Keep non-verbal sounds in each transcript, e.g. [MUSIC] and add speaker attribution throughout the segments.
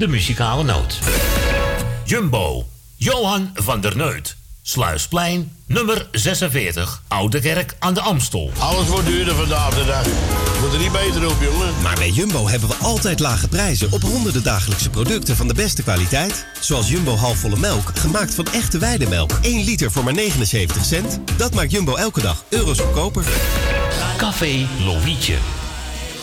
Speaker 1: de muzikale noot. Jumbo, Johan van der Neut. Sluisplein, nummer 46, Oude Kerk aan de Amstel.
Speaker 2: Alles wordt duurder vandaag de dag. Moet er niet beter op, jongen.
Speaker 3: Maar bij Jumbo hebben we altijd lage prijzen op honderden dagelijkse producten van de beste kwaliteit. Zoals Jumbo halfvolle melk, gemaakt van echte weidemelk. 1 liter voor maar 79 cent. Dat maakt Jumbo elke dag euro's goedkoper.
Speaker 1: Café Lovietje.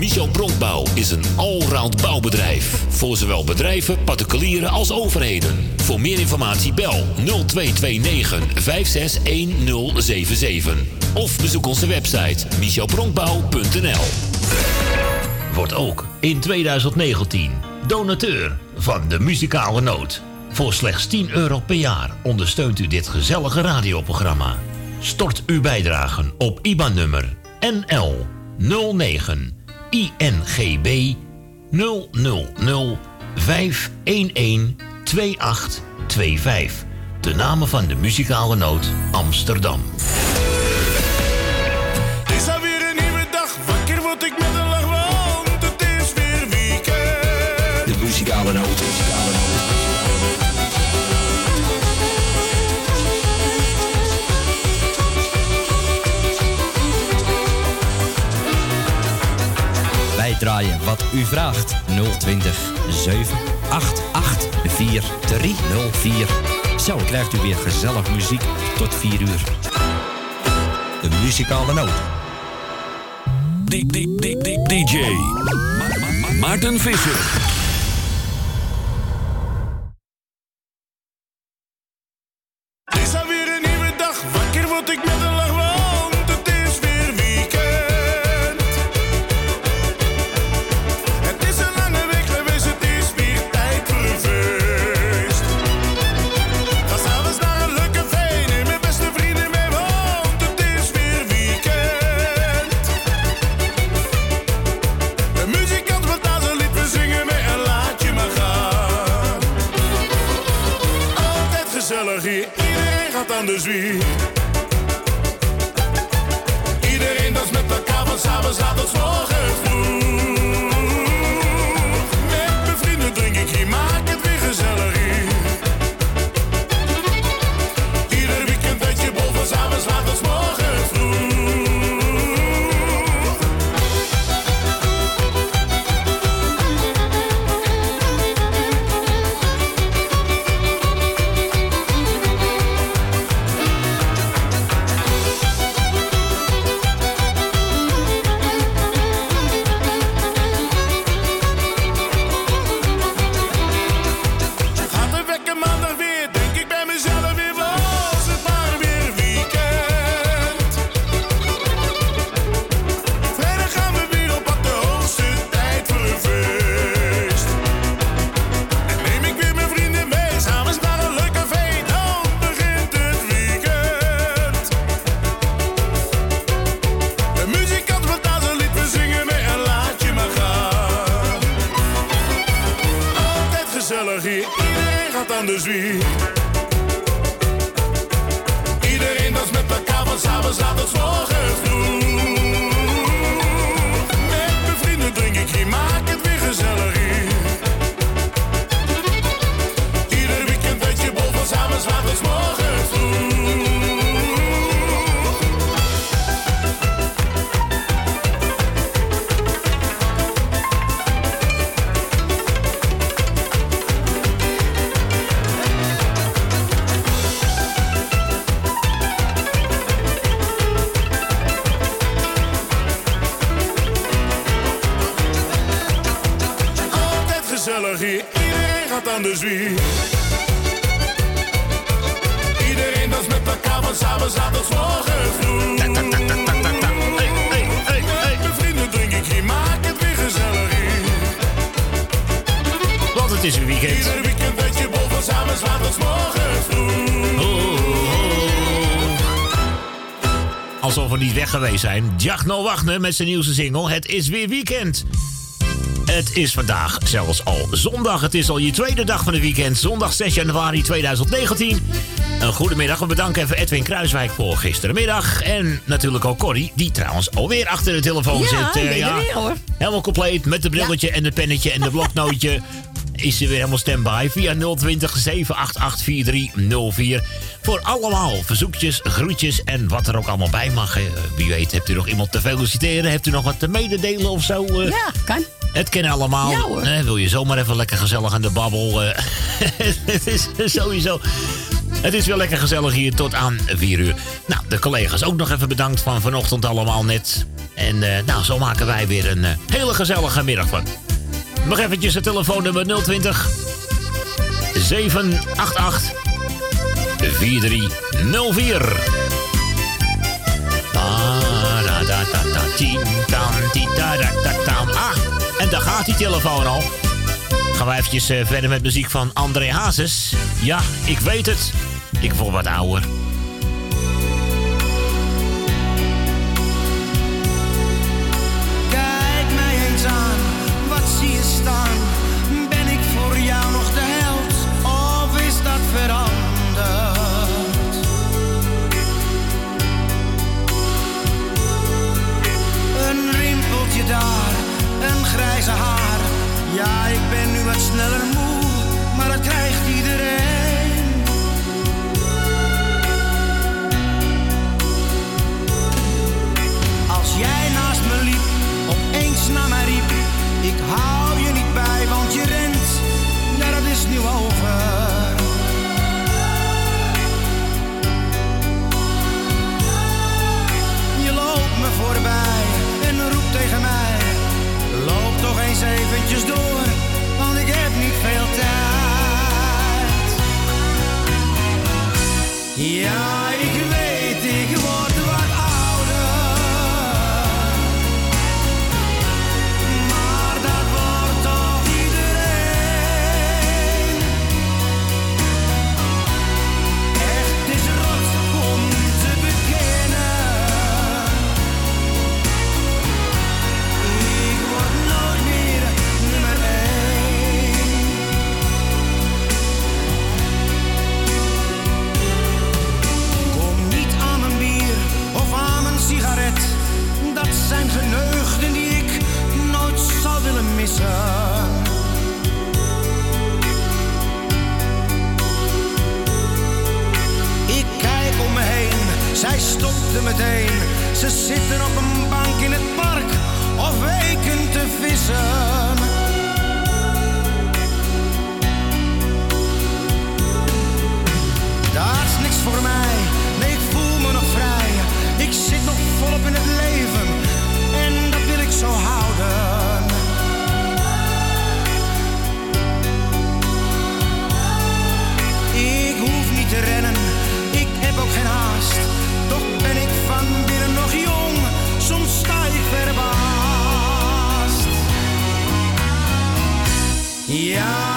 Speaker 1: Michel Bronkbouw is een allround bouwbedrijf. Voor zowel bedrijven, particulieren als overheden. Voor meer informatie bel 0229 561077. Of bezoek onze website michelbronkbouw.nl Wordt ook in 2019 donateur van de muzikale noot. Voor slechts 10 euro per jaar ondersteunt u dit gezellige radioprogramma. Stort uw bijdragen op IBAN-nummer NL 09 INGB 000 511 2825. De namen van de muzikale noot Amsterdam.
Speaker 4: Het is alweer een nieuwe dag, wakker word ik met een lach, want het is weer weekend.
Speaker 1: De muzikale noot.
Speaker 5: Wat u vraagt. 020 788 4304. Zo krijgt u weer gezellig muziek tot 4 uur. De muzikale noot.
Speaker 1: DJ Maarten Visser.
Speaker 4: Zijn.
Speaker 1: Jachno Wagner met zijn nieuwste single. Het is weer weekend. Het is vandaag zelfs al zondag. Het is al je tweede dag van het weekend. Zondag 6 januari 2019. Een goedemiddag. We bedanken even Edwin Kruiswijk voor gisterenmiddag. En natuurlijk ook Corrie, die trouwens alweer achter de telefoon
Speaker 6: Ja,
Speaker 1: zit. Eh,
Speaker 6: weer, hoor.
Speaker 1: Helemaal compleet met het brilletje en het pennetje en de bloknootje. [LAUGHS] Is ze weer helemaal standby via 020 788 4304. Voor allemaal verzoekjes, groetjes en wat er ook allemaal bij mag. Eh, Wie weet, hebt u nog iemand te feliciteren? Hebt u nog wat te mededelen of zo? Eh,
Speaker 6: Ja, kan.
Speaker 1: Het kennen allemaal.
Speaker 6: Ja, hoor.
Speaker 1: Eh, wil je zomaar even lekker gezellig aan de babbel? eh, [LAUGHS] het is sowieso. Het is wel lekker gezellig hier tot aan 4 uur. Nou, de collega's ook nog even bedankt van vanochtend allemaal net. En nou, zo maken wij weer een hele gezellige middag van. Nog eventjes het telefoonnummer 020 788 4304. Ta-da-da-da-da-tien-tam-ti-ta-da-da-tam. Ah, en daar gaat die telefoon al. Gaan we eventjes eh, verder met muziek van André Hazes. Ja, ik weet het. Ik word wat ouder.
Speaker 7: Eventjes door, want ik heb niet veel tijd. Ja, meteen. Ze zitten op een bank in het park of weken te vissen. Dat is niks voor mij, nee ik voel me nog vrij. Ik zit nog volop in het leven en dat wil ik zo houden. Yeah.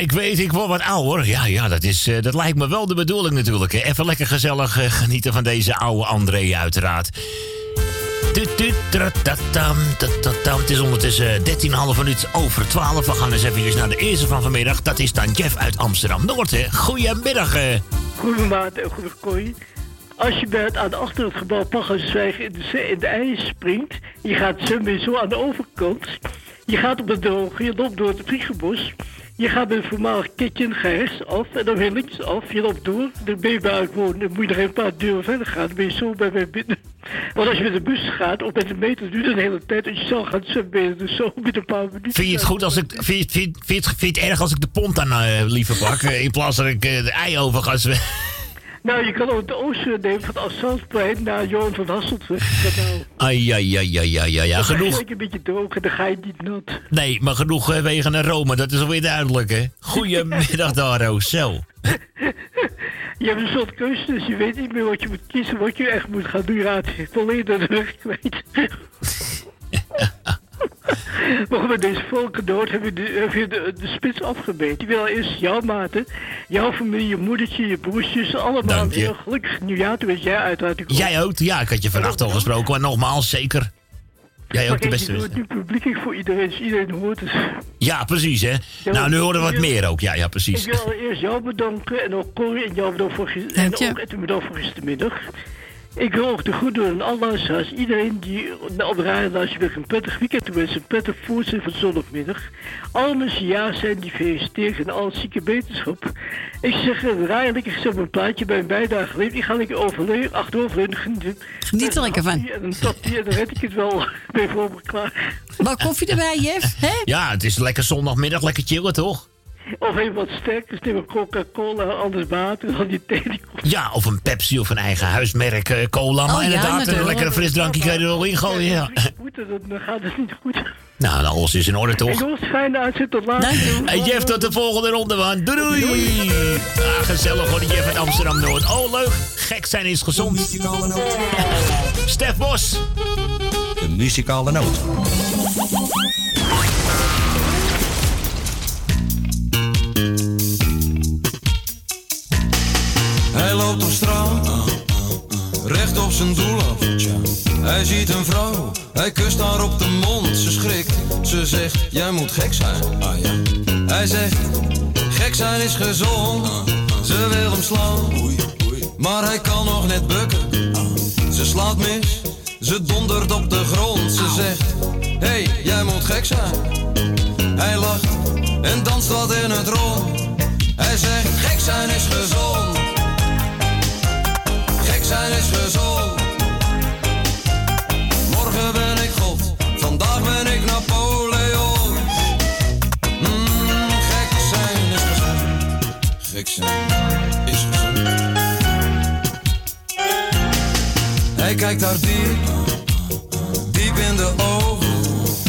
Speaker 7: Ik
Speaker 1: weet, ik word wat ouder. Ja, ja, dat, is, eh, dat lijkt me wel de bedoeling natuurlijk. Even lekker gezellig eh, genieten van deze oude André uiteraard. Het is ondertussen 13,5 minuut over 12. We gaan eens even naar de eerste van vanmiddag. Dat is dan Jeff uit Amsterdam-Noord. Goedemiddag. eh.
Speaker 8: Goedemaat en goede kooi. Als je het, aan achter het gebouw Paggerswijk in de, in de ijs springt, je gaat zo aan de overkant. Je gaat op het droge, je loopt door het vliegenbos. Je gaat het voormalig kitchen ga rechts af en dan weer links af. Je loopt door, dan ben je bij ik woon. Dan moet je nog een paar deuren verder gaan. Dan ben je zo bij mij binnen. Want als je met de bus gaat of met de meter, duurt het een hele tijd. Als je zelf gaat zwemmen, ben je dus zo met een paar minuten.
Speaker 1: Vind je het goed als ik. Vind je, het erg als ik de pont dan eh, liever pak? eh, in plaats dat ik eh, de ei over ga zwemmen?
Speaker 8: Nou, je kan ook de oosten nemen van Assaltplein naar Johan van Hasseltweg. kanaal.
Speaker 1: Ai, ai, ai, ai, ai, ai,
Speaker 8: Dan je
Speaker 1: genoeg.
Speaker 8: lekker een beetje droog en dan ga je niet nat.
Speaker 1: Nee, maar genoeg eh, wegen naar Rome, dat is alweer duidelijk, hè? Goedemiddag, [LAUGHS] Daro. Zo.
Speaker 8: Je hebt een soort keuze, dus je weet niet meer wat je moet kiezen, wat je echt moet gaan doen. Je raakt volledig de weg kwijt. [LAUGHS] [LAUGHS] maar met deze volkendood heb je, de, heb je de, de spits afgemeten. Die wil eerst jouw maten, jouw familie, je moedertje, je broertjes, allemaal een heel gelukkig nieuwjaar. Toen weet jij uiteraard ook.
Speaker 1: Jij ook? Ja, ik had je vannacht al gesproken, maar nogmaals, zeker. Jij ook de
Speaker 8: Maar
Speaker 1: beste wensen.
Speaker 8: het nu publiekelijk voor iedereen, dus iedereen hoort het.
Speaker 1: Ja, precies, hè? Nou, nu horen we wat meer ook. Ja, ja, precies.
Speaker 8: Ik wil eerst jou bedanken en ook Corrie en jou bedankt voor en ook Edwin bedankt voor gistermiddag. Ik wil ook de goed doen aan alle luisteraars. Iedereen die op de radio wil ik een prettig weekend te wensen. Een prettig voorzien van zondagmiddag. Alle mensen ja zijn, die feliciteer ik en alle zieke beterschap. Ik zeg, uh, draai lekker gezet een plaatje bij een bijdrage geleverd. Ik ga lekker overleven, achteroverleunen. Genieten.
Speaker 6: Geniet er lekker van.
Speaker 8: En een tapje en dan red ik het wel bij voor me klaar.
Speaker 6: Wat koffie erbij, Jeff? Hè?
Speaker 1: Ja, het is lekker zondagmiddag, lekker chillen, toch?
Speaker 8: Of even wat sterkers, neem een Coca-Cola, anders water, dan die thee.
Speaker 1: Ja, of een Pepsi of een eigen huismerk eh, cola. Maar
Speaker 8: Oh ja,
Speaker 1: inderdaad, een
Speaker 8: natuurlijk.
Speaker 1: lekkere frisdrankje kan je er wel in gooien, ja.
Speaker 8: dan gaat het niet goed.
Speaker 1: Nou, nou, alles is in orde,
Speaker 8: En
Speaker 1: toch?
Speaker 8: jongens, fijne uitzet tot later.
Speaker 1: Hey Jeff, tot de volgende ronde, man. Doei, doei. Ah, gezellig hoor, Jeff uit Amsterdam-Noord. Oh, leuk. Gek zijn is gezond. [LAUGHS] Stef Bos.
Speaker 9: De muzikale noot.
Speaker 10: Hij loopt op straat, recht op zijn doel af. Hij ziet een vrouw, hij kust haar op de mond. Ze schrikt, ze zegt, jij moet gek zijn. Hij zegt, gek zijn is gezond. Ze wil hem slaan, maar hij kan nog net bukken. Ze slaat mis, ze dondert op de grond. Ze zegt, hey, jij moet gek zijn. Hij lacht en danst wat in het rond. Hij zegt, gek zijn is gezond. Zijn is gezond. Morgen ben ik God, vandaag ben ik Napoleon. Mm, gek zijn is gezond. Gek zijn is gezond. Hij kijkt haar diep, diep in de ogen.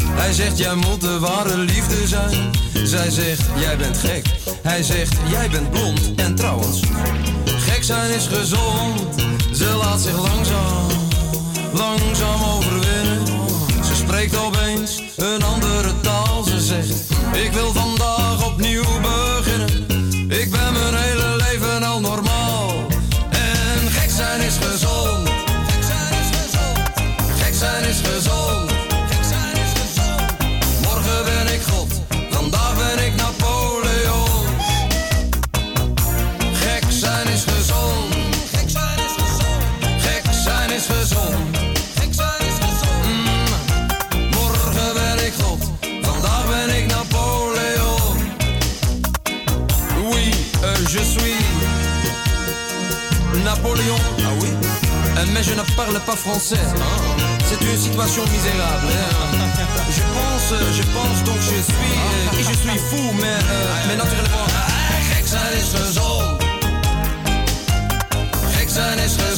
Speaker 10: Hij zegt, jij moet de ware liefde zijn. Zij zegt, jij bent gek. Hij zegt, jij bent blond. En trouwens, gek zijn is gezond. Ze laat zich langzaam, langzaam overwinnen. Ze spreekt opeens een andere taal. Ze zegt, ik wil vandaag opnieuw beginnen. Parle pas français. C'est une situation misérable. hein. Je pense, euh, je pense donc je suis, euh, et je suis fou, mais, euh, mais naturellement. Gek zijn is.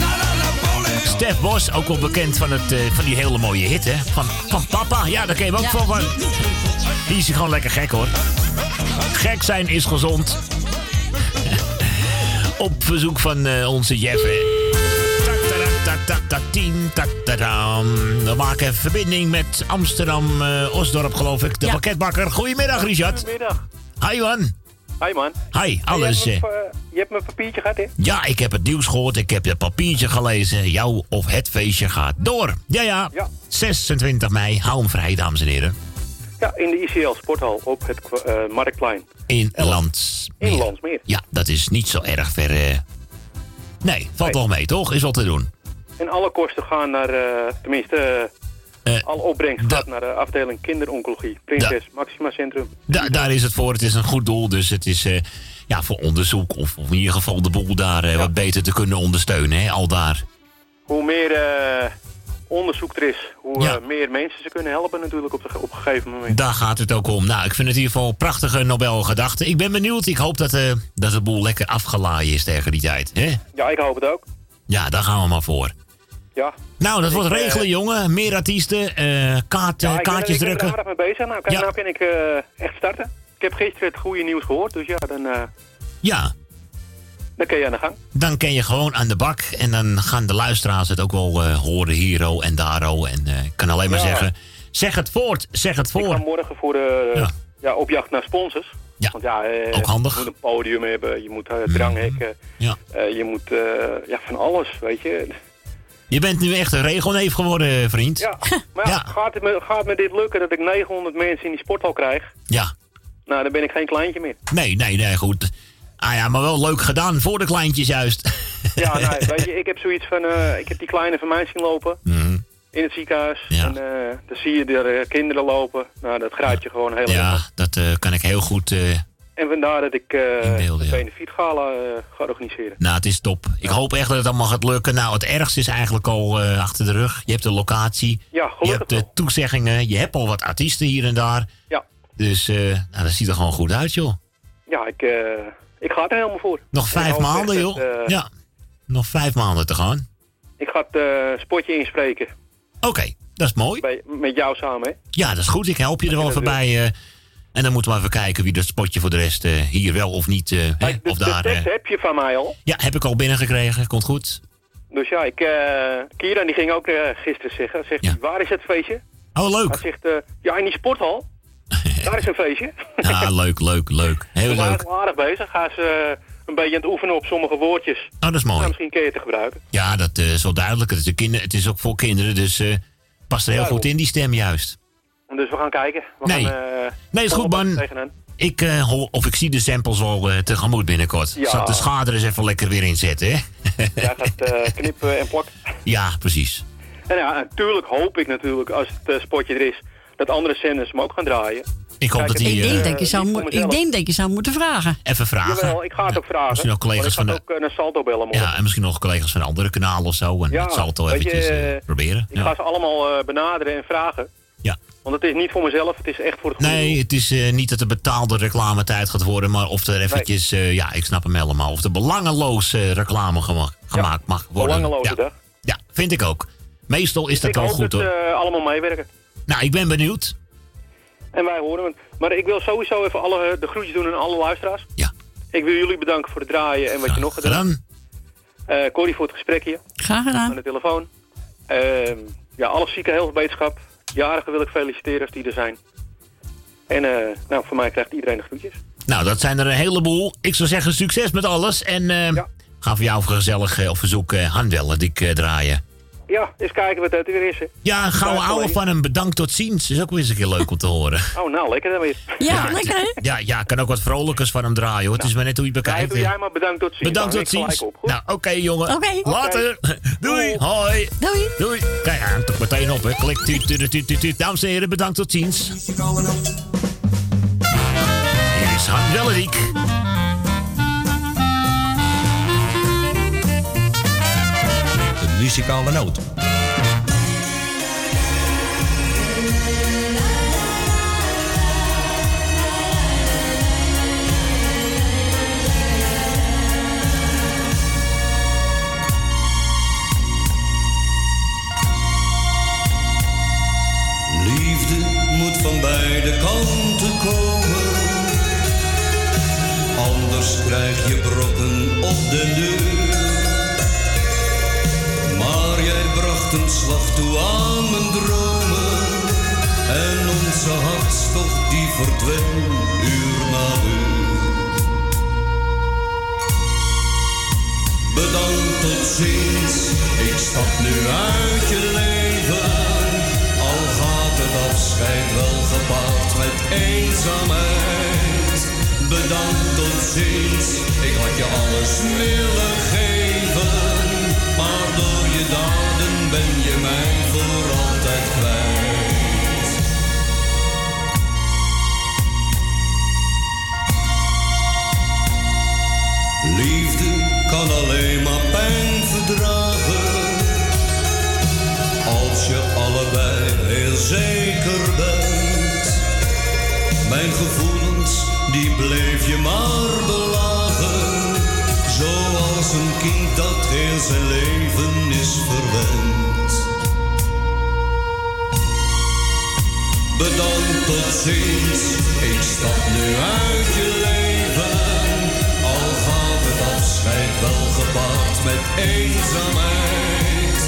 Speaker 11: Na, Napoleon.
Speaker 1: Stef Bos, ook wel bekend van, het, eh, van die hele mooie hit, hè? Van, van papa, ja, daar ken je hem ook van. van. Die is gewoon lekker gek, hoor. Gek zijn is gezond. [LAUGHS] Op verzoek van eh, onze Jeff, hè. We maken verbinding met Amsterdam, eh, Osdorp, geloof ik. De
Speaker 6: Ja.
Speaker 1: pakketbakker. Goedemiddag, Richard.
Speaker 12: Goedemiddag.
Speaker 1: Hi, man.
Speaker 12: Hi man.
Speaker 1: Hi, alles.
Speaker 12: Je
Speaker 1: eh,
Speaker 12: hebt, mijn, eh, je hebt mijn papiertje gehad, hè?
Speaker 1: Ja, ik heb het nieuws gehoord. Ik heb het papiertje gelezen. Jouw of het feestje gaat door. Ja, ja.
Speaker 12: Ja.
Speaker 1: 26 mei. Hou hem vrij, dames en heren.
Speaker 12: Ja, in de ICL Sporthal op het eh, Marktplein.
Speaker 1: In Landsmeer.
Speaker 12: In Landsmeer.
Speaker 1: Ja, dat is niet zo erg ver. eh. Nee, valt
Speaker 12: Nee.
Speaker 1: wel mee, toch? Is wel te doen.
Speaker 12: En alle kosten gaan naar, eh, tenminste, eh,
Speaker 1: Eh,
Speaker 12: alle opbrengst gaat naar de afdeling kinderoncologie. Prinses Maxima Centrum.
Speaker 1: Da- daar is het voor. Het is een goed doel. Dus het is eh, ja, voor onderzoek. Of, of in ieder geval de boel daar eh, wat beter te kunnen ondersteunen. Hè? Al daar.
Speaker 12: Hoe meer eh, onderzoek er is, hoe
Speaker 1: Ja.
Speaker 12: eh, meer mensen ze kunnen helpen natuurlijk op, de, op een gegeven moment.
Speaker 1: Daar gaat het ook om. Nou, ik vind het in ieder geval een prachtige Nobelgedachte. Ik ben benieuwd. Ik hoop dat, eh, dat de boel lekker afgelaaid is tegen die tijd. Hè?
Speaker 12: Ja, ik hoop het ook.
Speaker 1: Ja, daar gaan we maar voor.
Speaker 12: Ja.
Speaker 1: Nou, dat wordt
Speaker 12: eh,
Speaker 1: regelen, jongen. Meer artiesten, eh, kaart,
Speaker 12: Ja,
Speaker 1: eh,
Speaker 12: ik ben,
Speaker 1: kaartjes
Speaker 12: ik ben er
Speaker 1: drukken.
Speaker 12: mee bezig. Nou, kijk,
Speaker 1: Ja.
Speaker 12: nou kan ik echt starten. Ik heb gisteren het goede nieuws gehoord, dus ja, dan,
Speaker 1: Ja,
Speaker 12: dan kun je aan de gang.
Speaker 1: dan ken je gewoon aan de bak. En dan gaan de luisteraars het ook wel horen, hierro en daro. En eh, ik kan alleen maar
Speaker 12: Ja.
Speaker 1: zeggen, zeg het voort, zeg het
Speaker 12: Ik ga morgen voor de,
Speaker 1: Ja.
Speaker 12: ja. op jacht naar sponsors.
Speaker 1: Ja,
Speaker 12: Want ja, eh,
Speaker 1: ook handig.
Speaker 12: Je moet een podium hebben, je moet eh, dranghekken,
Speaker 1: Ja.
Speaker 12: eh, je moet ja, van alles, weet je.
Speaker 1: Je bent nu echt een regelneef geworden, vriend.
Speaker 12: Ja, maar ja,
Speaker 1: Ja.
Speaker 12: Gaat, het me, gaat me dit lukken dat ik 900 mensen in die sporthal krijg?
Speaker 1: Ja.
Speaker 12: Nou, dan ben ik geen kleintje meer.
Speaker 1: Nee, nee, nee, goed. Ah ja, maar wel leuk gedaan voor de kleintjes juist. [LAUGHS]
Speaker 12: Ja, nou, weet je, [LAUGHS] ik heb zoiets van, eh, ik heb die kleine van mij zien lopen
Speaker 1: Mhm.
Speaker 12: in het ziekenhuis.
Speaker 1: Ja.
Speaker 12: En eh, dan zie je er eh, kinderen lopen. Nou, dat grijpt je gewoon heel erg.
Speaker 1: Ja, dat eh, kan ik heel goed...
Speaker 12: En vandaar dat ik de
Speaker 1: ja.
Speaker 12: benefietgala eh, ga organiseren.
Speaker 1: nou, het is top. Ik hoop echt dat het allemaal gaat lukken. Nou, het ergste is eigenlijk al eh, achter de rug. Je hebt de locatie.
Speaker 12: Ja,
Speaker 1: Je hebt de toezeggingen. Je hebt al wat artiesten hier en daar.
Speaker 12: Ja.
Speaker 1: Dus nou, dat ziet er gewoon goed uit, joh.
Speaker 12: Ja, ik, ik ga er helemaal voor.
Speaker 1: Nog vijf maanden, joh. Ja. Nog vijf maanden te gaan.
Speaker 12: Ik ga het spotje inspreken.
Speaker 1: Oké, dat is mooi.
Speaker 12: Bij, met jou samen, hè?
Speaker 1: Ja, dat is goed. Ik help je er wel voorbij. Eh, en dan moeten we even kijken wie dat spotje voor de rest eh, hier wel of niet. eh, hè,
Speaker 12: Kijk, de,
Speaker 1: of
Speaker 12: de
Speaker 1: daar. eh,
Speaker 12: tekst heb je van mij al.
Speaker 1: ja, heb ik al binnengekregen. Komt goed.
Speaker 12: Dus ja, ik, eh Kieran die ging ook eh, gisteren zeggen. Zegt
Speaker 1: Ja.
Speaker 12: hij, waar is het feestje?
Speaker 1: Oh,
Speaker 12: Hij
Speaker 1: leuk.
Speaker 12: zegt, eh, ja, in die sporthal. [LAUGHS] Daar is een feestje.
Speaker 1: Ja, leuk, leuk, leuk. Heel
Speaker 12: We zijn
Speaker 1: leuk.
Speaker 12: aardig bezig. Hij is eh, een beetje aan het oefenen op sommige woordjes.
Speaker 1: Oh, dat is
Speaker 12: Nou,
Speaker 1: mooi.
Speaker 12: misschien kun je het te gebruiken.
Speaker 1: Ja, dat eh, is wel duidelijk. Het is, kinder, het is ook voor kinderen, dus eh past er heel
Speaker 12: Ja,
Speaker 1: goed in, die stem juist.
Speaker 12: Dus we gaan kijken. We
Speaker 1: Nee.
Speaker 12: gaan, eh,
Speaker 1: Nee, is goed, man. Ik, eh, of ik zie de samples wel eh, tegemoet binnenkort.
Speaker 12: Ja.
Speaker 1: Zal ik de schade eens even lekker weer inzetten, hè?
Speaker 12: Jij gaat eh, [LAUGHS] knippen en plakken.
Speaker 1: ja, precies.
Speaker 12: En ja, natuurlijk hoop ik natuurlijk, als het eh, spotje er is, dat andere zenders hem ook gaan draaien.
Speaker 1: Ik hoop
Speaker 12: Kijk,
Speaker 1: dat die
Speaker 6: Ik denk,
Speaker 1: eh,
Speaker 6: dat je zou ik denk dat je zou moeten vragen.
Speaker 1: even vragen.
Speaker 12: Jawel, ik ga het ook vragen.
Speaker 1: misschien ook collega's van
Speaker 12: ook eh, naar Salto bellen morgen.
Speaker 1: Ja, en misschien nog collega's van andere kanalen of zo. En
Speaker 12: Ja, je,
Speaker 1: eventjes eh,
Speaker 12: eh,
Speaker 1: proberen.
Speaker 12: Ik
Speaker 1: Ja.
Speaker 12: ga ze allemaal eh, benaderen en vragen.
Speaker 1: Ja.
Speaker 12: Want het is niet voor mezelf, het is echt voor het goede
Speaker 1: Nee,
Speaker 12: doel.
Speaker 1: het is eh, niet dat er betaalde reclametijd gaat worden, maar of er eventjes, eh, ja, ik snap hem helemaal, of er belangeloos eh, reclame gema- gemaakt mag worden.
Speaker 12: Belangeloze
Speaker 1: ja.
Speaker 12: dag.
Speaker 1: ja, vind ik ook. Meestal is dat
Speaker 12: ik
Speaker 1: wel
Speaker 12: hoop
Speaker 1: goed
Speaker 12: dat
Speaker 1: hoor.
Speaker 12: ze allemaal meewerken.
Speaker 1: Nou, ik ben benieuwd.
Speaker 12: En wij horen het. Maar ik wil sowieso even alle, eh, de groetjes doen aan alle luisteraars.
Speaker 1: Ja.
Speaker 12: Ik wil jullie bedanken voor het draaien en wat je nog gedaan
Speaker 1: Gedaan.
Speaker 12: Eh Corrie voor het gesprekje
Speaker 6: Graag
Speaker 12: aan
Speaker 6: gedaan.
Speaker 12: de telefoon. Ehm, ja, alle zieken heel veel beterschap. Jarigen wil ik feliciteren als die er zijn. En eh, nou, voor mij krijgt iedereen de groetjes.
Speaker 1: Nou, dat zijn er een heleboel. Ik zou zeggen, succes met alles. En eh
Speaker 12: Ja.
Speaker 1: ga voor jou gezellig eh, op verzoek handbellen die ik draaien.
Speaker 12: Ja, eens kijken wat het weer is. hè.
Speaker 1: Ja, een gouden
Speaker 12: Ja,
Speaker 1: ouwe van hem. Bedankt tot ziens. Is ook weer eens een keer leuk om te horen. [LAUGHS]
Speaker 12: Oh, nou, lekker dan weer.
Speaker 6: Ja, lekker hè?
Speaker 1: Ja, ja, ik kan ook wat vrolijkers van hem draaien. Hoor. Het is maar net hoe je het bekijkt.
Speaker 12: jij maar bedankt tot ziens.
Speaker 1: Bedankt
Speaker 12: Dan
Speaker 1: tot ziens.
Speaker 12: Op?
Speaker 1: Nou, oké jongen.
Speaker 6: Oké.
Speaker 1: Later. Doei. Hoi.
Speaker 6: Doei.
Speaker 1: Doei. Kijk, hij hangt toch meteen op, hè. Klik, tuut, tuut, tuut, tuut, tuut. Dames en heren, bedankt tot ziens. Hier is Han muzikale noot.
Speaker 5: de kanten komen.
Speaker 13: Anders krijg je brokken op de deur. Maar jij bracht een slag toe aan mijn dromen. En onze hartstocht die verdween uur na uur. Bedankt tot ziens, ik stap nu uit je leven. Al gaat het afscheid wel gepaard met eenzaamheid. Bedankt tot ziens, ik had je alles willen geven. Je daden ben je mij voor altijd kwijt. Liefde kan alleen maar pijn verdragen. Als je allebei heel zeker bent. Mijn gevoelens, die bleef je maar belagen. Zoals een kind dat heel zijn leven is verwend. Bedankt tot ziens, ik stap nu uit je leven. Al gaat het afscheid wel gepaard met eenzaamheid.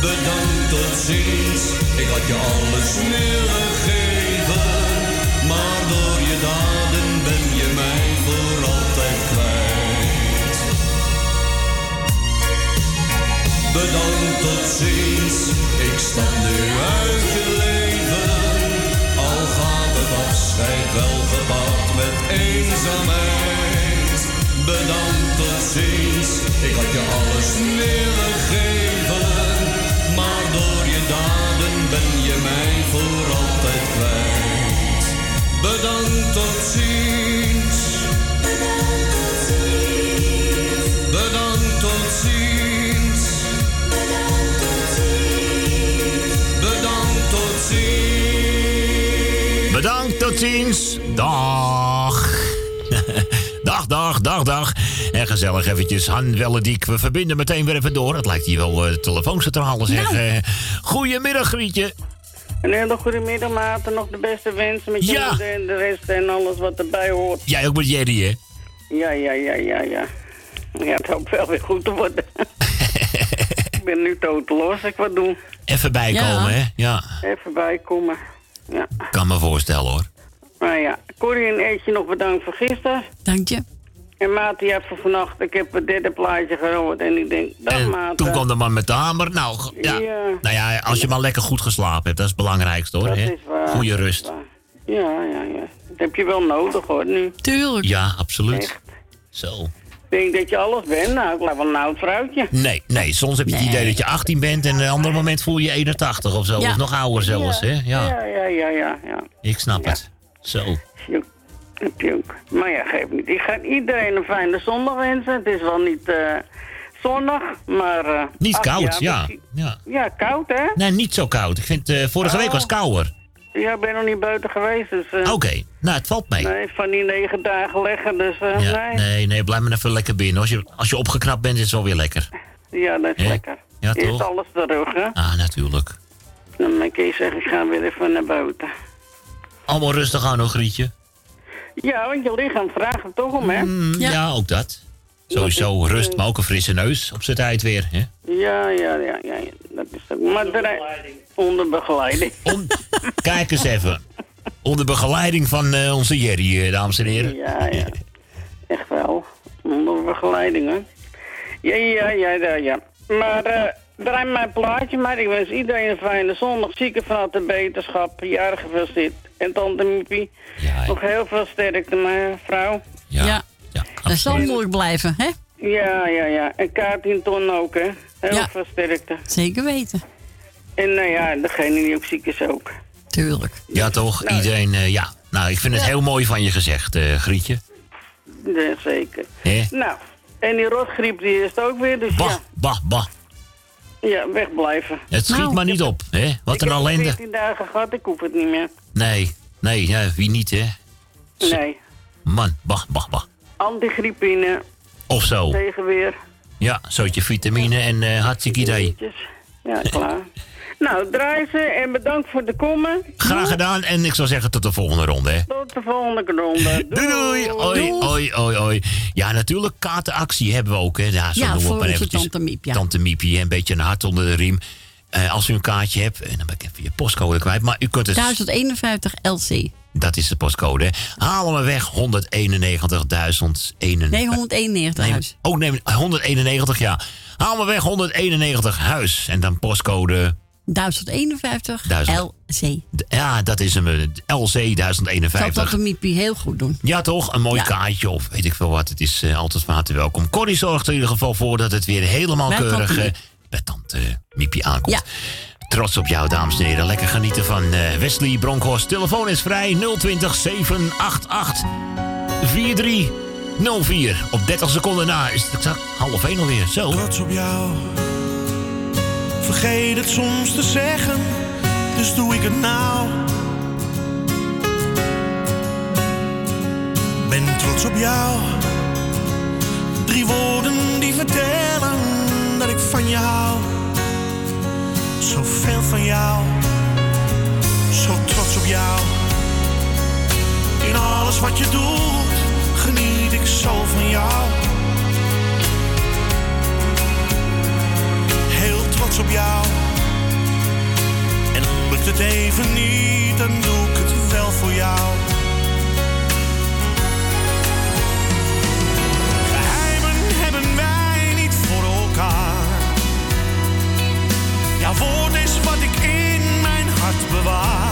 Speaker 13: Bedankt tot ziens, ik had je alles willen geven. Maar door je daden Bedankt tot ziens, ik stap nu uit je leven. Al gaat het afscheid wel gepaard met eenzaamheid. Bedankt tot ziens, ik had je alles willen geven. Maar door je daden ben je mij voor altijd kwijt. Bedankt tot ziens. Bedankt ziens. Bedankt, tot ziens.
Speaker 1: Dag. [LAUGHS] dag, dag, dag, dag. En gezellig eventjes Han Wellediek. We verbinden meteen weer even door. Het lijkt hier wel eh telefooncentrale zeg.
Speaker 14: Nou.
Speaker 1: Eh, goedemiddag, Grietje.
Speaker 14: Een hele goede middag, maten. Nog de beste wensen met je
Speaker 1: Ja.
Speaker 14: moeder en de rest en alles wat erbij hoort.
Speaker 1: Jij ook met Jerry, hè?
Speaker 14: Ja, ja, ja, ja, ja. Ja, het hoopt wel weer goed te worden. [LAUGHS] ik ben nu toteloos, ik wat doen.
Speaker 1: Even bijkomen, hè? Ja,
Speaker 14: Even bijkomen. Ja.
Speaker 1: kan me voorstellen, hoor.
Speaker 14: Nou ja, Corrie en Eetje nog bedankt voor gisteren.
Speaker 6: Dank je.
Speaker 14: En Maat, die heeft voor vannacht, ik heb het derde plaatje gehoord en ik denk, dag Maat.
Speaker 1: Toen kwam de man met de hamer. Nou, ja.
Speaker 14: Ja.
Speaker 1: Nou ja, als je maar lekker goed geslapen hebt, dat is het belangrijkste, hoor.
Speaker 14: Dat
Speaker 1: hè?
Speaker 14: is waar.
Speaker 1: Goeie rust.
Speaker 14: Ja, ja, ja. Dat heb je wel nodig hoor nu.
Speaker 6: Tuurlijk.
Speaker 1: Ja, absoluut. Zo.
Speaker 14: Ik denk dat je alles bent. Nou, ik lijk wel een oud vrouwtje.
Speaker 1: Nee, nee, soms heb je het idee dat je 18 bent en een ander moment voel je je 81 of zo.
Speaker 14: Ja.
Speaker 1: Of nog ouder zelfs, hè? Ja,
Speaker 14: Ja, ja, ja, ja. ja.
Speaker 1: ik snap het. Zo.
Speaker 14: Ook. Maar ja, geef niet. Ik ga iedereen een fijne zondag wensen. Het is wel niet eh, zonnig, maar... eh,
Speaker 1: Niet
Speaker 14: ach,
Speaker 1: koud, ja. ja.
Speaker 14: Ja, koud hè?
Speaker 1: Nee, niet zo koud. Ik vind eh, vorige week
Speaker 14: Oh.
Speaker 1: was het kouder.
Speaker 14: Ja, ik ben nog niet buiten geweest, dus... eh,
Speaker 1: Oké, nou, het valt mee.
Speaker 14: Nee, van die negen dagen leggen, dus eh,
Speaker 1: Ja,
Speaker 14: nee.
Speaker 1: nee, nee, blijf maar even lekker binnen. Als je, als je opgeknapt bent, is het wel weer lekker.
Speaker 14: Ja, dat is lekker.
Speaker 1: Ja,
Speaker 14: Eerst
Speaker 1: toch?
Speaker 14: alles terug, hè?
Speaker 1: Ah, natuurlijk.
Speaker 14: Dan kun je zeggen, ik ga weer even naar buiten.
Speaker 1: Allemaal rustig aan nog, Grietje.
Speaker 14: Ja, want je lichaam vraagt er toch om, hè?
Speaker 1: Mm, ja. ook dat. Sowieso rust, maar ook een frisse neus op zijn tijd weer. Hè?
Speaker 14: Ja, ja, ja, ja. ja. Dat is ook. Maar onder begeleiding. Onder begeleiding.
Speaker 1: Kijk eens even. Onder begeleiding van eh, onze Jerry, eh, dames en heren.
Speaker 14: Ja, ja. Echt wel. Onder begeleiding, hè? Ja, ja, ja, ja, ja. Maar, eh draai mijn plaatje, maar ik wens iedereen een fijne zondag. Zieken van harte beterschap, jarig gefeliciteerd. En tante Miepie, nog heel veel sterkte, mijn vrouw.
Speaker 6: Ja. Dat zal moeilijk blijven, hè?
Speaker 14: Ja, ja, ja. En Kaartien Ton ook, hè? Heel
Speaker 6: Ja.
Speaker 14: veel sterkte.
Speaker 6: Zeker weten.
Speaker 14: En nou ja, degene die ook ziek is ook.
Speaker 6: Tuurlijk.
Speaker 1: Ja, toch? Iedereen, eh, ja. Nou, ik vind het heel mooi van je gezegd, eh, Grietje.
Speaker 14: Ja, zeker. Nou, en die rotgriep die is het ook weer, dus ja.
Speaker 1: Bah, bah.
Speaker 14: Ja, wegblijven.
Speaker 1: Het schiet
Speaker 14: Nou,
Speaker 1: maar niet op, hè? Wat een
Speaker 14: Ik heb
Speaker 1: ellende.
Speaker 14: 14 dagen gehad, ik hoef het niet meer.
Speaker 1: Nee, nee, ja, wie niet, hè?
Speaker 14: Nee.
Speaker 1: Man, bah, bah, bah.
Speaker 14: Antigriepine,
Speaker 1: Of zo.
Speaker 14: tegenweer.
Speaker 1: Ja, zootje vitamine en eh hartstikke idee.
Speaker 14: Ja, klaar. [LAUGHS] Nou, draai ze en bedankt voor de komen.
Speaker 1: Graag gedaan en ik zou zeggen tot de volgende ronde. Hè.
Speaker 14: Tot de volgende ronde. [LAUGHS]
Speaker 1: Doei doei. Oi, oi, oi, oi. Ja, natuurlijk, kaartenactie hebben we ook. Hè. Ja, zo
Speaker 6: Ja, voor
Speaker 1: maar eventjes.
Speaker 6: Tante Miep, ja.
Speaker 1: Tante Miepie, een beetje een hart onder de riem. Eh, als u een kaartje hebt, en dan ben ik even je postcode kwijt. Maar u kunt het...
Speaker 6: 1051 LC.
Speaker 1: Dat is de postcode. Halen we weg 191.001.
Speaker 6: Nee, 191 huis.
Speaker 1: Oh nee, 191 ja. Haal me weg 191 huis. En dan postcode.
Speaker 6: 1051
Speaker 1: Duizend.
Speaker 6: LC.
Speaker 1: Ja, dat is eh, LC
Speaker 6: Zou
Speaker 1: 1051.
Speaker 6: dat de Miepie heel goed doen.
Speaker 1: Ja, toch? Een mooi
Speaker 6: Ja.
Speaker 1: kaartje of weet ik veel wat. Het is eh, altijd van harte welkom. Corrie zorgt er in ieder geval voor dat het weer helemaal
Speaker 6: Bij
Speaker 1: keurig
Speaker 6: Tante
Speaker 1: eh, bij tante Miepie aankomt. Trots op jou, dames en heren. Lekker genieten van eh, Wesley Bronkhorst. Telefoon is vrij 020 788 4304. Op 30 seconden na is het exact half 1 alweer. Zo.
Speaker 4: Trots op jou. Vergeet het soms te zeggen, dus doe ik het nou. Ben trots op jou. Drie woorden die vertellen dat ik van je hou. Zoveel van jou. Zo trots op jou. In alles wat je doet, geniet ik zo van jou. Heel trots op jou. En lukt het even niet, dan doe ik het wel voor jou. Jouw woord is wat ik in mijn hart bewaar.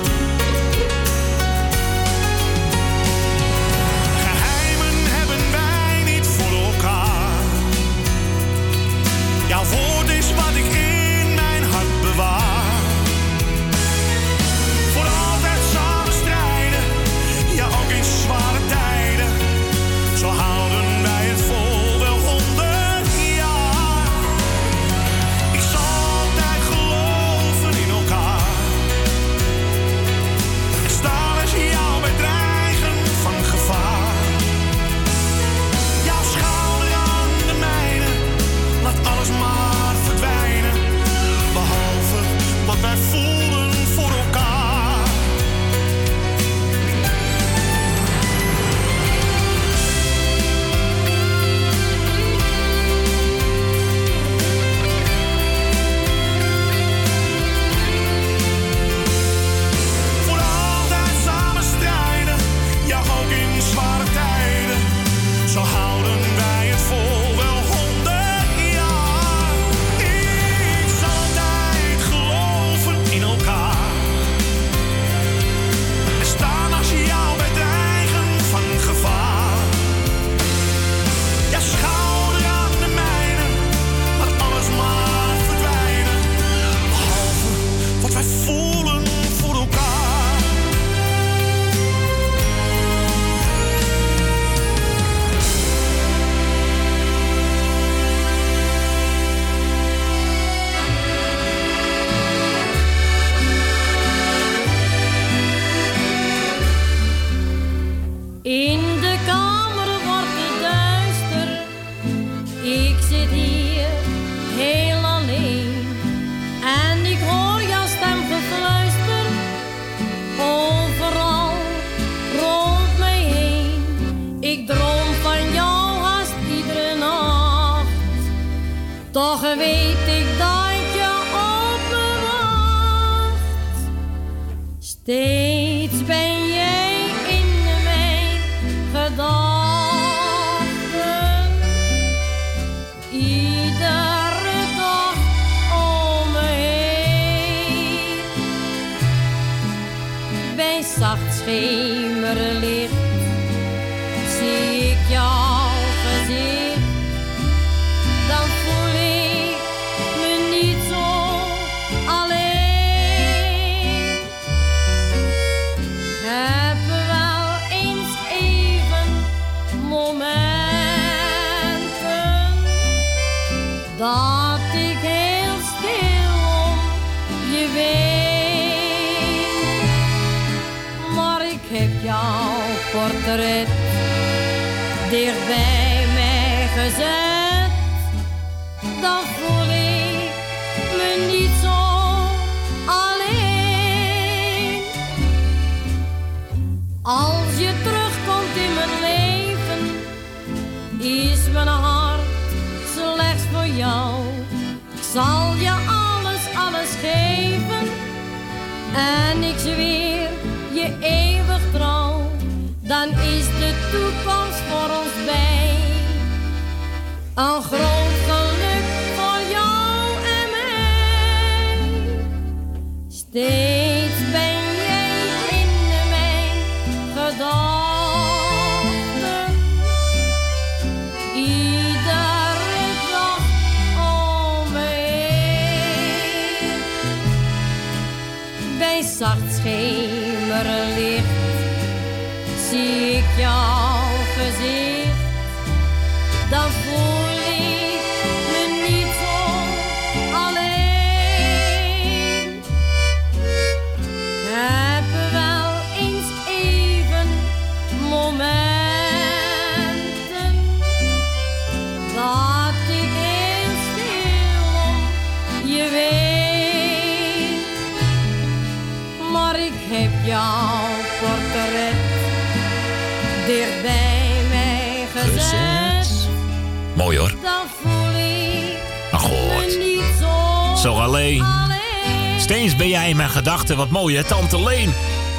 Speaker 15: Gedachten.
Speaker 1: Wat mooi hè, tante Leen.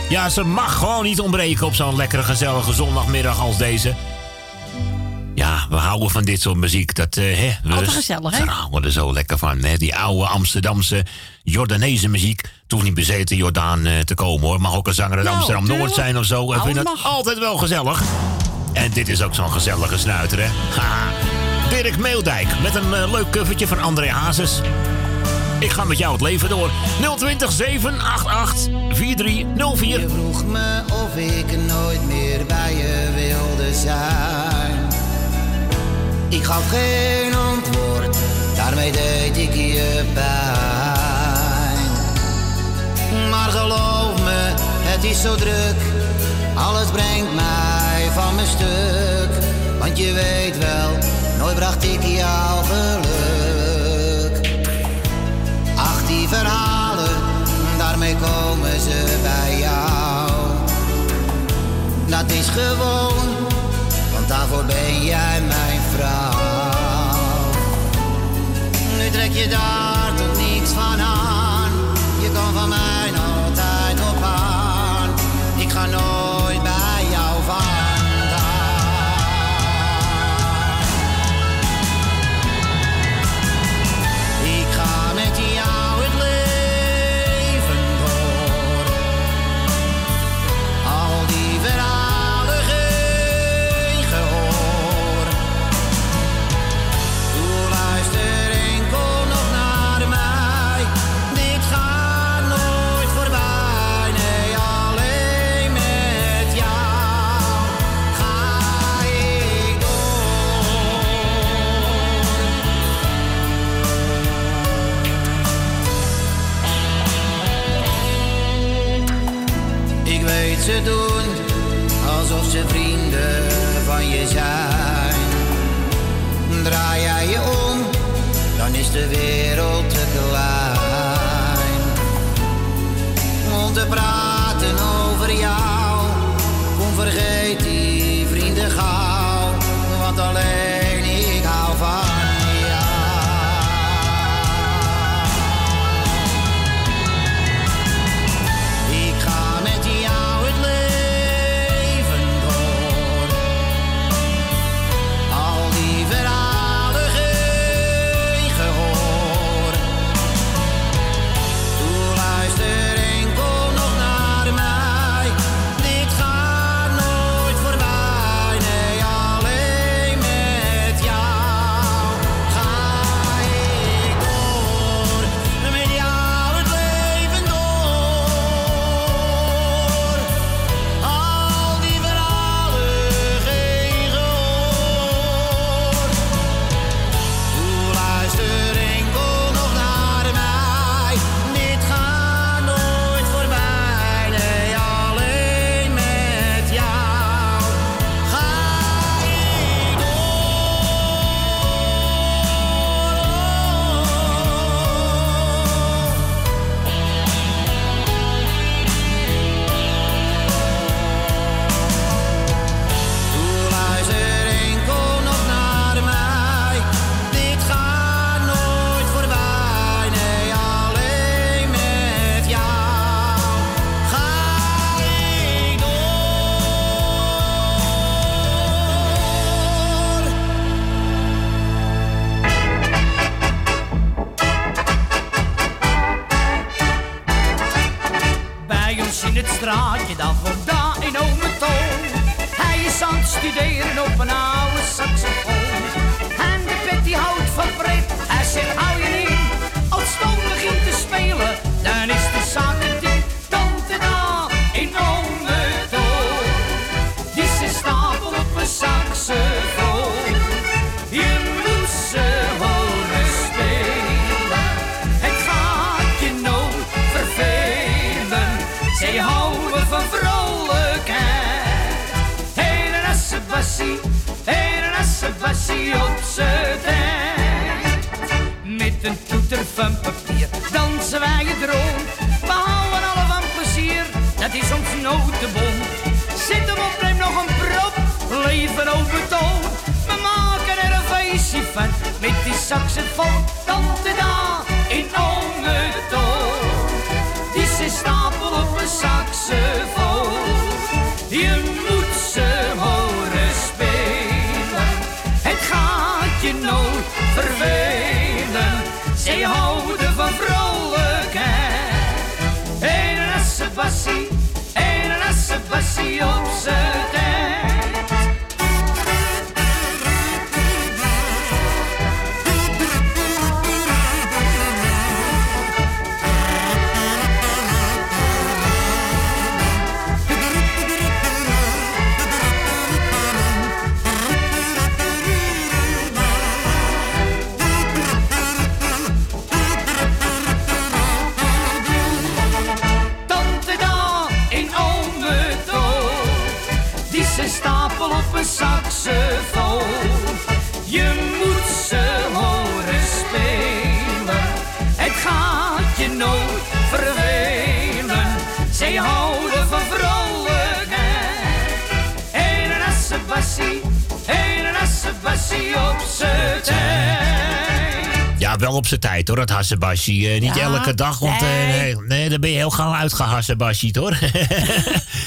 Speaker 1: Ja, ze mag gewoon niet ontbreken op zo'n lekkere gezellige zondagmiddag als deze. Ja, we houden van dit soort muziek. Dat, eh, hè, we
Speaker 6: Altijd gezellig, hè?
Speaker 1: Daar houden er zo lekker van. Hè? Die oude Amsterdamse Jordaanese muziek. Het hoeft niet bezeten Jordaan eh, te komen hoor. Mag ook een zanger uit
Speaker 6: Nou,
Speaker 1: Amsterdam-Noord zijn of zo. Ik
Speaker 6: Alles
Speaker 1: vind het altijd wel gezellig. En dit is ook zo'n gezellige snuiter hè. Haha. Dirk Meeldijk met een eh, leuk covertje van André Hazes. Ik ga met jou het leven door. 020 788 4304.
Speaker 16: Je vroeg me of ik nooit meer bij je wilde zijn. Ik gaf geen antwoord, daarmee deed ik je pijn. Maar geloof me, het is zo druk, alles brengt mij van mijn stuk. Want je weet wel, nooit bracht ik jou geluk. Verhalen, daarmee komen ze bij jou. Dat is gewoon, want daarvoor ben jij mijn vrouw. Nu trek je daar toch niets van aan. Je kan van mij ze doen alsof ze vrienden van je zijn. Draai jij je om, dan is de wereld te klein. Om te praten over jou, kom vergeet die vrienden gauw.
Speaker 17: Tijd
Speaker 1: hoor, dat hassenbasje. Eh, niet
Speaker 6: Ja,
Speaker 1: elke dag, want eh,
Speaker 6: nee.
Speaker 1: nee, nee, dan ben je heel gauw uitgehassenbasje hoor. [LAUGHS]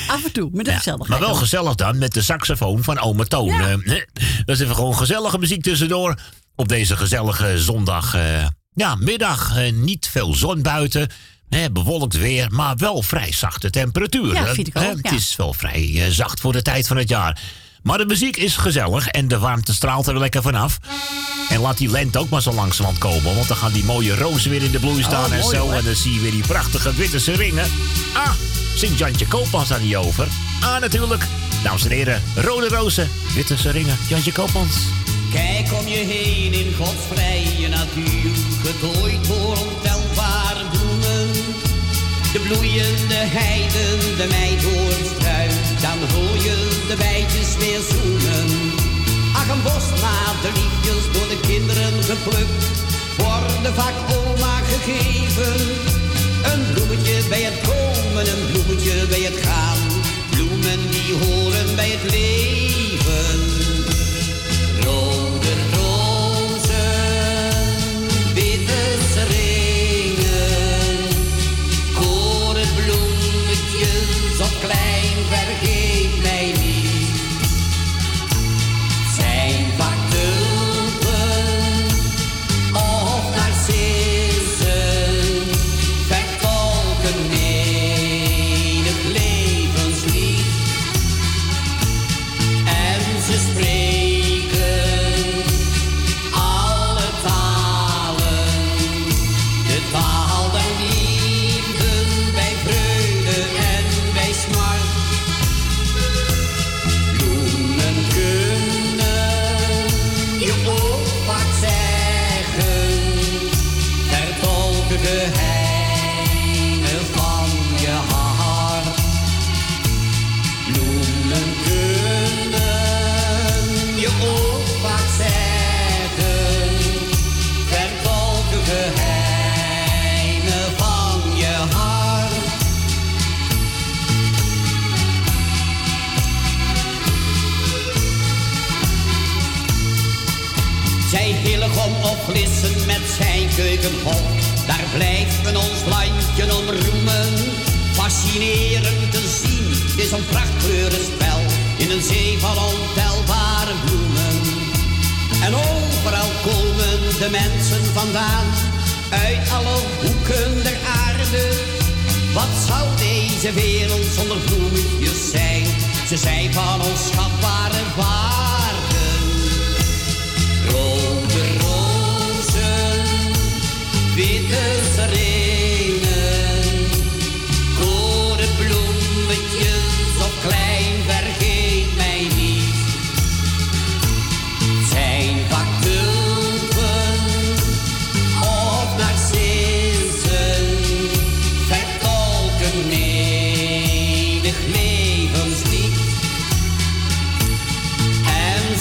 Speaker 6: Af en toe, met een gezelligheid.
Speaker 1: maar wel gezellig dan, met de saxofoon van ome Toon. Eh, dat is even gewoon gezellige muziek tussendoor. Op deze gezellige zondag. eh, ja, middag. eh, niet veel zon buiten. hè, bewolkt weer, maar wel vrij zachte temperatuur.
Speaker 6: Ja, vind ik
Speaker 1: Het
Speaker 6: ja.
Speaker 1: is wel vrij eh, zacht voor de tijd van het jaar. Maar de muziek is gezellig en de warmte straalt er lekker vanaf. En laat die lente ook maar zo langzamerhand komen. Want dan gaan die mooie rozen weer in de bloei staan
Speaker 6: Oh,
Speaker 1: en
Speaker 6: mooi,
Speaker 1: zo.
Speaker 6: hoor.
Speaker 1: En dan zie je weer die prachtige witte seringen. Ah, zingt Jantje Koopmans daar niet over? Ah, natuurlijk. Dames en heren, rode rozen, witte seringen. Jantje Koopmans.
Speaker 18: Kijk om je heen in Gods vrije natuur, getooid door ontelbare bloemen. De bloeiende heiden, de meidoornstruik, dan hoor je de bijtjes weer zoenen. Een bosmaat, de liefjes door de kinderen geplukt, worden vaak oma gegeven. Een bloemetje bij het komen, een bloemetje bij het gaan. Bloemen die horen bij het leven.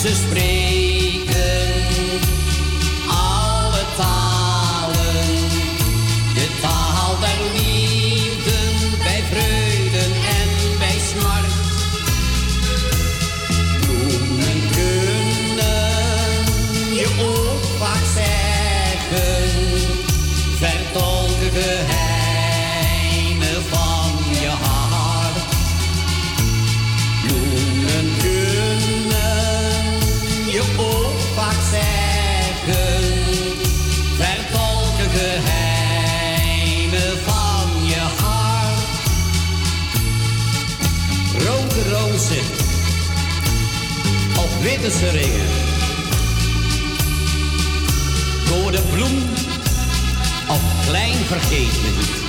Speaker 18: ze.
Speaker 19: Of witte seringen. Door de bloem of klein vergeet me niet.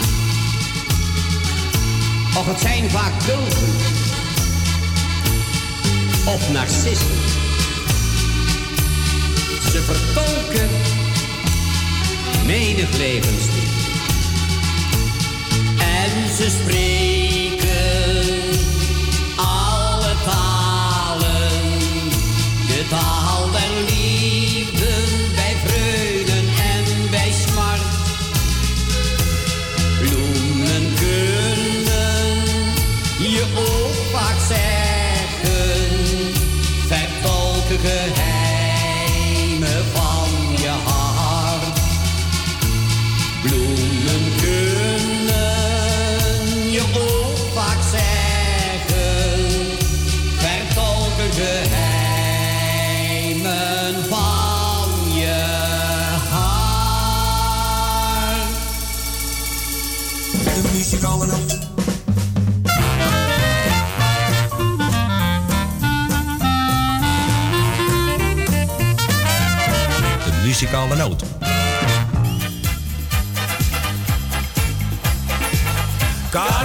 Speaker 19: Of het zijn vaak tulpen of narcissen. Ze vertolken menig. En ze spreken
Speaker 18: ば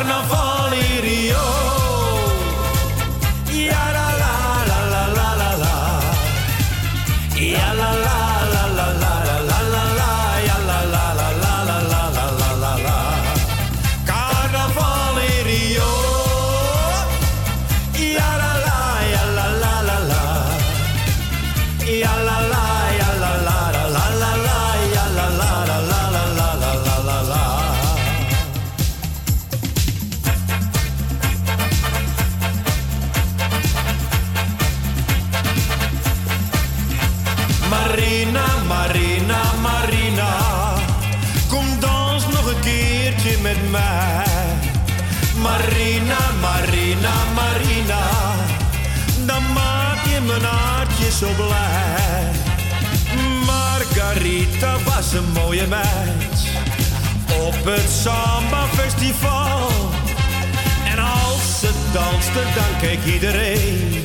Speaker 20: Carnaval een mooie meid op het Samba Festival. En als ze danste, dan keek iedereen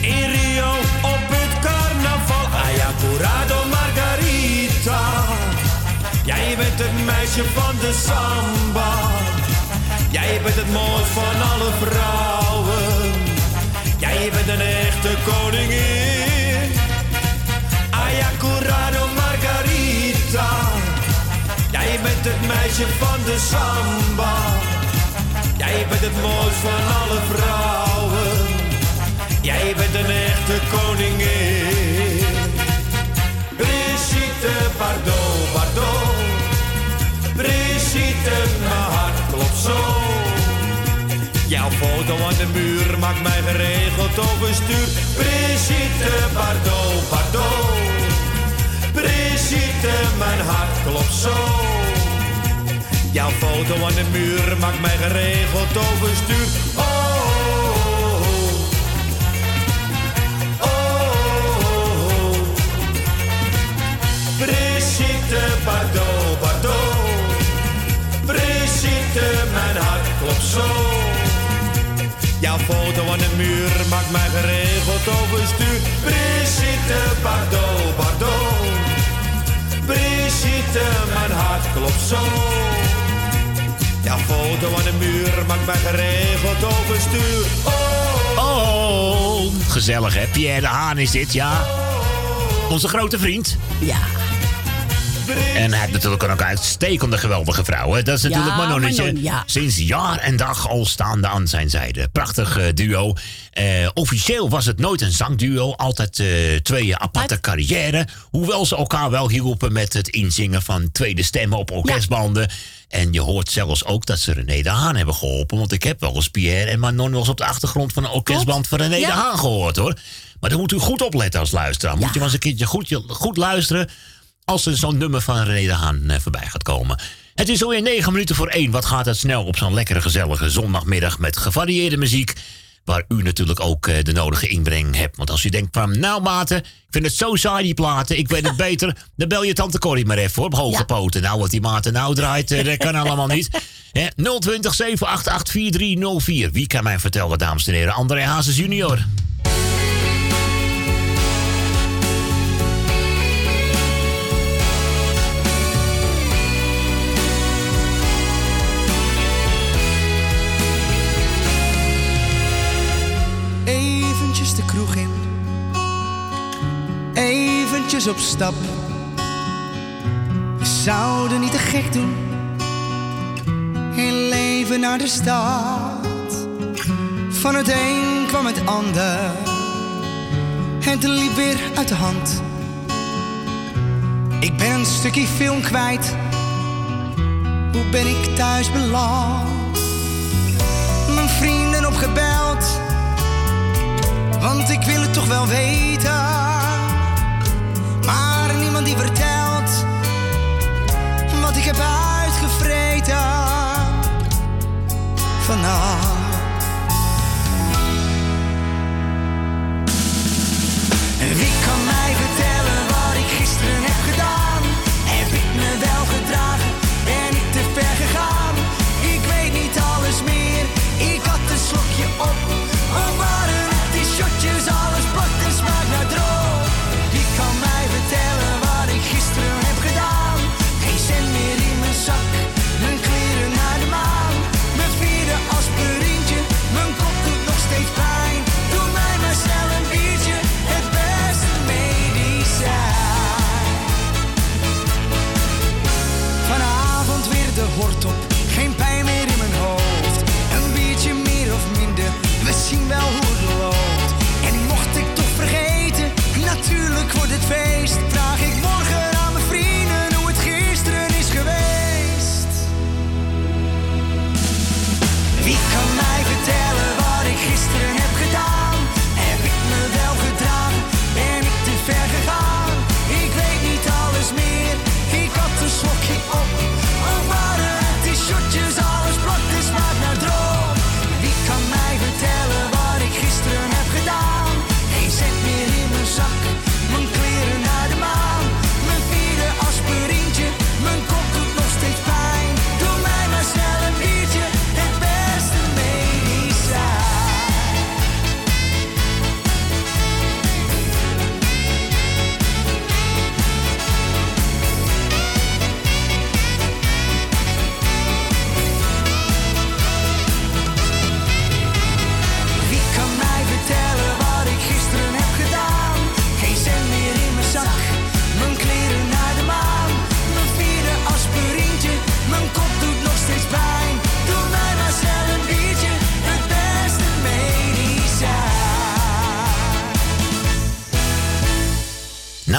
Speaker 20: in Rio op het carnaval. Aya curado Margarita, jij bent het meisje van de samba. Jij bent het mooist van alle vrouwen. Jij bent een echte koningin. Jij bent het meisje van de samba. Jij bent het mooist van alle vrouwen. Jij bent een echte koningin. Brigitte Bardot, Bardot. Brigitte, mijn hart klopt zo. Jouw foto aan de muur maakt mij geregeld overstuur. Brigitte Bardot, Bardot. Brigitte, mijn hart klopt zo. Jouw foto aan de muur maakt mij geregeld overstuur. Oh, oh, oh, oh. Brigitte, pardon, pardon. Brigitte, mijn hart klopt zo. Jouw foto aan de muur maakt mij geregeld overstuur. Brigitte Bardot, Bardot. Brigitte, mijn hart klopt zo. Jouw foto aan de muur maakt mij geregeld overstuur. Oh,
Speaker 1: Oh, gezellig hè. Pierre de Haan is dit, ja. Onze grote vriend.
Speaker 6: Ja.
Speaker 1: En hij heeft natuurlijk ook een uitstekende geweldige vrouw. Hè? Dat is
Speaker 6: Ja,
Speaker 1: natuurlijk Manonnetje.
Speaker 6: Manon, ja.
Speaker 1: Sinds jaar en dag al staande aan zijn zijde. Prachtig eh, duo. Eh, officieel was het nooit een zangduo. Altijd eh, twee aparte carrière. Hoewel ze elkaar wel hielpen met het inzingen van tweede stemmen op orkestbanden. En je hoort zelfs ook dat ze René de Haan hebben geholpen. Want ik heb wel eens Pierre en Manon wel eens op de achtergrond van een orkestband van René
Speaker 6: Ja.
Speaker 1: de Haan gehoord hoor. Maar dan moet u goed opletten als luisteraar. Moet je maar eens een keertje goed, goed luisteren als er zo'n nummer van René de Haan eh, voorbij gaat komen. Het is alweer 9 minuten voor 1. Wat gaat het snel op zo'n lekkere gezellige zondagmiddag met gevarieerde muziek. Waar u natuurlijk ook eh, de nodige inbreng hebt. Want als u denkt van, nou maten, ik vind het zo saai die platen. Ik weet het [LAUGHS] beter. Dan bel je tante Corrie maar even hoor, op hoge poten. Nou, wat die maten nou draait, eh, dat kan allemaal niet. Hè, 020 788 4304. Wie kan mij vertellen, dames en heren? André Hazes junior.
Speaker 21: Op stap. We zouden niet te gek doen. Heel leven naar de stad. Van het een kwam het ander. Het liep weer uit de hand. Ik ben een stukje film kwijt. Hoe ben ik thuis beland? Mijn vrienden opgebeld. Want ik wil het toch wel weten. Maar niemand die vertelt wat ik heb uitgevreten wie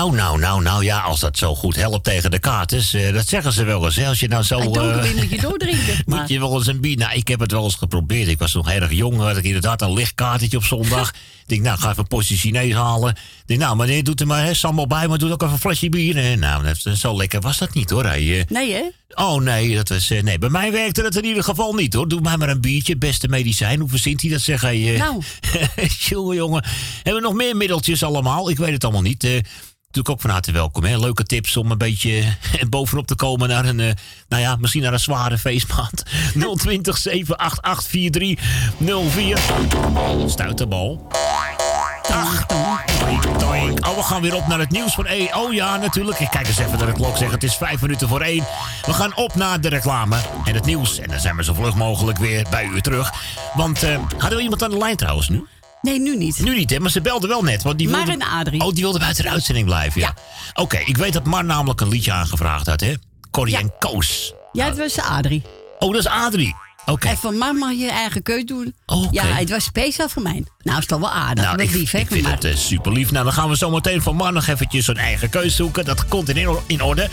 Speaker 1: Nou, nou, nou, nou ja, als dat zo goed helpt tegen de kaarters. eh, dat zeggen ze wel eens. Hè? Als je nou zo.
Speaker 6: Doet
Speaker 1: eh,
Speaker 6: een beetje doordrinken. [LAUGHS]
Speaker 1: Moet je wel eens een bier... Nou, ik heb het wel eens geprobeerd. Ik was nog erg jong. Had ik inderdaad een lichtkaartje op zondag. [LAUGHS] ik denk, nou, ga even een potje Chinees halen. Denk, nou, meneer, doet er maar hè, sambal bij, maar doe ook even een flesje bier. En, nou, dat, zo lekker was dat niet, hoor. Hij, eh,
Speaker 6: nee, hè?
Speaker 1: Oh, nee, dat was, eh, nee, bij mij werkte dat in ieder geval niet, hoor. Doe mij maar een biertje, beste medicijn. Hoe verzint hij dat, zeg hij? eh?
Speaker 6: Nou. [LAUGHS]
Speaker 1: jongen, jongen. Hebben we nog meer middeltjes allemaal? Ik weet het allemaal niet. Eh, natuurlijk ook van harte welkom. Hè? Leuke tips om een beetje bovenop te komen naar een, eh, nou ja, misschien naar een zware feestmaand. 020 788 4304. Stuiterbal. Dag. Toink, toink. Oh, we gaan weer op naar het nieuws van E. Oh ja, natuurlijk. Ik kijk eens even naar de klok. Zeg, het is vijf minuten voor één. We gaan op naar de reclame en het nieuws. En dan zijn we zo vlug mogelijk weer bij u terug. Want eh, hadden we iemand aan de lijn trouwens nu?
Speaker 6: Nee, nu niet.
Speaker 1: Nu niet, hè? Maar ze belde wel net. Want die
Speaker 6: Maar
Speaker 1: wilde...
Speaker 6: een Adrie.
Speaker 1: Oh, die wilde buiten de uitzending blijven, ja. Oké, ik weet dat Mar namelijk een liedje aangevraagd had, hè? Corrie en Koos.
Speaker 6: Ja, het was Adrie.
Speaker 1: Oh, dat is Adrie. Oké.
Speaker 6: En van mama je eigen keus doen.
Speaker 1: oké.
Speaker 6: Ja, het was speciaal voor mij. Nou, is toch wel aardig.
Speaker 1: Nou,
Speaker 6: dat
Speaker 1: ik,
Speaker 6: lief, hè,
Speaker 1: ik vind het eh, super lief. Nou, dan gaan we zo meteen van Mar nog eventjes zijn eigen keus zoeken. Dat komt in, in orde.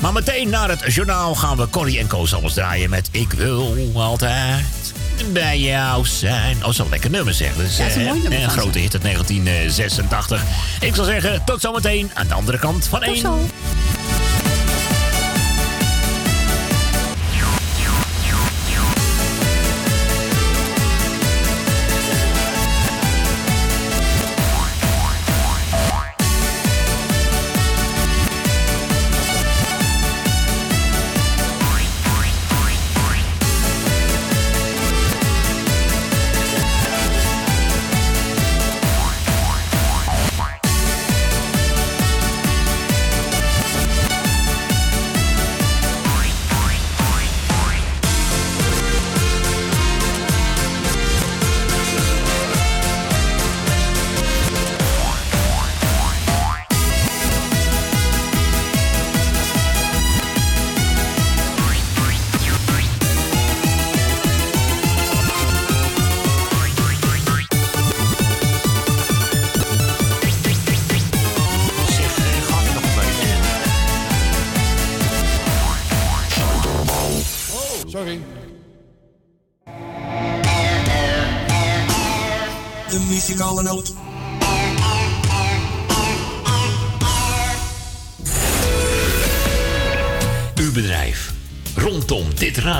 Speaker 1: Maar meteen naar het journaal gaan we Corrie en Koos alles draaien met Ik wil altijd bij jou zijn. Oh, zo'n lekker nummer zeg. Dus,
Speaker 6: ja, een,
Speaker 1: eh,
Speaker 6: mooi nummer
Speaker 1: grote hit uit 1986. Eh, Ik zal zeggen, tot zometeen aan de andere kant van 1.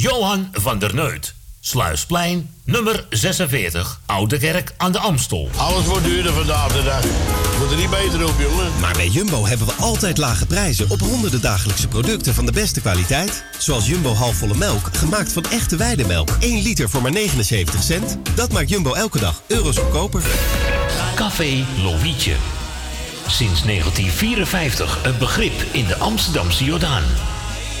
Speaker 1: Johan van der Neut. Sluisplein, nummer 46, Oude Kerk aan de Amstel.
Speaker 2: Alles wordt duurder vandaag de dag. Moet er niet beter op, jongen.
Speaker 3: Maar bij Jumbo hebben we altijd lage prijzen op honderden dagelijkse producten van de beste kwaliteit. Zoals Jumbo halfvolle melk, gemaakt van echte weidemelk. 1 liter voor maar 79 cent. Dat maakt Jumbo elke dag euro's goedkoper.
Speaker 1: Café Lovietje. Sinds 1954 een begrip in de Amsterdamse Jordaan.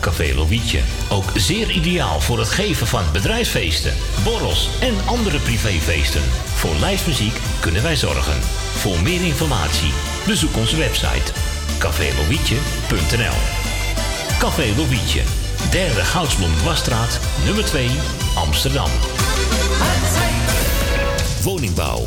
Speaker 1: Café Lovietje. Ook zeer ideaal voor het geven van bedrijfsfeesten, borrels en andere privéfeesten. Voor lijstmuziek kunnen wij zorgen. Voor meer informatie bezoek onze website cafélovietje.nl Café Lovietje. Derde Goudsblom Wasstraat, nummer 2, Amsterdam. Woningbouw,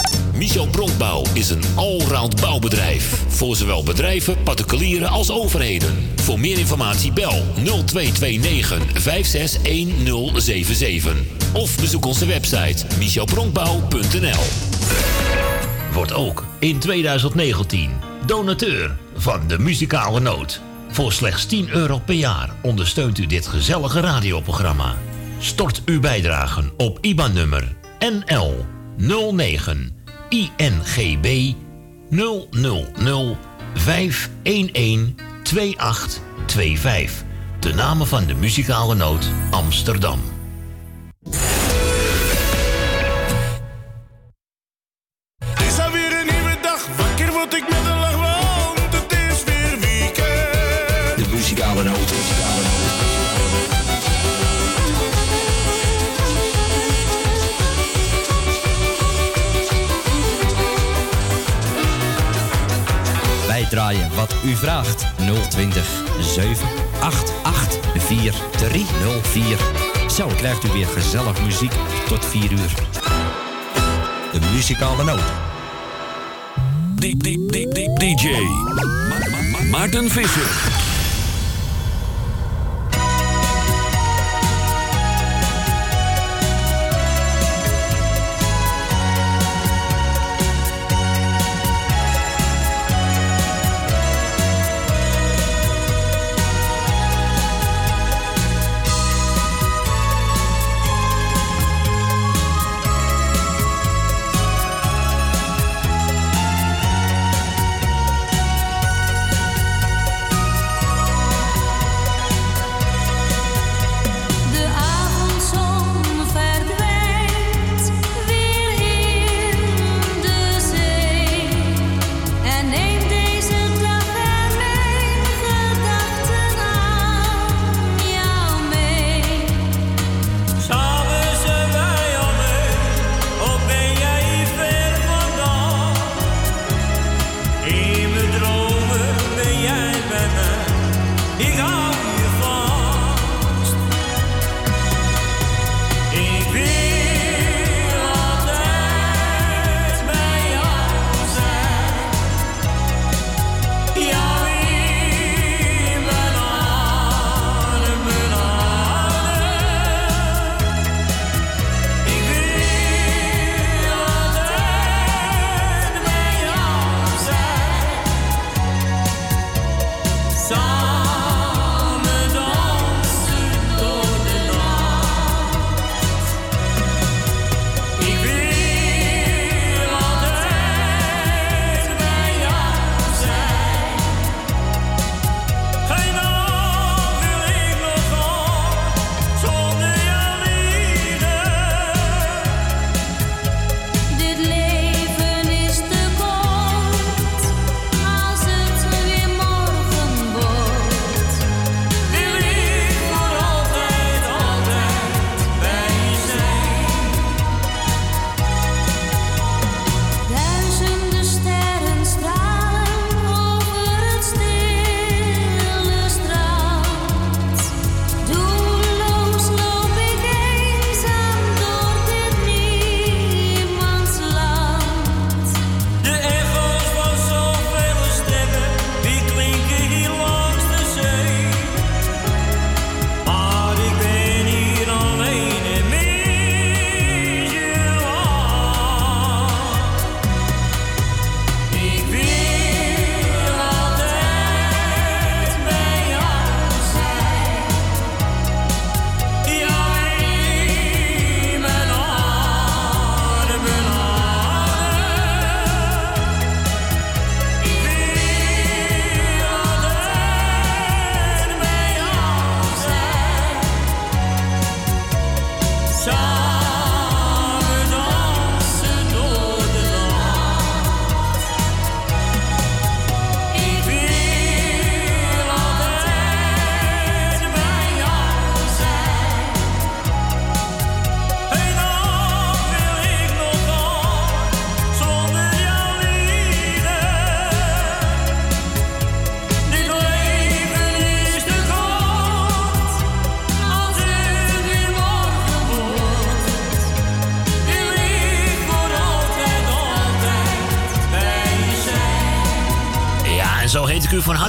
Speaker 1: Michel Bronkbouw is een allround bouwbedrijf. Voor zowel bedrijven, particulieren als overheden. Voor meer informatie bel 0229 561077. Of bezoek onze website michelbronkbouw.nl Wordt ook in 2019 donateur van de muzikale noot. Voor slechts 10 euro per jaar ondersteunt u dit gezellige radioprogramma. Stort uw bijdragen op IBAN-nummer NL 09 INGB 000 511 2825. De namen van de muzikale noot Amsterdam.
Speaker 9: Wat u vraagt. 020 788 4304. Zo krijgt u weer gezellig muziek tot 4 uur. De muzikale noot.
Speaker 22: DJ Ma- Ma- Ma- Maarten Visser.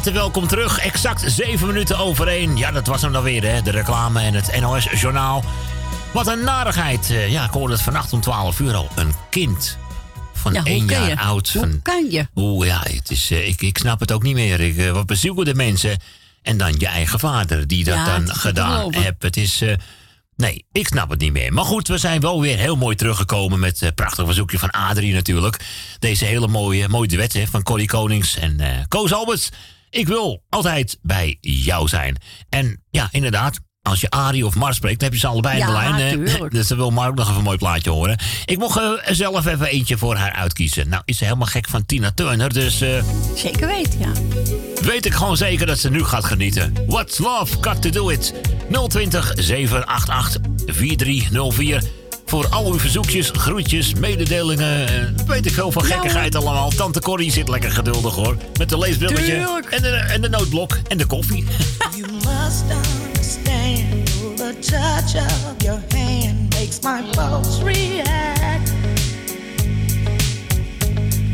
Speaker 1: Harte welkom terug. Exact 7 minuten over 1. Ja, dat was hem dan weer, hè. De reclame en het NOS-journaal. Wat een narigheid. Eh, Ja, ik hoorde het vannacht om 12 uur al. Een kind van
Speaker 6: Ja, hoe
Speaker 1: één jaar
Speaker 6: je?
Speaker 1: oud.
Speaker 6: Hoe
Speaker 1: Van,
Speaker 6: kan je?
Speaker 1: Oeh, ja, het is, eh, ik, ik snap het ook niet meer. Ik, eh, wat bezielen de mensen? En dan je eigen vader die dat
Speaker 6: Ja,
Speaker 1: dan gedaan hebt. Het is... Nee, ik snap het niet meer. Maar goed, we zijn wel weer heel mooi teruggekomen met een prachtig verzoekje van Adrie natuurlijk. Deze hele mooie, mooie duet hè, van Corrie Konings en Koos Alberts. Ik wil altijd bij jou zijn. En ja, inderdaad, als je Arie of Mar spreekt, dan heb je ze allebei in de lijn. [LAUGHS] Dus dan wil Mark nog even een mooi plaatje horen. Ik mocht eh, zelf even eentje voor haar uitkiezen. Nou, is ze helemaal gek van Tina Turner, dus... eh,
Speaker 6: Zeker weten, ja.
Speaker 1: weet ik gewoon zeker dat ze nu gaat genieten. What's love? Got to do it. 020 788 4304. Voor al uw verzoekjes, groetjes, mededelingen. eh, weet ik veel van gekkigheid allemaal. Tante Corrie zit lekker geduldig hoor. Met de leesbrilletje. En de, en de nootblok. En de koffie. [LAUGHS]
Speaker 23: You must understand the touch of your hand makes my pulse react.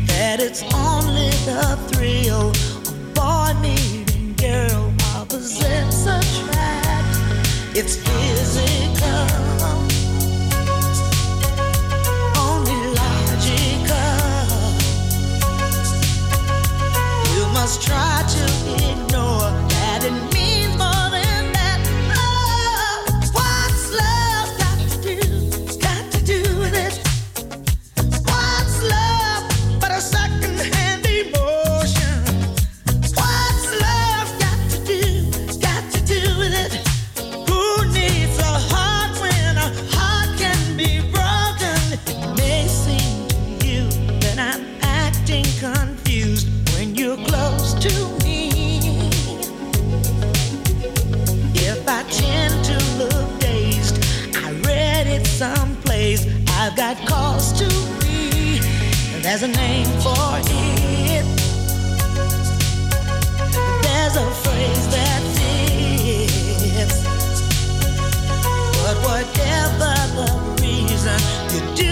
Speaker 23: That it's only the thrill of boy meeting girl opposites attract. It's physical, must try to ignore someplace. I've got cause to be. There's a name for it. There's a phrase that fits. But whatever the reason, you do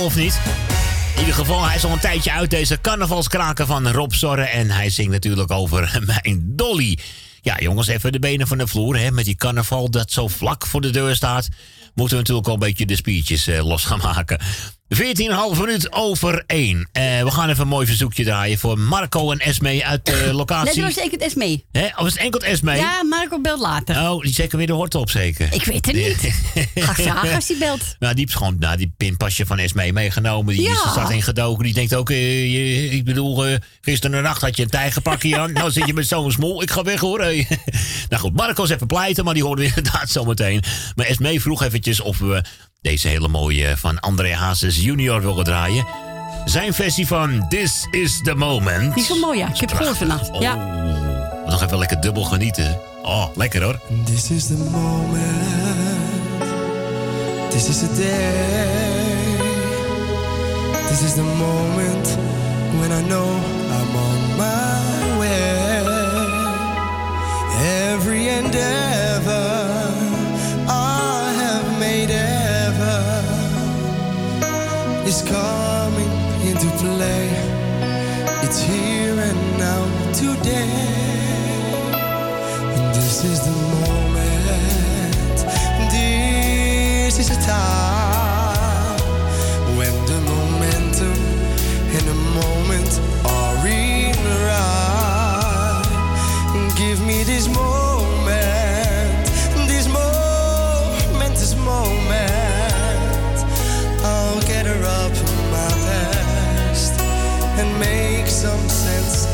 Speaker 1: of niet? In ieder geval, hij is al een tijdje uit deze carnavalskraken van Rob Zorre. En hij zingt natuurlijk over [LAUGHS] mijn Dolly. Ja, jongens, even de benen van de vloer. Hè, met die carnaval dat zo vlak voor de deur staat. Moeten we natuurlijk al een beetje de spiertjes eh, los gaan maken. 14,5 minuut over 1. Eh, we gaan even een mooi verzoekje draaien voor Marco en Esme uit de [COUGHS] locatie.
Speaker 6: Net was eens mee.
Speaker 1: Hè? Of is het enkel Esme?
Speaker 6: Ja, Marco belt later.
Speaker 1: Oh, die zeker weer de hort op, zeker.
Speaker 6: Ik weet het niet. Ga [LAUGHS] vragen als hij belt.
Speaker 1: Nou, die heeft gewoon nou, die pinpasje van Esme meegenomen. Die is er stad in gedoken. Die denkt ook, eh, je- ik bedoel, eh gisteren nacht had je een tijgerpakje aan. [LAUGHS] nou zit je met zo'n smol. Ik ga weg hoor. hey. [LAUGHS] nou goed, Marco is even pleiten, maar die hoorden we inderdaad zometeen. Maar Esme vroeg eventjes of we deze hele mooie van André Hazes junior willen draaien. Zijn versie van This is the Moment.
Speaker 6: Die is wel mooi, ja. Ik heb het gehoord vannacht. Ja.
Speaker 1: Nog even lekker dubbel genieten. Oh, lekker hoor.
Speaker 24: This is the moment. This is the day. This is the moment when I know I'm on my way. Every endeavor is coming into play. It's here and now today. And this is the moment. This is the time when the momentum and the moment are in right. Give me this moment, make some sense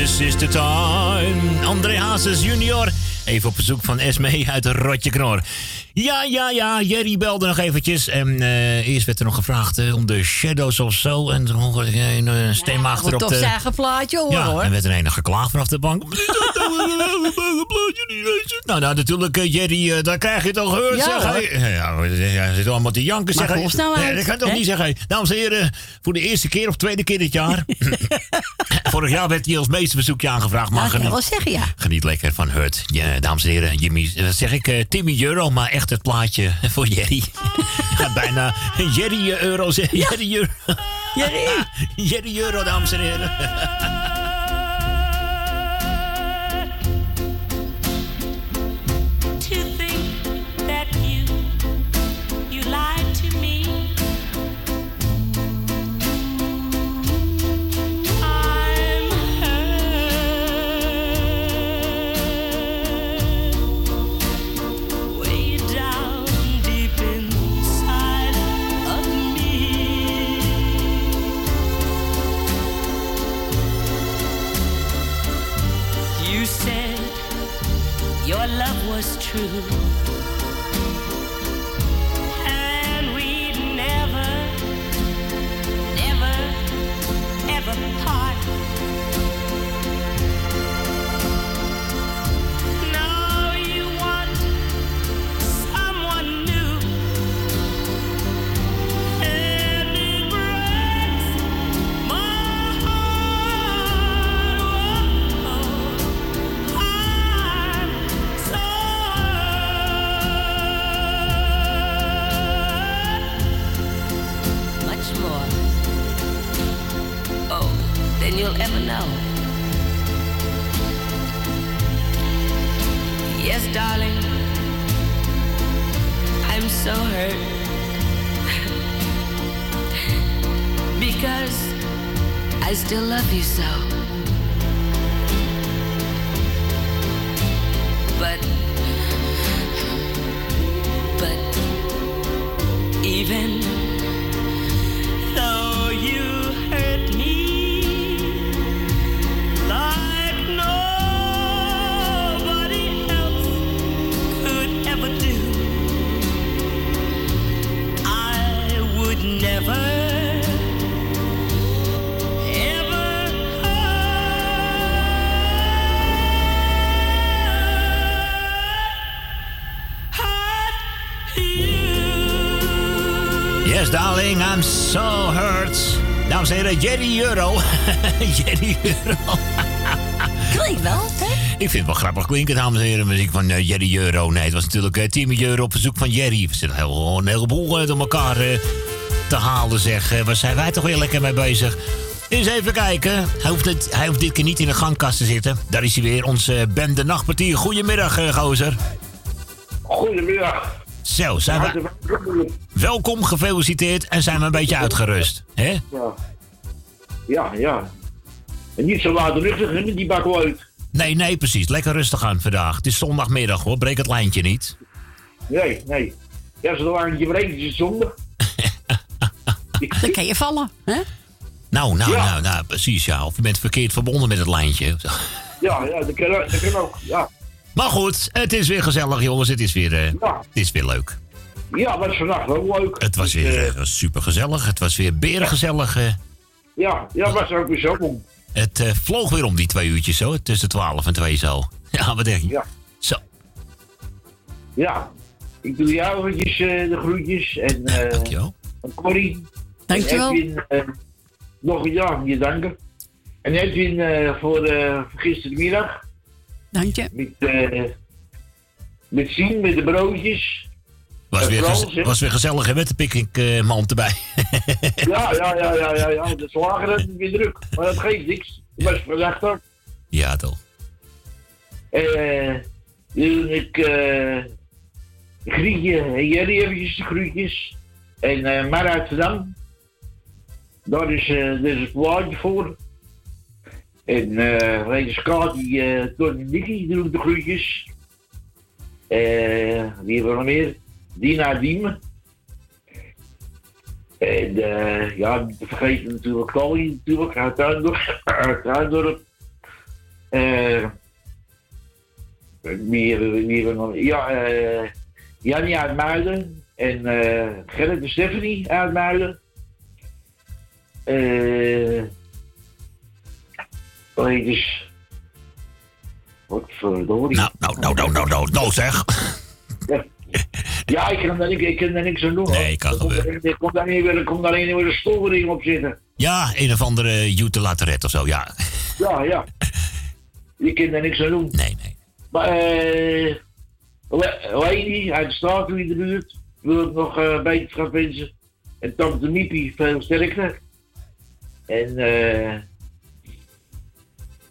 Speaker 24: this is the
Speaker 1: time. André Hazes junior. Even op verzoek van Esme uit Rotje Knor. Ja, ja, ja, Jerry belde nog eventjes. En eh, eerst werd er nog gevraagd eh, om de Shadows of zo. En toen hoorde ik een uh, steenmachter
Speaker 6: Wordt
Speaker 1: op
Speaker 6: toch
Speaker 1: de...
Speaker 6: zijn plaatje hoor
Speaker 1: Ja,
Speaker 6: hoor.
Speaker 1: en werd er een geklaagd vanaf de bank. [LAUGHS] Nou, nou, natuurlijk, eh, Jerry, eh, daar krijg je toch gehoord,
Speaker 6: Ja,
Speaker 1: zeg. hè? Ja, ja, hij zit allemaal te janken, zeg. Nee,
Speaker 6: uit,
Speaker 1: dat kan toch niet zeggen. Dames en heren, voor de eerste keer of tweede keer dit jaar. [LAUGHS] Vorig jaar werd hij als meesterverzoekje aangevraagd. Maar geniet,
Speaker 6: wel zeggen ja.
Speaker 1: geniet lekker van Hurt. Ja, dames en heren, Jimmy, eh, wat zeg ik, eh, Timmy Euro, maar echt het plaatje [LAUGHS] voor Jerry. ja, bijna Jerry Euro, zeg. Jerry Euro.
Speaker 6: Jerry. [LAUGHS]
Speaker 1: Jerry Euro, dames en heren.
Speaker 5: Was true.
Speaker 1: Euro. [LAUGHS] Jerry Euro.
Speaker 6: Klinkt wel, hè?
Speaker 1: Ik vind het wel grappig klinken, dames en heren. Muziek van eh, Jerry Euro. Nee, het was natuurlijk eh, Timmy Euro op verzoek van Jerry. We zitten heel, een heleboel eh, door elkaar te halen, zeg. Waar zijn wij toch weer lekker mee bezig? Eens even kijken. Hij hoeft, het, hij hoeft dit keer niet in de gangkast te zitten. Daar is hij weer, onze eh, bende nachtpartier. Goedemiddag, gozer.
Speaker 25: Goedemiddag.
Speaker 1: Zo, zijn we... Welkom, gefeliciteerd en zijn we een beetje uitgerust. hè?
Speaker 25: Ja. Ja, ja. En niet zo laat rustig in die bak wel uit.
Speaker 1: Nee, nee, precies. Lekker rustig aan vandaag. Het is zondagmiddag hoor, breek het lijntje niet.
Speaker 25: Nee, nee. Ja, zolang je breekt is het zondag. [LAUGHS]
Speaker 6: Dan kan je vallen, hè?
Speaker 1: Nou, nou, nou, nou, precies ja. Of je bent verkeerd verbonden met het lijntje. [LAUGHS]
Speaker 25: Ja, ja, dat kan, dat kan ook. Ja.
Speaker 1: Maar goed, het is weer gezellig jongens. Het is weer, eh, het is weer leuk.
Speaker 25: Ja, was vannacht wel leuk.
Speaker 1: Het was weer uh, super gezellig. Het was weer berengezellig. eh.
Speaker 25: Ja, ja, was ook weer zo om.
Speaker 1: Het eh, vloog weer om die twee uurtjes zo. Tussen 12 en 2 zo. Ja, wat denk je?
Speaker 25: Ja.
Speaker 1: Zo.
Speaker 25: Ja, ik doe jou eventjes eh, de groetjes. En, eh
Speaker 1: Dankjewel.
Speaker 25: En Corrie.
Speaker 6: Dankjewel.
Speaker 25: En Edwin, nog ja, je danken. En Edwin voor, eh, gistermiddag.
Speaker 6: Dank je.
Speaker 25: Met, eh met zien, met de broodjes.
Speaker 1: Was weer, gez- was weer gezellig hè, met de picknickmand erbij. [LAUGHS]
Speaker 25: Ja, ja, ja, ja, ja, ja. De slager had het weer druk. Maar dat geeft niks. Het was vandaag
Speaker 1: ja, toch.
Speaker 25: Eh, toen ik eh Grietje en Jerry eventjes de groetjes. En Mar uit Verdam. Daar is, daar is het plaatje voor. En eh Rede Skaat, die eh Tony Nicky, die doen de groetjes. Eh, wie hebben we nog meer? Dina Diemen. En eh, ja, vergeten natuurlijk Tolly natuurlijk, uit Tuindorp. [COUGHS] Eh, wie hebben we nog? Ja, eh Jannie uit Muiden. En eh Gerrit en Stephanie uit Muiden. Heet dus... Wat verdorie.
Speaker 1: Nou, nou, nou, nou, nou, nou, nou zeg.
Speaker 25: Ja, ik kan daar, ik, ik kan daar niks aan doen.
Speaker 1: Nee, kan
Speaker 25: gebeuren. Er komt daar niet weer, er komt daar niet weer een storing op zitten.
Speaker 1: Ja, een of andere Jute Lateret of zo, ja.
Speaker 25: Ja, ja. [LAUGHS] Je kan daar niks aan doen.
Speaker 1: Nee, nee.
Speaker 25: Maar, eh... Lady uit de straat in de buurt wil ik nog eh beter gaan wensen. En Tante Miepie veel sterker. En, eh...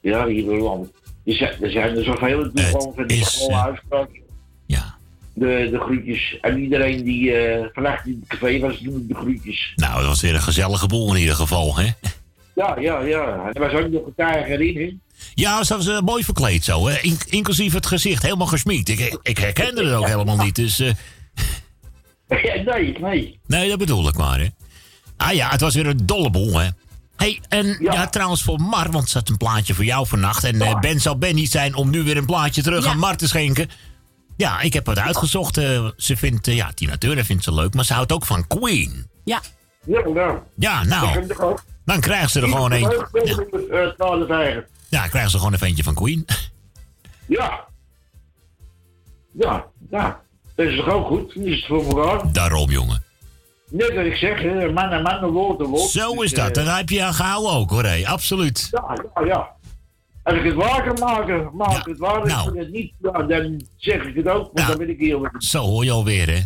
Speaker 25: ja, hier wil lang. Er zijn er, zoveel. Het gewoon van de school uitspraak. De, de groetjes. En iedereen die eh vannacht in het café was, doen de groetjes.
Speaker 1: Nou, dat was weer een gezellige boel in ieder geval, hè?
Speaker 25: Ja, ja, ja. Er was ook nog een tijger in, hè?
Speaker 1: Ja, ze was eh, mooi verkleed zo, hè? In- inclusief het gezicht, helemaal gesminkt. Ik, ik herkende het ook helemaal niet, dus... eh, [LAUGHS]
Speaker 25: nee, nee.
Speaker 1: Nee, dat bedoel ik maar, hè. Ah ja, het was weer een dolle boel, hè. hey, en ja. trouwens voor Mar, want er zat een plaatje voor jou vannacht. En eh, Ben zal Ben niet zijn om nu weer een plaatje terug aan Mar te schenken. Ja, ik heb het uitgezocht. eh, ze vindt, eh, ja, Tina Turner vindt ze leuk, maar ze houdt ook van Queen.
Speaker 6: Ja.
Speaker 25: Ja, nou.
Speaker 1: Ja, nou, dan krijgt ze er gewoon een.
Speaker 25: een.
Speaker 1: Ja, krijgen ze gewoon een ventje van Queen. [LAUGHS]
Speaker 25: Ja. Ja, ja. Dat is toch ook goed? Is het voor elkaar.
Speaker 1: Daarom, jongen.
Speaker 25: Net wat ik zeg, hè, man en man, woord en woord.
Speaker 1: Zo is
Speaker 25: Dus,
Speaker 1: dat.
Speaker 25: eh,
Speaker 1: Daar heb je aan gehouden ook, hoor. hé. Absoluut.
Speaker 25: Ja, ja, ja. Als ik het waar kan maken, maak ik het waar. Als ik het niet, ja, dan zeg ik het ook, want dan ben ik wat.
Speaker 1: Zo hoor je alweer, hè?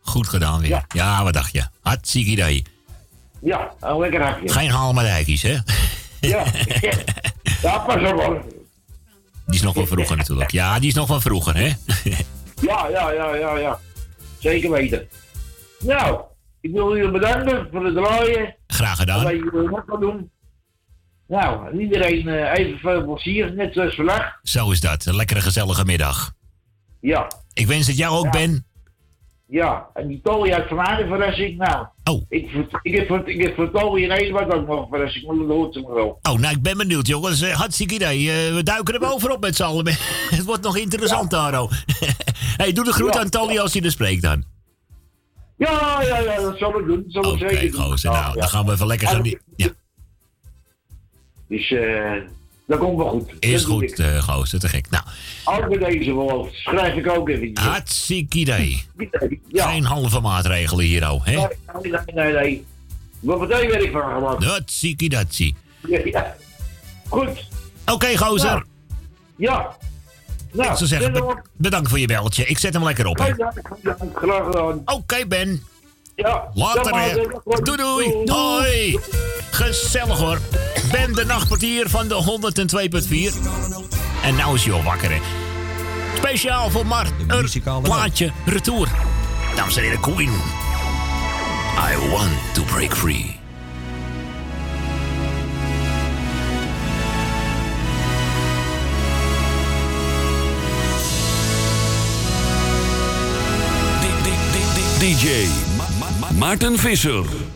Speaker 1: Goed gedaan weer. Ja, wat dacht je? Hartstikke idee.
Speaker 25: Ja, een lekker hapje.
Speaker 1: Geen halmadijkies, hè?
Speaker 25: Ja. ja, pas op hoor.
Speaker 1: Die is nog van vroeger natuurlijk. Ja, die is nog van vroeger, hè?
Speaker 25: Ja, ja, ja, ja, ja. Zeker weten. Nou, ik wil jullie bedanken voor het draaien.
Speaker 1: Graag gedaan.
Speaker 25: Wat jullie nog gaan doen. Nou, en iedereen eh, even veel plezier, net zoals vandaag.
Speaker 1: Zo is dat. Een lekkere gezellige middag.
Speaker 25: Ja,
Speaker 1: Ik wens het jou ook, Ben.
Speaker 25: ja. En die Tolly uit Van Aarde verrassing, nou.
Speaker 1: Oh.
Speaker 25: Ik, ik, heb, voor- ik heb voor Tolly in Nederland ook nog een verrassing, maar dat hoort ze wel.
Speaker 1: Oh, nou, ik ben benieuwd, jongens. Hartstikke idee. Eh, we duiken er bovenop met z'n allen. [LAUGHS] het wordt nog interessant, Taro. [LAUGHS] hey, doe de groet
Speaker 25: Ja.
Speaker 1: aan Tolly als hij er spreekt dan.
Speaker 25: Ja, ja, ja, dat zal ik doen. Dat zal ik
Speaker 1: Oké,
Speaker 25: zeker doen.
Speaker 1: gozer. Nou,
Speaker 25: Ja.
Speaker 1: dan gaan we even lekker gaan. Ja,
Speaker 25: Dus eh, dat komt wel goed.
Speaker 1: is
Speaker 25: Dat
Speaker 1: goed, eh gozer. Te gek. Nou,
Speaker 25: Ook bij deze wel. Schrijf ik ook even.
Speaker 1: hartstikke idee.
Speaker 25: Ja.
Speaker 1: Geen halve maatregelen hier, oh, hè?
Speaker 25: Nee, nee, nee, nee. Wat meteen werk van gemaakt.
Speaker 1: Datsie.
Speaker 25: Ja, ja. Goed.
Speaker 1: Oké, gozer.
Speaker 25: Ja. Nou,
Speaker 1: ik zou zeggen, bedankt voor je beltje. Ik zet hem lekker op, hè?
Speaker 25: Graag gedaan.
Speaker 1: Oké, Ben.
Speaker 25: Ja.
Speaker 1: Later,
Speaker 25: eh,
Speaker 1: Doei, doei. Hoi. Gezellig, hoor. Ben de nachtportier van de 102.4. En nou is hij al wakker, hè. Speciaal voor Mart. Een plaatje retour. Dames en heren, Queen. I want to break free.
Speaker 26: DJ Maarten Visser.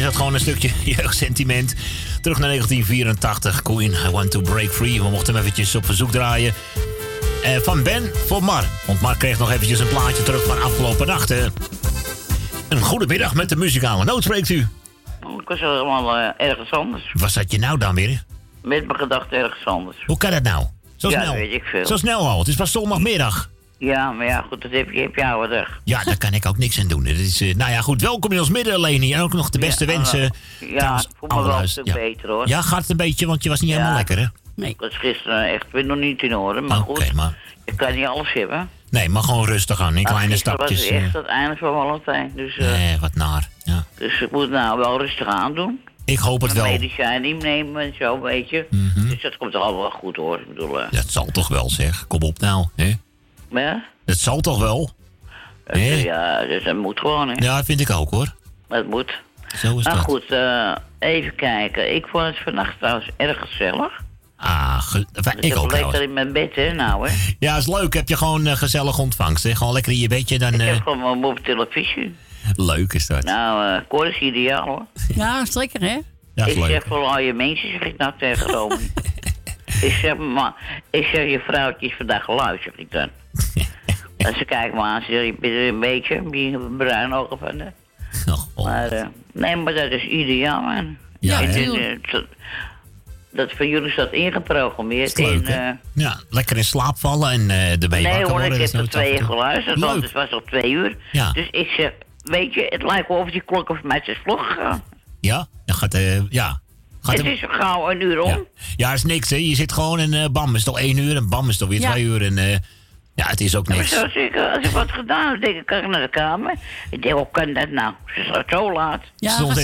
Speaker 1: Is dat gewoon een stukje [LAUGHS] jeugdsentiment. Terug naar 1984. Queen, I want to break free. We mochten hem eventjes op verzoek draaien. Eh, van Ben voor Mar. Want Mar kreeg nog eventjes een plaatje terug van afgelopen nacht. Een goede middag met de muzikale noot spreekt u.
Speaker 27: Ik was helemaal eh, ergens anders.
Speaker 1: Waar zat je nou dan weer?
Speaker 27: Met mijn gedachten ergens anders.
Speaker 1: Hoe kan dat nou? Zo
Speaker 27: ja,
Speaker 1: snel.
Speaker 27: weet ik veel.
Speaker 1: Zo snel al. Het is pas zondagmiddag.
Speaker 27: Ja, maar ja, goed, dat heb je op jouw dag.
Speaker 1: Ja, daar kan ik ook niks aan doen. Het is, eh, nou ja, goed. Welkom in ons midden, Leni. En ook nog de beste
Speaker 27: Ja,
Speaker 1: wensen.
Speaker 27: Ja,
Speaker 1: Trouwens,
Speaker 27: ik voel me wel een
Speaker 1: luister-
Speaker 27: stuk
Speaker 1: ja.
Speaker 27: beter hoor.
Speaker 1: Ja, gaat het een beetje, want je was niet helemaal lekker, hè?
Speaker 27: Nee. Ik was gisteren echt weer nog niet in orde, maar goed.
Speaker 1: maar...
Speaker 27: Ik kan niet alles hebben.
Speaker 1: Nee, maar gewoon rustig aan, in
Speaker 27: Maar
Speaker 1: kleine stapjes.
Speaker 27: was het echt
Speaker 1: eh.
Speaker 27: het einde van Valentijn. Dus, eh,
Speaker 1: Nee, wat naar. Ja.
Speaker 27: dus ik moet nou wel rustig aan doen.
Speaker 1: Ik hoop het wel.
Speaker 27: medicijn innemen en zo, weet je.
Speaker 1: Mhm.
Speaker 27: Dus dat komt allemaal wel goed hoor. Ik bedoel,
Speaker 1: Dat zal toch wel, zeg. Kom op nou, hè?
Speaker 27: Ja,
Speaker 1: Dat zal toch wel? Hè?
Speaker 27: ja, dus dat moet gewoon, hè.
Speaker 1: Ja, vind ik ook, hoor.
Speaker 27: Dat moet.
Speaker 1: Zo is
Speaker 27: nou
Speaker 1: dat.
Speaker 27: goed, eh, even kijken. Ik vond het vannacht trouwens erg gezellig.
Speaker 1: Ah, ge-
Speaker 27: Dus
Speaker 1: ik ook
Speaker 27: lekker
Speaker 1: trouwens.
Speaker 27: in mijn bed, hè, nou, hè.
Speaker 1: Ja, is leuk. Heb je gewoon eh, gezellig ontvangst, hè? Gewoon lekker in je bedje, dan...
Speaker 27: Ik
Speaker 1: eh,
Speaker 27: heb gewoon mijn op televisie.
Speaker 1: leuk is dat.
Speaker 27: Nou, eh koor is ideaal, hoor.
Speaker 6: Ja, is lekker, hè?
Speaker 1: Ja, is
Speaker 27: ik
Speaker 1: leuk.
Speaker 27: zeg voor al je mensen, zeg ik nou tegen Romy. [LAUGHS] ik zeg, maar, ik zeg, je vrouwtje is vandaag geluid, zeg ik dan. [LAUGHS] en ze kijkt me aan, ze zegt, je bent er een beetje, die bruin ogen van de. Maar, eh, nee, maar dat is ideaal, man.
Speaker 1: Oh, Ja,
Speaker 27: En, eh, dat- dat voor jullie staat ingeprogrammeerd.
Speaker 1: Leuk, hè?
Speaker 27: eh,
Speaker 1: Ja, lekker in slaap vallen en de ben je
Speaker 27: Nee hoor, ik heb
Speaker 1: is
Speaker 27: twee uur geluisterd, want het was al twee uur.
Speaker 1: Ja.
Speaker 27: Dus ik zeg, weet je, het lijkt wel of die klokken voor mij is vlog gegaan.
Speaker 1: Ja? Dan gaat, ja. Gaat
Speaker 27: Het
Speaker 1: hem-
Speaker 27: is gauw een uur om.
Speaker 1: Ja, is niks, hè. Je zit gewoon en eh, bam, is toch één uur en bam, is toch weer
Speaker 27: Ja.
Speaker 1: twee uur. En eh, ja, het is ook niks.
Speaker 27: zo zeg ik, als ik wat gedaan heb, denk ik, kan ik naar de kamer. Ik denk, hoe kan dat nou? Ze is zo laat.
Speaker 1: Soms-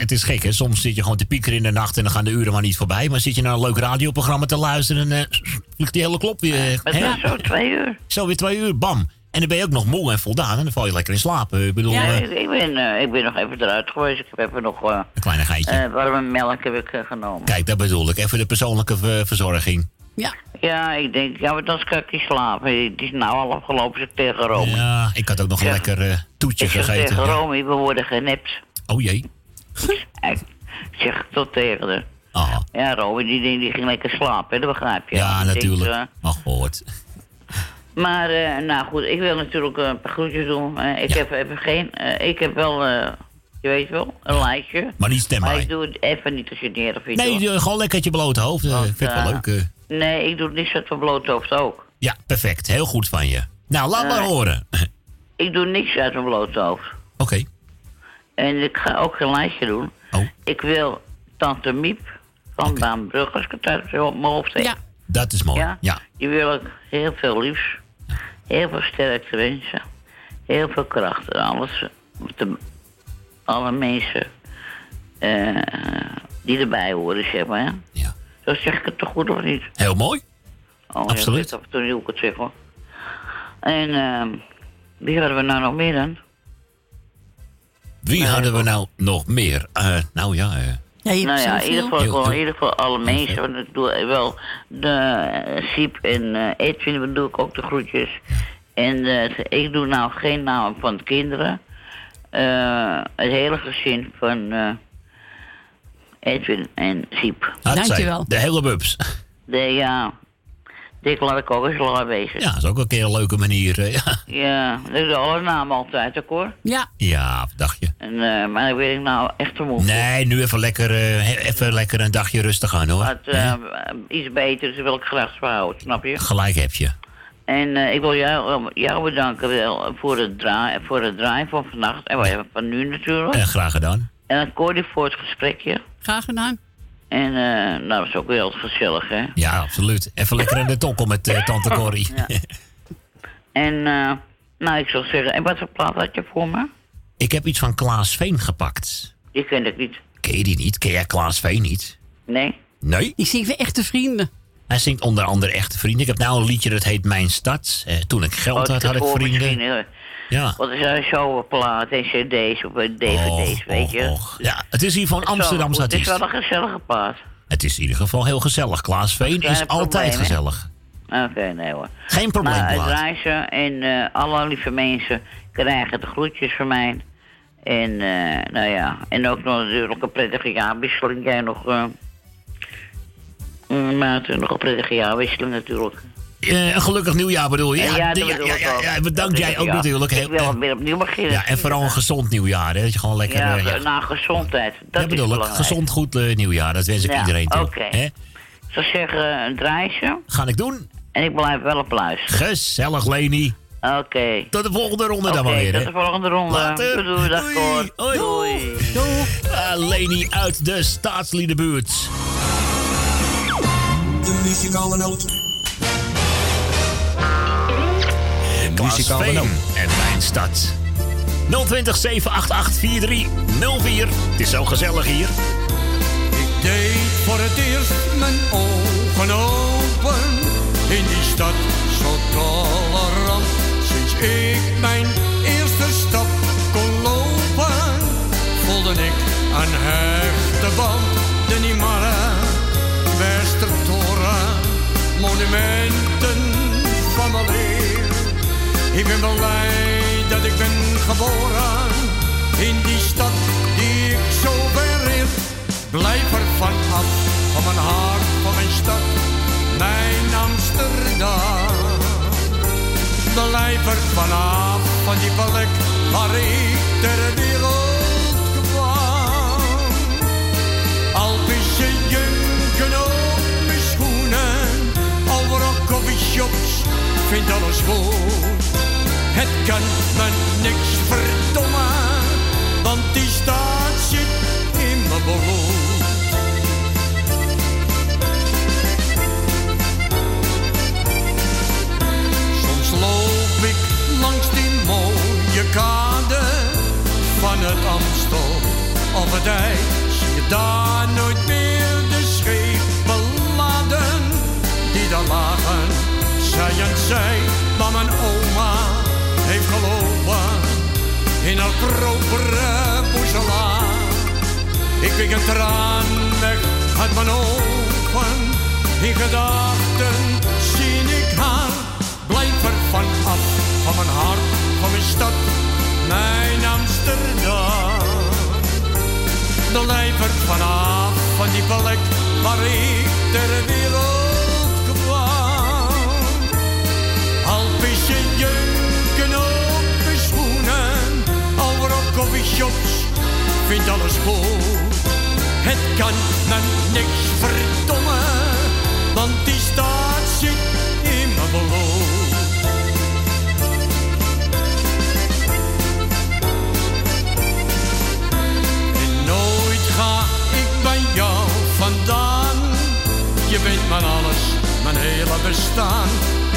Speaker 1: Het is gek, hè. Soms zit je gewoon te piekeren in de nacht en dan gaan de uren maar niet voorbij. Maar zit je naar een leuk radioprogramma te luisteren en eh, vliegt die hele klop weer.
Speaker 27: Maar
Speaker 1: hè?
Speaker 27: het was zo twee uur.
Speaker 1: Zo weer twee uur, bam. En dan ben je ook nog moe en voldaan en dan val je lekker in slaap. Eh, Ik bedoel,
Speaker 27: Ja,
Speaker 1: eh,
Speaker 27: ik, ik ben, eh, ik ben nog even eruit geweest. Ik heb even nog
Speaker 1: een kleinigheidje.
Speaker 27: eh, warme melk heb ik, genomen.
Speaker 1: Kijk, dat bedoel ik. Even de persoonlijke verzorging.
Speaker 6: Ja.
Speaker 27: Ja, ik denk, ja, maar dan kan ik niet slapen. Het is nou al afgelopen, zeg tegen Romy.
Speaker 1: Ja, ik had ook nog een lekker toetje
Speaker 27: ik zeg
Speaker 1: gegeten.
Speaker 27: tegen
Speaker 1: Ja.
Speaker 27: Romy, we worden genept.
Speaker 1: Oh jee. [LAUGHS]
Speaker 27: Ik zeg ik tot tegen haar.
Speaker 1: Ah.
Speaker 27: Ja, Romy, die, ding, die ging lekker slapen, hè, dat begrijp je.
Speaker 1: Ja,
Speaker 27: Ik denk,
Speaker 1: natuurlijk. Ach, gehoord.
Speaker 27: Maar, eh, nou goed, ik wil natuurlijk eh, een paar groetjes doen. Eh, ik heb even geen, ik heb wel, je weet wel, een lijstje.
Speaker 1: Maar niet stemmen.
Speaker 27: Maar ik doe het even niet als je het niet erg vindt.
Speaker 1: Nee, eh, gewoon lekker je blote hoofd. Ik vind het wel leuk.
Speaker 27: Nee, ik doe het niet zo van bloot hoofd ook.
Speaker 1: Ja, perfect. Heel goed van je. Nou, laat maar horen. [LAUGHS]
Speaker 27: Ik doe niks uit mijn blote hoofd.
Speaker 1: Oké.
Speaker 27: En ik ga ook geen lijstje doen.
Speaker 1: Oh.
Speaker 27: Ik wil Tante Miep van Baanbrug, als ik het uit mijn hoofd heb. Ja.
Speaker 1: Dat is mooi.
Speaker 27: Ja.
Speaker 1: Ja.
Speaker 27: Die wil ik heel veel liefs. Heel veel sterkte wensen. Heel veel kracht en alles. Met de, alle mensen eh, die erbij horen, zeg maar. Ja.
Speaker 1: Ja.
Speaker 27: Zo zeg ik het toch goed of niet?
Speaker 1: Heel mooi.
Speaker 27: Oh,
Speaker 1: Absoluut.
Speaker 27: niet hoe ik het zeg hoor. En ehm wie hadden we nou nog meer dan?
Speaker 1: Wie hadden we nou nog meer? Eh, nou ja, eh,
Speaker 27: nou ja, in ieder geval, gewoon, in ieder geval alle mensen. Want ik doe wel de eh, Siep en eh Edwin doe ik ook de groetjes. En eh, ik doe nou geen naam van de kinderen. Eh, het hele gezin van eh, Edwin en Siep.
Speaker 1: had zij. De hele bubs.
Speaker 27: De, ja, Dick, laat ik ook eens laat wezen.
Speaker 1: Ja, dat is ook een keer een leuke manier. ja. [LAUGHS]
Speaker 27: Ja, dat is alle namen altijd, ook hoor.
Speaker 6: Ja.
Speaker 1: ja, wat dacht je?
Speaker 27: En, eh, maar dan weet ik nou echt te moe.
Speaker 1: Nee, nu even lekker, eh, even lekker een dagje rustig aan hoor.
Speaker 27: Het, eh, iets beter, dus wil ik graag zo houden, snap je?
Speaker 1: Gelijk heb je.
Speaker 27: En eh, ik wil jou, jou bedanken wel voor het, draai, voor het draaien van vannacht. En van nu natuurlijk.
Speaker 1: Eh, graag gedaan.
Speaker 27: En dan Cordy voor het gesprekje.
Speaker 6: Graag gedaan.
Speaker 27: En eh, nou, dat is ook wel gezellig, hè?
Speaker 1: Ja, absoluut. Even lekker in de tokkel met eh, tante Corrie.
Speaker 27: En, eh, nou, ik zou zeggen, en wat voor plaat had je voor me?
Speaker 1: ik heb iets van Klaas Veen gepakt.
Speaker 27: Die ken ik niet.
Speaker 1: Ken je die niet? Ken jij Klaas Veen niet?
Speaker 27: Nee?
Speaker 1: Nee?
Speaker 6: Ik zie voor echte vrienden.
Speaker 1: Hij zingt onder andere echte vrienden. Ik heb nou een liedje dat heet Mijn Stad. Eh, toen ik geld had, had ik vrienden. Ja.
Speaker 27: Wat is er zo plaat en cd's of eh, dvd's, weet je?
Speaker 1: Ja, het is hier van Amsterdamse
Speaker 27: goed. Het is wel een gezellige plaat.
Speaker 1: Het is in ieder geval heel gezellig. Klaas Veen is altijd
Speaker 27: probleem,
Speaker 1: gezellig.
Speaker 27: Oké, nee hoor.
Speaker 1: Geen probleem,
Speaker 27: Nou, het reizen en eh, alle lieve mensen krijgen de groetjes van mij. En, eh, nou ja, en ook nog natuurlijk een prettige jaarwisseling. Jij nog, Maarten, nog een prettige jaarwisseling natuurlijk.
Speaker 1: Eh, een gelukkig nieuwjaar bedoel je?
Speaker 27: Ja, dat
Speaker 1: ja,
Speaker 27: bedoel
Speaker 1: ja, ja, ja, bedankt jij ook
Speaker 27: Ja.
Speaker 1: natuurlijk.
Speaker 27: Ik
Speaker 1: Heel-
Speaker 27: wil
Speaker 1: eh,
Speaker 27: weer opnieuw beginnen.
Speaker 1: ja, en vooral een gezond nieuwjaar. Hè? Dat je gewoon lekker...
Speaker 27: Ja,
Speaker 1: eh, ja,
Speaker 27: naar gezondheid. Dat is
Speaker 1: bedoel ik. Gezond goed eh, nieuwjaar. Dat wens ik
Speaker 27: Ja,
Speaker 1: iedereen toe.
Speaker 27: oké.
Speaker 1: Hè?
Speaker 27: Ik zou zeggen, een draaisje.
Speaker 1: Ga ik doen.
Speaker 27: En ik blijf wel op luisteren.
Speaker 1: Gezellig, Leni.
Speaker 27: Oké.
Speaker 1: Tot de volgende ronde dan weer.
Speaker 27: tot de volgende ronde.
Speaker 1: Later.
Speaker 27: Doei, doei, dag, Cor.
Speaker 1: Hoi.
Speaker 27: Doei.
Speaker 1: Ah, Leni uit de staatsliedenbuurt.
Speaker 4: De muzikale noot.
Speaker 1: Klaas
Speaker 5: muzikale noot.
Speaker 1: en mijn stad. 020 788 4304. Het is zo gezellig hier.
Speaker 11: Ik deed voor het eerst mijn ogen open in die stad zo tolerant. Sinds ik mijn eerste stap kon lopen, voelde ik een hechte band. De Niemarra, Westertoren, leer. Ik ben blij dat ik ben geboren in die stad die ik zo bereer. Blijf er vanaf, van mijn hart, van mijn stad, mijn Amsterdam. Blijf er vanaf, van die plek waar ik ter wereld kwam. Alpische jurken op mijn schoenen, overal coffeeshops, vind alles goed. Het kan me niks verdommen, want die staat zit in mijn bloed. Soms loop ik langs die mooie kade van het Amstel of het IJ. Zie je daar nooit meer de schepen laden die daar lagen. Zij en zij, maar mijn oma in haar propere boezelaar. Ik pik een traan weg uit mijn ogen. In gedachten zie ik haar. Blijf er van af, van mijn hart, van mijn stad, mijn Amsterdam. Blijf er vanaf, van die plek waar ik vind alles goed. Het kan me niks verdommen, want die staat zit in mijn bloed. En nooit ga ik bij jou vandaan. Je bent mijn alles, mijn hele bestaan.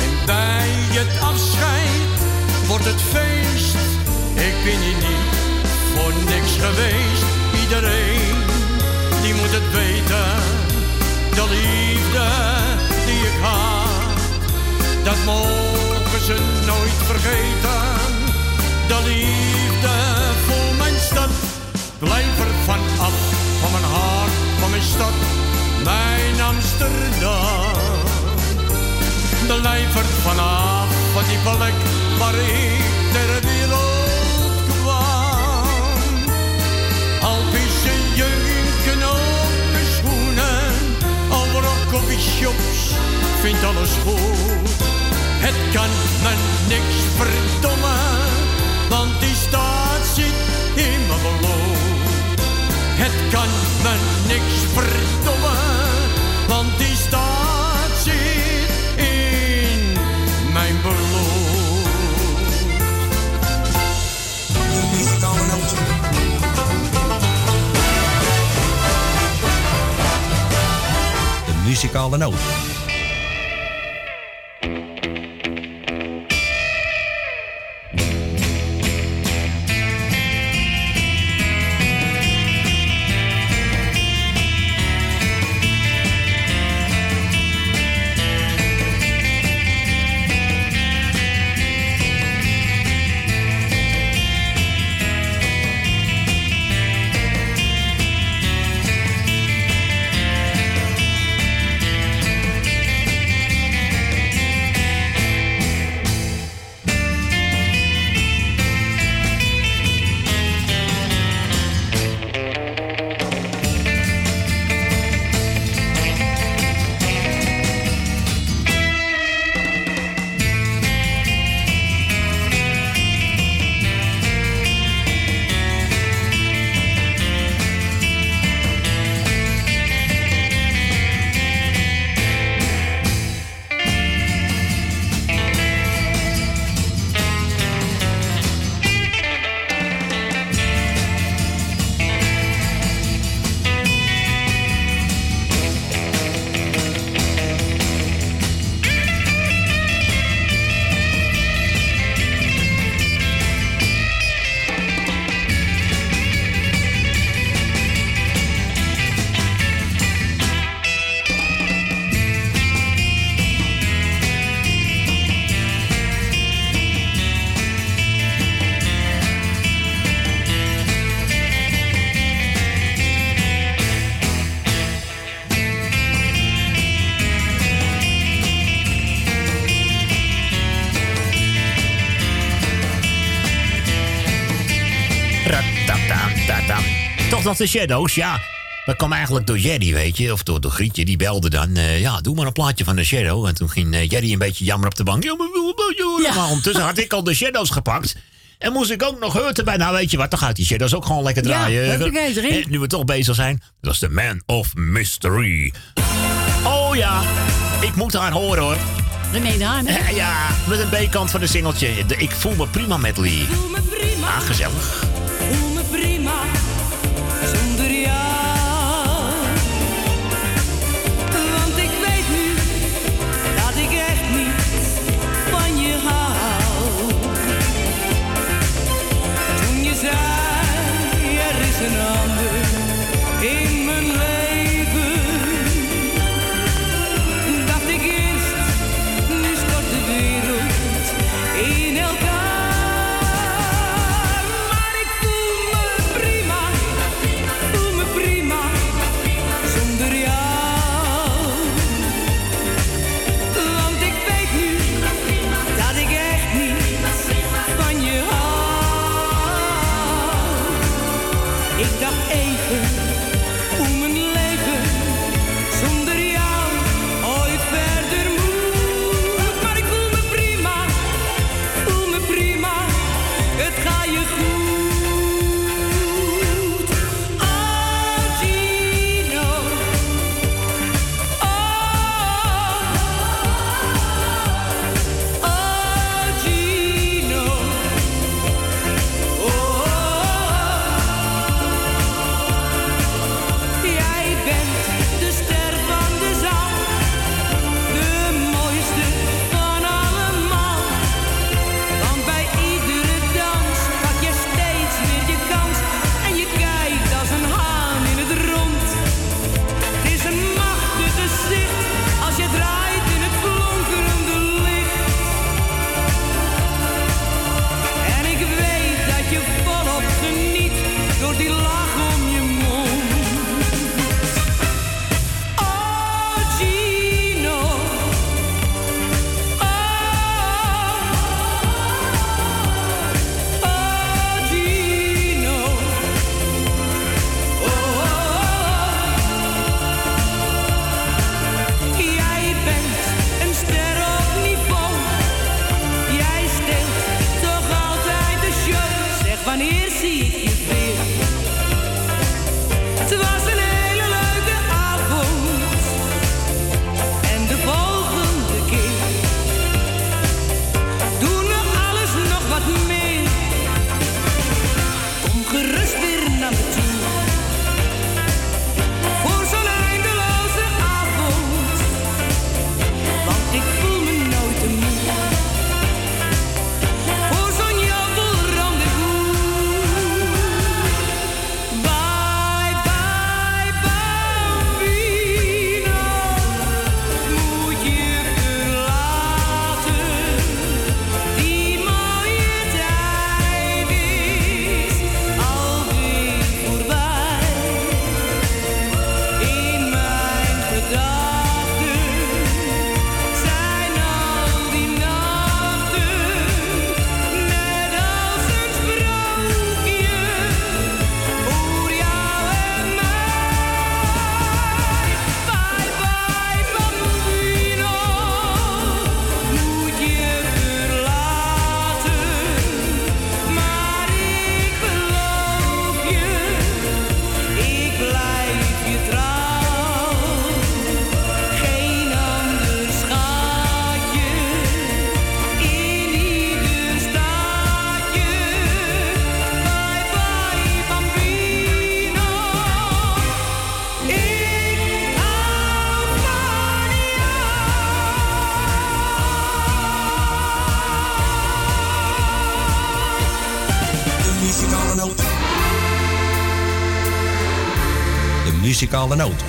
Speaker 11: En bij het afscheid wordt het feest. Ik ben hier niet voor niks geweest. Iedereen die moet het weten. De liefde die ik had, dat mogen ze nooit vergeten. De liefde voor mijn stad, blijf er van af. Van mijn hart, van mijn stad, mijn Amsterdam. Blijf er vanaf, van die plek waar ik ter wereld coffeeshops, vind alles goed. Het kan me niks verdommen, want die staat zit in mijn bloed. Het kan me niks verdommen, want die staat zit
Speaker 9: muzikale noot.
Speaker 1: De Shadows, ja. Dat kwam eigenlijk door Jerry, weet je. Of door, door Grietje, die belde dan. eh, ja, doe maar een plaatje van de Shadow. En toen ging eh, Jerry een beetje jammer op de bank. Ja, maar, ondertussen had ik al de Shadows gepakt. En moest ik ook nog Hurten bij. Nou, weet je wat, dan gaat die Shadows ook gewoon lekker
Speaker 6: Ja,
Speaker 1: draaien.
Speaker 6: erin.
Speaker 1: Eh, nu we toch bezig zijn. Dat is de Man of Mystery. Oh ja, ik moet haar horen hoor.
Speaker 6: René Daan, hè?
Speaker 1: Ja, met een B-kant van een singeltje. De Ik voel me prima met Lee.
Speaker 28: voel me prima.
Speaker 1: Ah, gezellig.
Speaker 9: A
Speaker 29: note.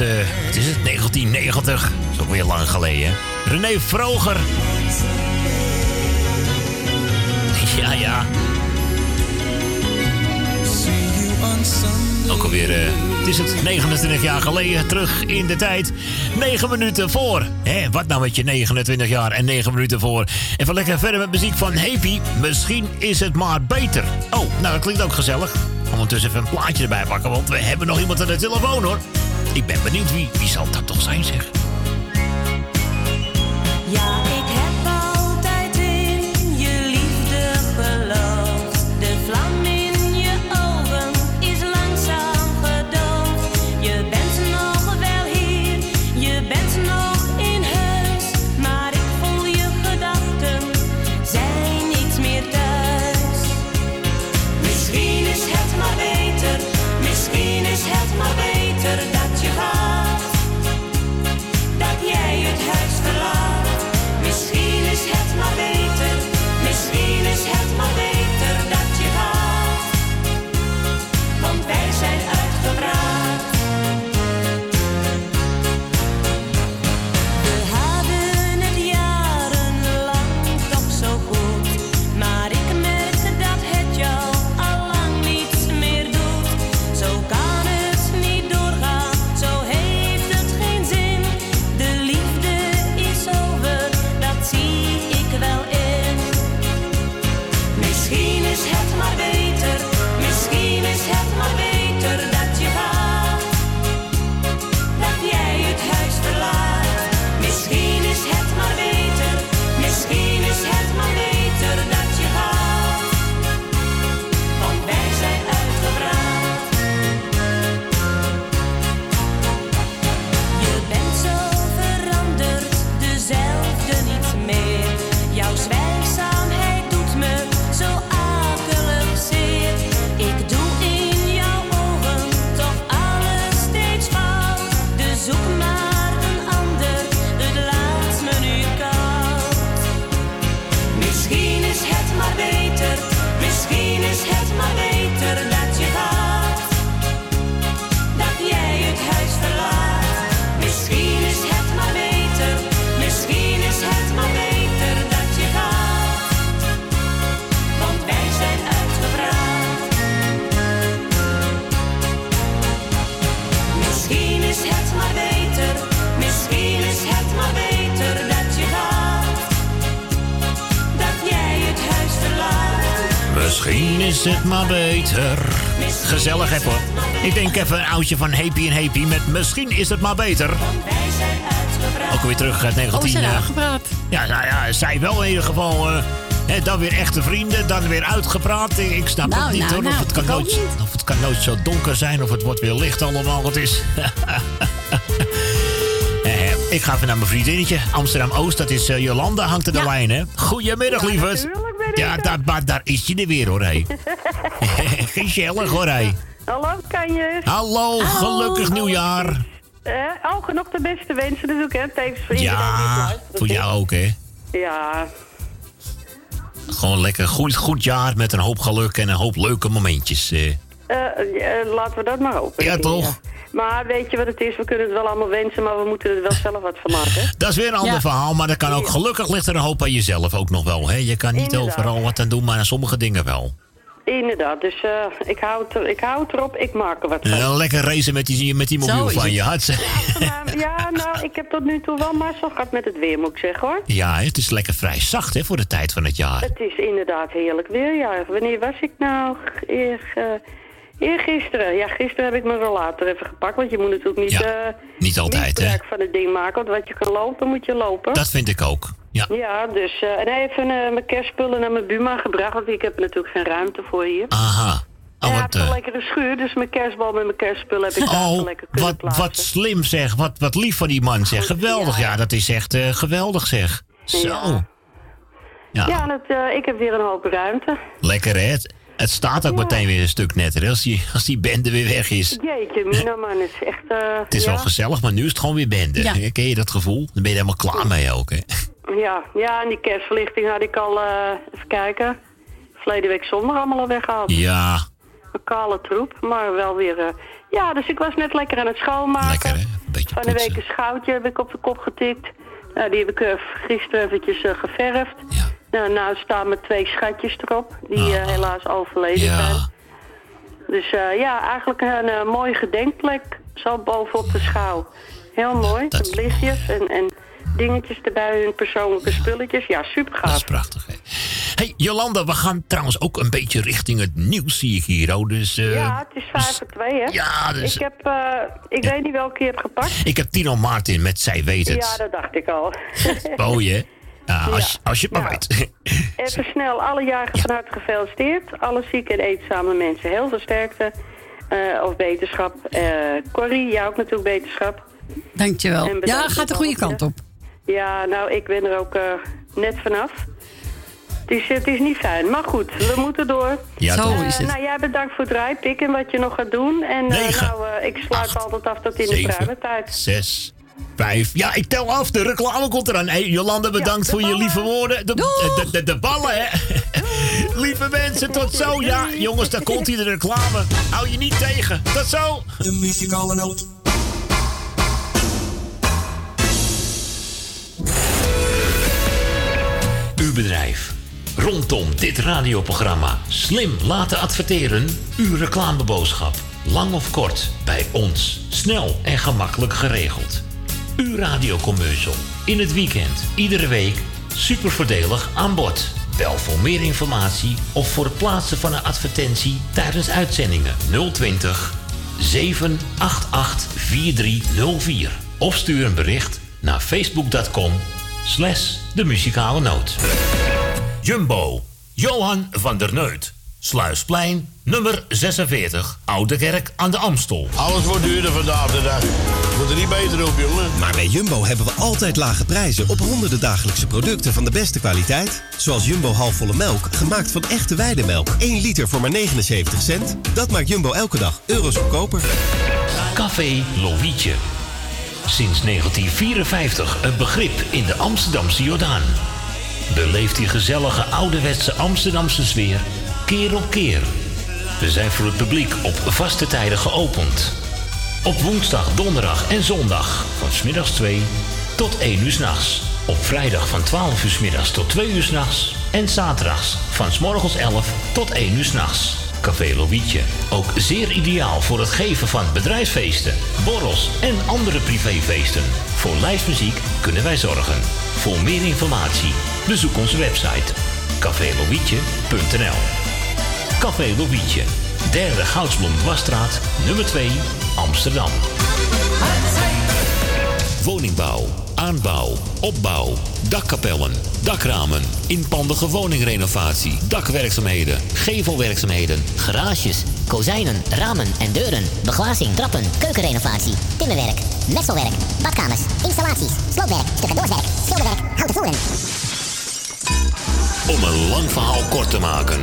Speaker 29: Eh, het is het, 1990. Dat is ook weer lang geleden. René Vroger. [LAUGHS] Ja, ja. Ook alweer, uh, het is het, 29 jaar geleden, terug in de tijd. 9 minuten voor. Hé, wat nou met je 29 jaar en 9 minuten voor. Even lekker verder met muziek van Heavy. Misschien is het maar beter. Oh, nou dat klinkt ook gezellig. Ondertussen even een plaatje erbij pakken, want we hebben nog iemand aan de telefoon hoor ik ben benieuwd wie, wie zal dat toch zijn, zeg.
Speaker 1: Het maar beter. Gezellig even hoor. Ik denk even een oudje van Happy en Happy met Misschien is het maar beter. Ook weer terug uit
Speaker 6: Oh,
Speaker 1: 19...
Speaker 6: zijn
Speaker 1: eh,
Speaker 6: aangepraat.
Speaker 1: ja, nou ja, zij wel in ieder geval. eh, hè, dan weer echte vrienden, dan weer uitgepraat. Ik, snap
Speaker 6: Nou,
Speaker 1: het niet
Speaker 6: nou,
Speaker 1: hoor.
Speaker 6: nou,
Speaker 1: of, het kan nooit,
Speaker 6: niet.
Speaker 1: of het kan nooit zo donker zijn, of het wordt weer licht allemaal. Het is. [LAUGHS] Eh, ik ga even naar mijn vriendinnetje. Amsterdam Oost, dat is eh, Jolanda, hangt er de lijn, hè? Goedemiddag, lieverd. Ja, daar, maar daar is je er weer, hoor, hé. [LAUGHS] Gezellig, hoor, hé.
Speaker 30: Hallo, kan je?
Speaker 1: Hallo, gelukkig nieuwjaar.
Speaker 30: Eh, oh, genoeg de beste wensen natuurlijk, hè? Tevens voor
Speaker 1: Ja, voor jou ook, hè?
Speaker 30: Ja,
Speaker 1: Gewoon lekker goed, goed jaar met een hoop geluk en een hoop leuke momentjes. eh.
Speaker 30: Eh, eh, laten we dat maar hopen.
Speaker 1: Ja, toch?
Speaker 30: Maar weet je wat het is? We kunnen het wel allemaal wensen, maar we moeten er wel zelf wat van maken. [LAUGHS]
Speaker 1: Dat is weer een ander
Speaker 30: Ja.
Speaker 1: verhaal, maar dat kan ook gelukkig ligt er een hoop aan jezelf ook nog wel. Hè? Je kan niet
Speaker 30: Inderdaad.
Speaker 1: overal wat aan doen, maar aan sommige dingen wel.
Speaker 30: Inderdaad, dus eh, ik, hou het, er- ik hou het erop, ik maak er wat van.
Speaker 1: Lekker racen met die, met die
Speaker 30: Zo
Speaker 1: mobiel van je. Hartstikke- [LAUGHS]
Speaker 30: Maar, ja, nou, ik heb tot nu toe wel mazzel gehad met het weer, moet ik zeggen hoor.
Speaker 1: Ja, het is lekker vrij zacht hè, voor de tijd van het jaar.
Speaker 30: Het is inderdaad heerlijk weer, ja. Wanneer was ik nou? Eer, uh, eergisteren. Ja, gisteren heb ik mijn rollator even gepakt, want je moet natuurlijk niet,
Speaker 1: Ja,
Speaker 30: eh,
Speaker 1: Niet altijd, hè?
Speaker 30: van het ding maken, want wat je kan lopen, moet je lopen.
Speaker 1: Dat vind ik ook. Ja.
Speaker 30: Ja, dus eh, en even eh, mijn kerstspullen naar mijn buurman gebracht, want ik heb natuurlijk geen ruimte voor hier.
Speaker 1: Aha. Oh,
Speaker 30: had
Speaker 1: wat,
Speaker 30: een
Speaker 1: eh,
Speaker 30: lekkere schuur, dus mijn kerstbal met mijn kerstspullen heb ik
Speaker 1: oh,
Speaker 30: lekker kunnen
Speaker 1: wat,
Speaker 30: plaatsen.
Speaker 1: wat slim zeg. Wat, wat lief van die man zeg. Geweldig. Ja, dat is echt geweldig zeg. Zo.
Speaker 30: Ja.
Speaker 1: Ja.
Speaker 30: Ja, en het, ik heb weer een hoop ruimte.
Speaker 1: Lekker hè? Het, staat ook meteen weer een stuk netter als die, als die bende weer weg is.
Speaker 30: Jeetje, Mina man, het is echt... eh,
Speaker 1: Het is
Speaker 30: ja.
Speaker 1: wel gezellig, maar nu is het gewoon weer bende.
Speaker 30: Ja.
Speaker 1: Ken je dat gevoel? Dan ben je er helemaal klaar mee ook, hè?
Speaker 30: Ja, ja, en die kerstverlichting had ik al, eh, even kijken, verleden week zondag allemaal al weggehaald.
Speaker 1: Ja,
Speaker 30: Een kale troep, maar wel weer... eh, ja, dus ik was net lekker aan het schoonmaken.
Speaker 1: Lekker, hè?
Speaker 30: Van de week een schoutje heb ik op de kop getikt. Nou, die heb ik gisteren eventjes geverfd. Nou, nou staan met twee schatjes erop, die eh, helaas overleden zijn. Dus eh, ja, eigenlijk een eh, mooie gedenkplek, zo bovenop de schouw. Heel mooi, met lichtjes en, en dingetjes erbij, hun persoonlijke spulletjes. Ja, super gaaf.
Speaker 1: dat is prachtig, hè? hey, Jolanda, we gaan trouwens ook een beetje richting het nieuws, zie ik hier, oh. Dus,
Speaker 30: ja, het is vijf voor twee, hè?
Speaker 1: Ja, dus-
Speaker 30: Ik heb, ik weet niet welke je hebt gepakt.
Speaker 1: ik heb Tino Martin met Zij Weet
Speaker 30: Ja,
Speaker 1: Het.
Speaker 30: dat dacht ik al.
Speaker 1: Mooi, hè? [LAUGHS] Ja, als,
Speaker 30: Ja.
Speaker 1: als je het maar weet. [LAUGHS]
Speaker 30: Even [LAUGHS] snel, alle jaren van harte gefeliciteerd. Alle zieke en eenzame mensen heel veel sterkte. eh, of beterschap. Eh Corrie, jou ook natuurlijk beterschap.
Speaker 6: Dankjewel. Ja, gaat de goede kant op.
Speaker 30: Ja, nou, ik ben er ook eh, net vanaf. Het is, het is niet fijn, maar goed, we moeten door.
Speaker 1: Ja, Zo is het.
Speaker 30: Nou, jij bedankt voor het rijpikken en wat je nog gaat doen. En eh,
Speaker 1: Negen,
Speaker 30: nou, eh, ik sluit altijd af tot in de
Speaker 1: zeven,
Speaker 30: pruime tijd.
Speaker 1: Zes, vijf. Ja, ik tel af. De reclame komt eraan. Hey, Jolanda, bedankt voor je lieve woorden. De, de, de, de ballen, hè? lieve mensen, tot zo. Ja, jongens, daar komt hij de reclame. Hou je niet tegen. Tot zo.
Speaker 31: De muzikale noot.
Speaker 1: Uw bedrijf. Rondom dit radioprogramma slim laten adverteren. Uw reclameboodschap. Lang of kort, bij ons. Snel en gemakkelijk geregeld. Uw radiocommercial. In het weekend, iedere week. Super voordelig aan bod. Bel voor meer informatie of voor het plaatsen van een advertentie tijdens uitzendingen 020 788 4304. Of stuur een bericht naar facebook.com slash de muzikale noot. Jumbo, Johan van der Neut. Sluisplein, nummer 46, Oude Kerk aan de Amstel.
Speaker 2: Alles wordt duurder vandaag de dag. Moet er niet beter op, jongen.
Speaker 3: Maar bij Jumbo hebben we altijd lage prijzen op honderden dagelijkse producten van de beste kwaliteit. Zoals Jumbo halfvolle melk, gemaakt van echte weidemelk. 1 liter voor maar 79 cent. Dat maakt Jumbo elke dag euro's goedkoper.
Speaker 1: Café Lovietje. Sinds 1954 een begrip in de Amsterdamse Jordaan. Beleeft die gezellige ouderwetse Amsterdamse sfeer keer op keer. We zijn voor het publiek op vaste tijden geopend. Op woensdag, donderdag en zondag van smiddags 2 tot 1 uur s'nachts. Op vrijdag van 12 uur 's middags tot 2 uur s'nachts. En zaterdags van 's morgens 11 tot 1 uur s'nachts. Café Lovietje. Ook zeer ideaal voor het geven van bedrijfsfeesten, borrels en andere privéfeesten. Voor lijstmuziek kunnen wij zorgen. Voor meer informatie bezoek onze website cafélovietje.nl Café Lobietje. Derde Goudsblom Dwarsstraat, nummer 2, Amsterdam. Woningbouw, aanbouw, opbouw, dakkapellen, dakramen, inpandige woningrenovatie, dakwerkzaamheden, gevelwerkzaamheden,
Speaker 32: Garages, kozijnen, ramen en deuren, beglazing, trappen, keukenrenovatie, timmerwerk, messelwerk, badkamers, installaties, sloopwerk, stucadoorswerk, schilderwerk, houten voeren.
Speaker 1: Om een lang verhaal kort te maken.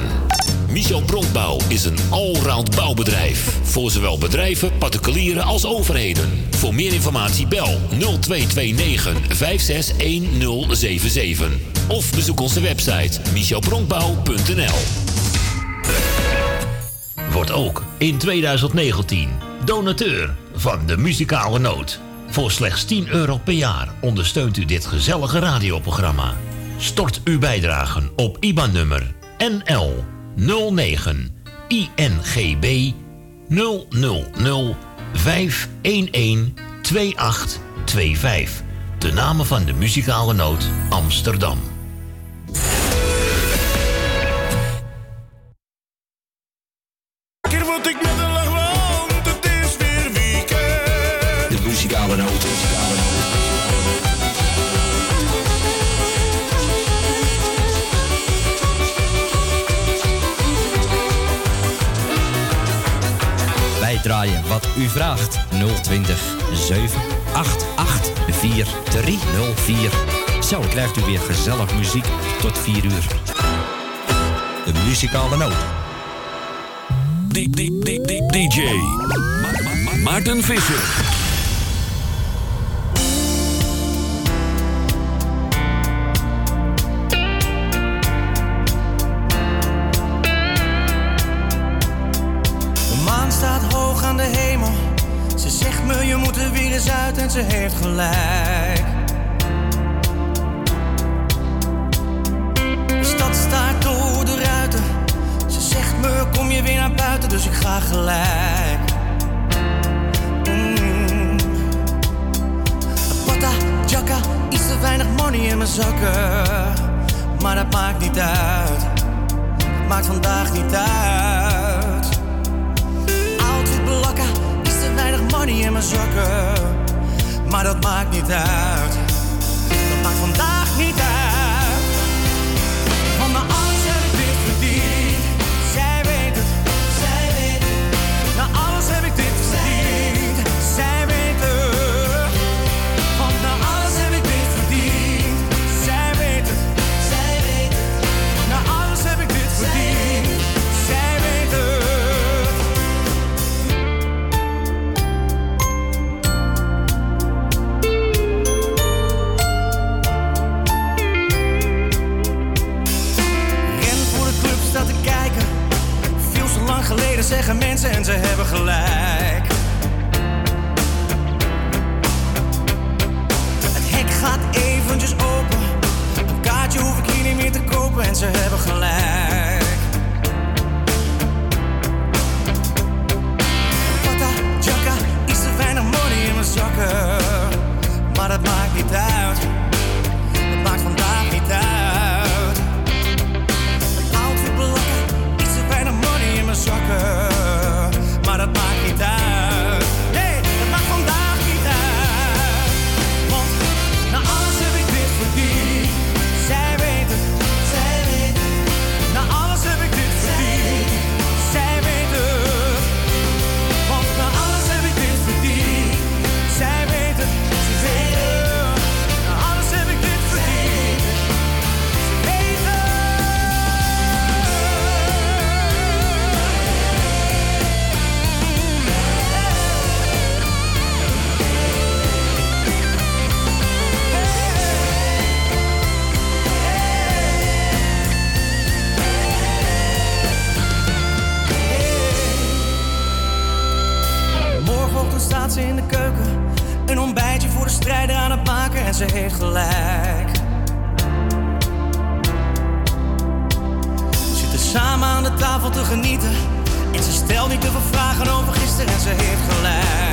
Speaker 1: Michel Bronkbouw is een allround bouwbedrijf. Voor zowel bedrijven, particulieren als overheden. Voor meer informatie bel 0229 561077. Of bezoek onze website michelbronkbouw.nl Wordt ook in 2019 donateur van de muzikale noot. Voor slechts 10 euro per jaar ondersteunt u dit gezellige radioprogramma. Stort uw bijdragen op IBAN-nummer NL 09 INGB 000 511 2825. De namen van de muzikale noot Amsterdam.
Speaker 4: Keer word ik met een lach want het is weer weekend.
Speaker 26: De muzikale noot.
Speaker 5: Draaien wat u vraagt. 020 788 4304. Zo krijgt u weer gezellig muziek tot 4 uur. De muzikale noot.
Speaker 26: DJ Ma- Ma- Ma- Maarten Visser.
Speaker 7: Eens uit en ze heeft gelijk. De stad staat door de ruiten. Ze zegt me kom je weer naar buiten, dus ik ga gelijk. Mm. Jacka, iets te weinig money in mijn zakken. Maar dat maakt niet uit. Maakt vandaag niet uit. Outfit blakken, iets te weinig money in mijn zakken. Maar dat maakt niet uit. Dat maakt vandaag zeggen mensen en ze hebben gelijk. Het hek gaat eventjes open. Een kaartje hoef ik hier niet meer te kopen en ze hebben gelijk. Pata, jacka, iets te weinig money in mijn zakken. Maar dat maakt niet uit. Zakken. Ze heeft gelijk. We Zitten samen aan de tafel te genieten. En ze stelt niet te veel vragen over gisteren en ze heeft gelijk.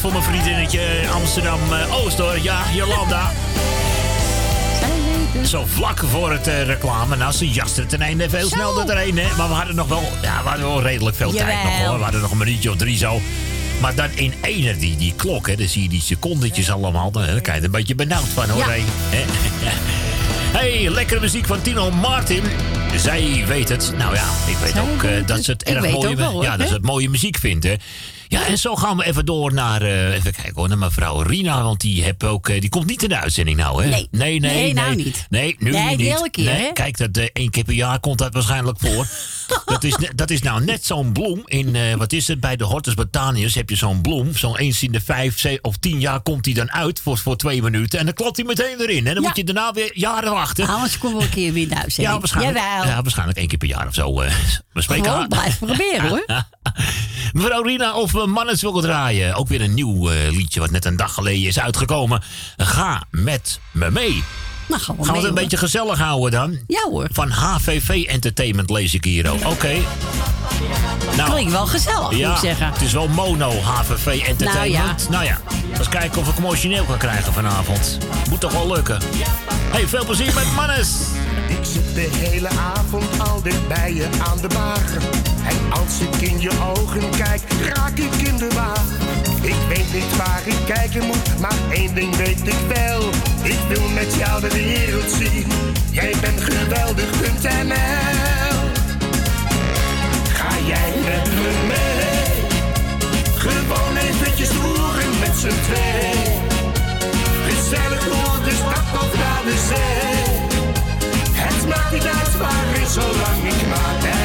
Speaker 1: Voor mijn vriendinnetje Amsterdam-Oost hoor. Ja, Jolanda. Zo vlak voor het eh, reclame. Nou, ze jaste ten einde veel sneller erheen. Hè? Maar we hadden nog wel, ja, we hadden wel redelijk veel tijd nog hoor. We hadden nog een minuutje of drie zo. Maar dan in ene, die, die klok, hè, dan zie je die secondetjes allemaal. Dan, dan krijg je er een beetje benauwd van hoor.
Speaker 6: Ja.
Speaker 1: Hè? [LAUGHS] Hey, lekkere muziek van Tino Martin. Zij weet het. Nou ja, ik weet
Speaker 6: Zij
Speaker 1: ook eh, dat ze het erg mooie,
Speaker 6: ook wel, hoor,
Speaker 1: ja, dat ze het mooie muziek vindt. Hè. Ja, en zo gaan we even door naar, eh, even kijken hoor, naar mevrouw Rina. Want die, heb ook, eh, die komt niet in de uitzending nou, hè?
Speaker 6: Nee.
Speaker 1: nee, nee.
Speaker 6: Nee, nou
Speaker 1: nee.
Speaker 6: niet.
Speaker 1: Nee, nu
Speaker 6: Nee,
Speaker 1: niet.
Speaker 6: keer,
Speaker 1: nee,
Speaker 6: hè?
Speaker 1: Kijk, dat eh, één keer per jaar komt dat waarschijnlijk voor. [LAUGHS] dat, is, dat is nou net zo'n bloem. In, eh, wat is het, bij de Hortus Botanius heb je zo'n bloem. Zo'n eens in de vijf of tien jaar komt die dan uit voor, voor twee minuten. En dan klopt hij meteen erin. En dan
Speaker 6: Ja.
Speaker 1: moet je daarna weer jaren wachten.
Speaker 6: Anders komen we een keer weer uitzending.
Speaker 1: Ja, waarschijnlijk,
Speaker 6: Jawel.
Speaker 1: ja, waarschijnlijk één keer per jaar of zo. eh, [LAUGHS] we spreken
Speaker 6: Gewoon blijf proberen hoor. [LAUGHS]
Speaker 1: Mevrouw Rina of we Mannes wil draaien. Ook weer een nieuw eh, liedje wat net een dag geleden is uitgekomen. Ga met me mee.
Speaker 6: Nou, gaan we
Speaker 1: Gaan we
Speaker 6: mee,
Speaker 1: het een
Speaker 6: hoor.
Speaker 1: beetje gezellig houden dan?
Speaker 6: Ja hoor.
Speaker 1: Van HVV Entertainment lees ik hier ook. Oké. Nou,
Speaker 6: Klinkt wel gezellig,
Speaker 1: ja,
Speaker 6: moet ik zeggen.
Speaker 1: het is wel mono HVV Entertainment. Nou ja, eens kijken of ik hem origineel kan krijgen vanavond. Moet toch wel lukken. Hey, veel plezier met Mannes.
Speaker 33: Ik zit de hele avond al dicht bij je aan de bar. En als ik in je ogen kijk, raak ik in de war. Ik weet niet waar ik kijken moet, maar één ding weet ik wel. Ik wil met jou de wereld zien. Jij bent geweldig.nl. Ga jij met me mee? Gewoon eventjes roeren met z'n twee. Gezellig door de stad of naar de zee. Het maakt niet uit waar zolang ik maar ben.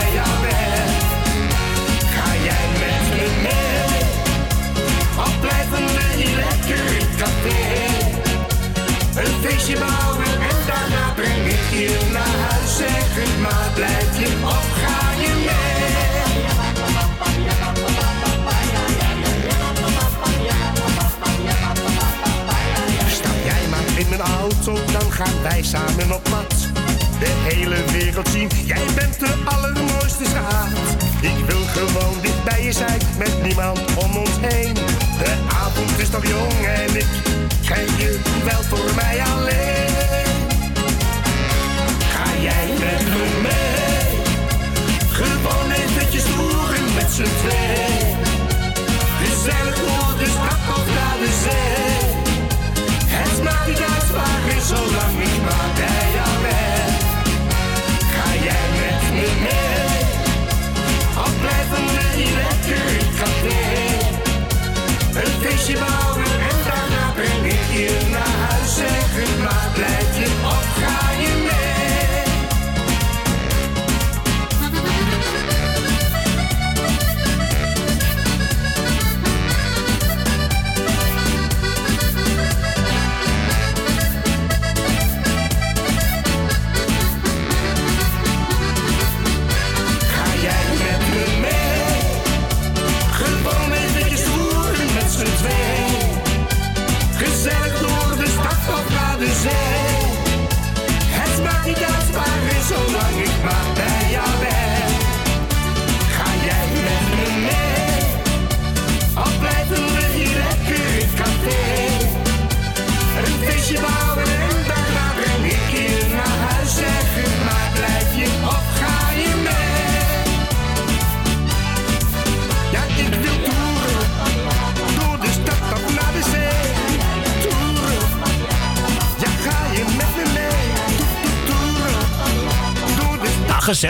Speaker 33: Bouwen en daarna breng ik je naar huis. Zeg het maar, blijf je of ga je mee? Stap jij maar in mijn auto, dan gaan wij samen op pad. De hele wereld zien, jij bent de allermooiste schat. Ik wil gewoon dicht bij je zijn, met niemand om ons heen. De avond is nog jong en ik krijg je wel voor mij alleen. Ga jij met me mee? Gewoon eventjes roeren met z'n twee. Gezellig door de stad of naar de zee. Het maakt niet uit waar is, zolang ik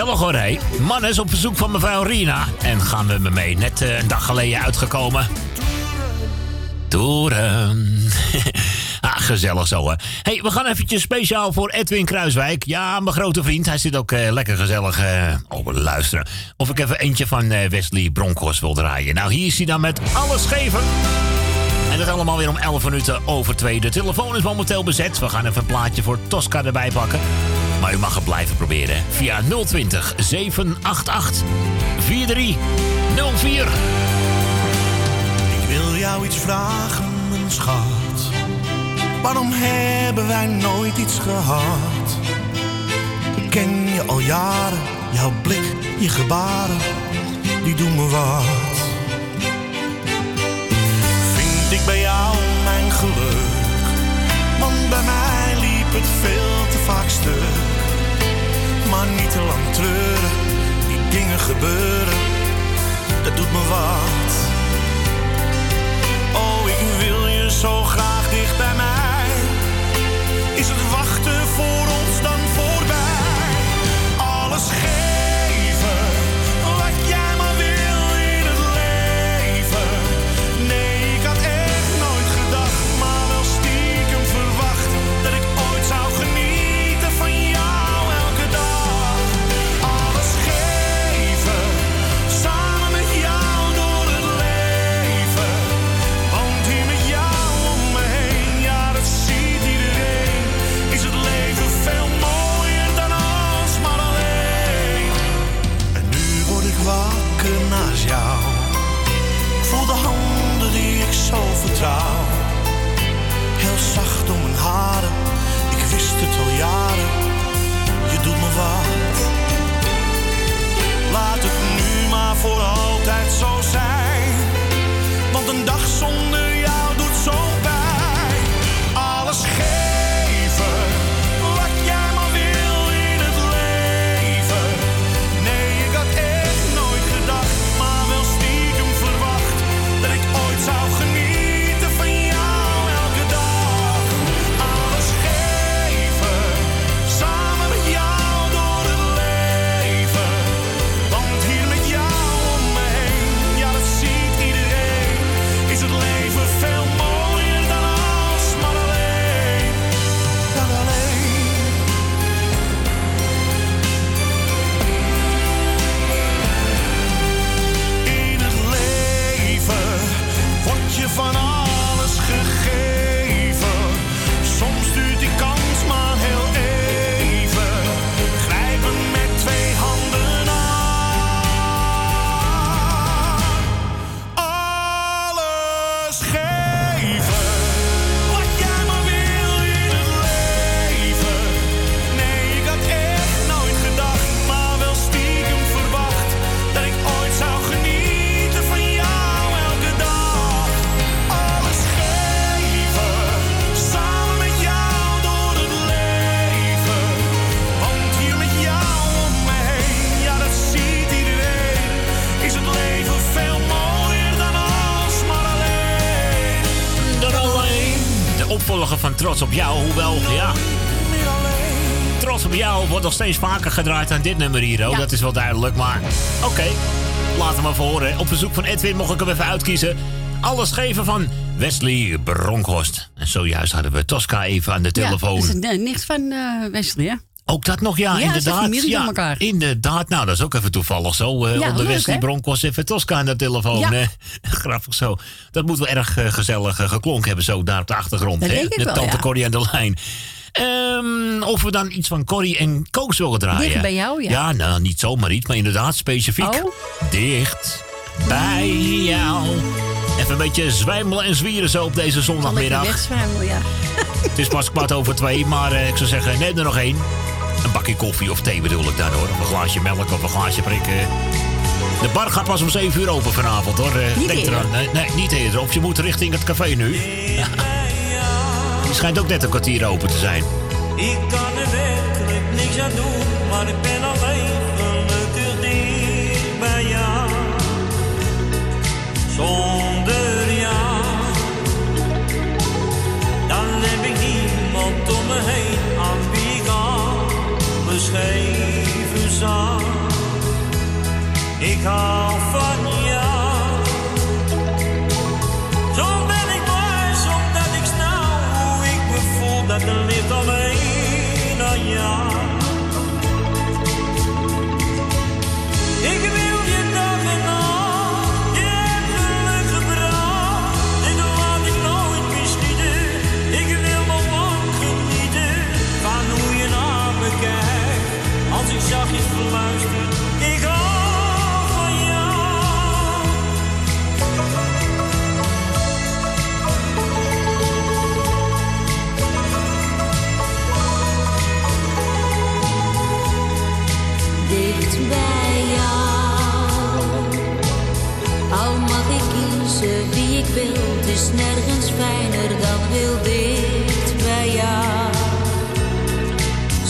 Speaker 1: Hé. Man is op verzoek van mevrouw Rina. En gaan we me mee. Net eh, een dag geleden uitgekomen. Toeren. [LAUGHS] ah, gezellig zo, hè. hey, we gaan eventjes speciaal voor Edwin Kruiswijk. Ja, mijn grote vriend. Hij zit ook eh, lekker gezellig eh over te luisteren. Of ik even eentje van Wesley Bronkhorst wil draaien. Nou, hier is hij dan met alles geven. En dat allemaal weer om 11 minuten over 2. De telefoon is momenteel bezet. We gaan even een plaatje voor Tosca erbij pakken. U mag het blijven proberen. Via 020 788 4304.
Speaker 33: Ik wil jou iets vragen, mijn schat. Waarom hebben wij nooit iets gehad? Ik ken je al jaren, jouw blik, je gebaren, die doen me wat. Vind
Speaker 4: ik bij jou mijn geluk. Want bij mij liep het veel te vaak stuk. Maar niet te lang treuren, die dingen gebeuren, dat doet me wat. Oh, ik wil je zo graag dicht bij mij. Is het wachten
Speaker 1: nog steeds vaker gedraaid dan dit nummer hier. Dat is wel duidelijk, maar oké. Laat hem even horen. Op verzoek van Edwin mocht ik hem even uitkiezen. Alles geven van Wesley Bronkhorst. En zojuist hadden we Tosca even aan de telefoon.
Speaker 6: Ja, dat is eh, nicht van eh, Wesley, hè?
Speaker 1: Ook dat nog, ja,
Speaker 6: Ja,
Speaker 1: inderdaad. ja,
Speaker 6: elkaar.
Speaker 1: Inderdaad, nou, dat is ook even toevallig zo. eh
Speaker 6: Ja,
Speaker 1: onder
Speaker 6: leuk,
Speaker 1: Wesley? Bronkhorst even Tosca aan de telefoon.
Speaker 6: Ja. [LAUGHS]
Speaker 1: grappig zo. Dat moet wel erg gezellig geklonken hebben, zo daar op de achtergrond.
Speaker 6: Dat
Speaker 1: hè?
Speaker 6: denk ik
Speaker 1: Met
Speaker 6: wel,
Speaker 1: Tante. Corrie aan de lijn. Ehm, of we dan iets van Corrie en Koos willen draaien.
Speaker 6: Dicht bij jou, ja.
Speaker 1: Ja, nou, niet zomaar iets, maar inderdaad specifiek.
Speaker 6: Oh.
Speaker 1: Dicht bij jou. Even een beetje zwijmelen en zwieren zo op deze zondagmiddag.
Speaker 6: wegzwijmelen, ja. [LAUGHS]
Speaker 1: Het is pas kwart over twee, maar eh, ik zou zeggen, neem er nog één. Een bakje koffie of thee bedoel ik dan hoor. Of een glaasje melk of een glaasje prikken. De bar gaat pas om 7 uur open vanavond hoor. Eh,
Speaker 31: Niet
Speaker 1: Denk
Speaker 31: eerder.
Speaker 1: eraan. Nee, nee, niet eerder. Of je moet richting het café nu. Die schijnt ook net een kwartier open te zijn.
Speaker 31: Ik kan er werkelijk niks aan doen, maar ik ben alleen gelukkig dicht bij jou. Zonder jou, dan heb ik niemand om me heen aan wie ik alles geven zou. Ik hou van jou. Ligt alleen aan jou.
Speaker 22: is nergens fijner dan heel dicht bij jou.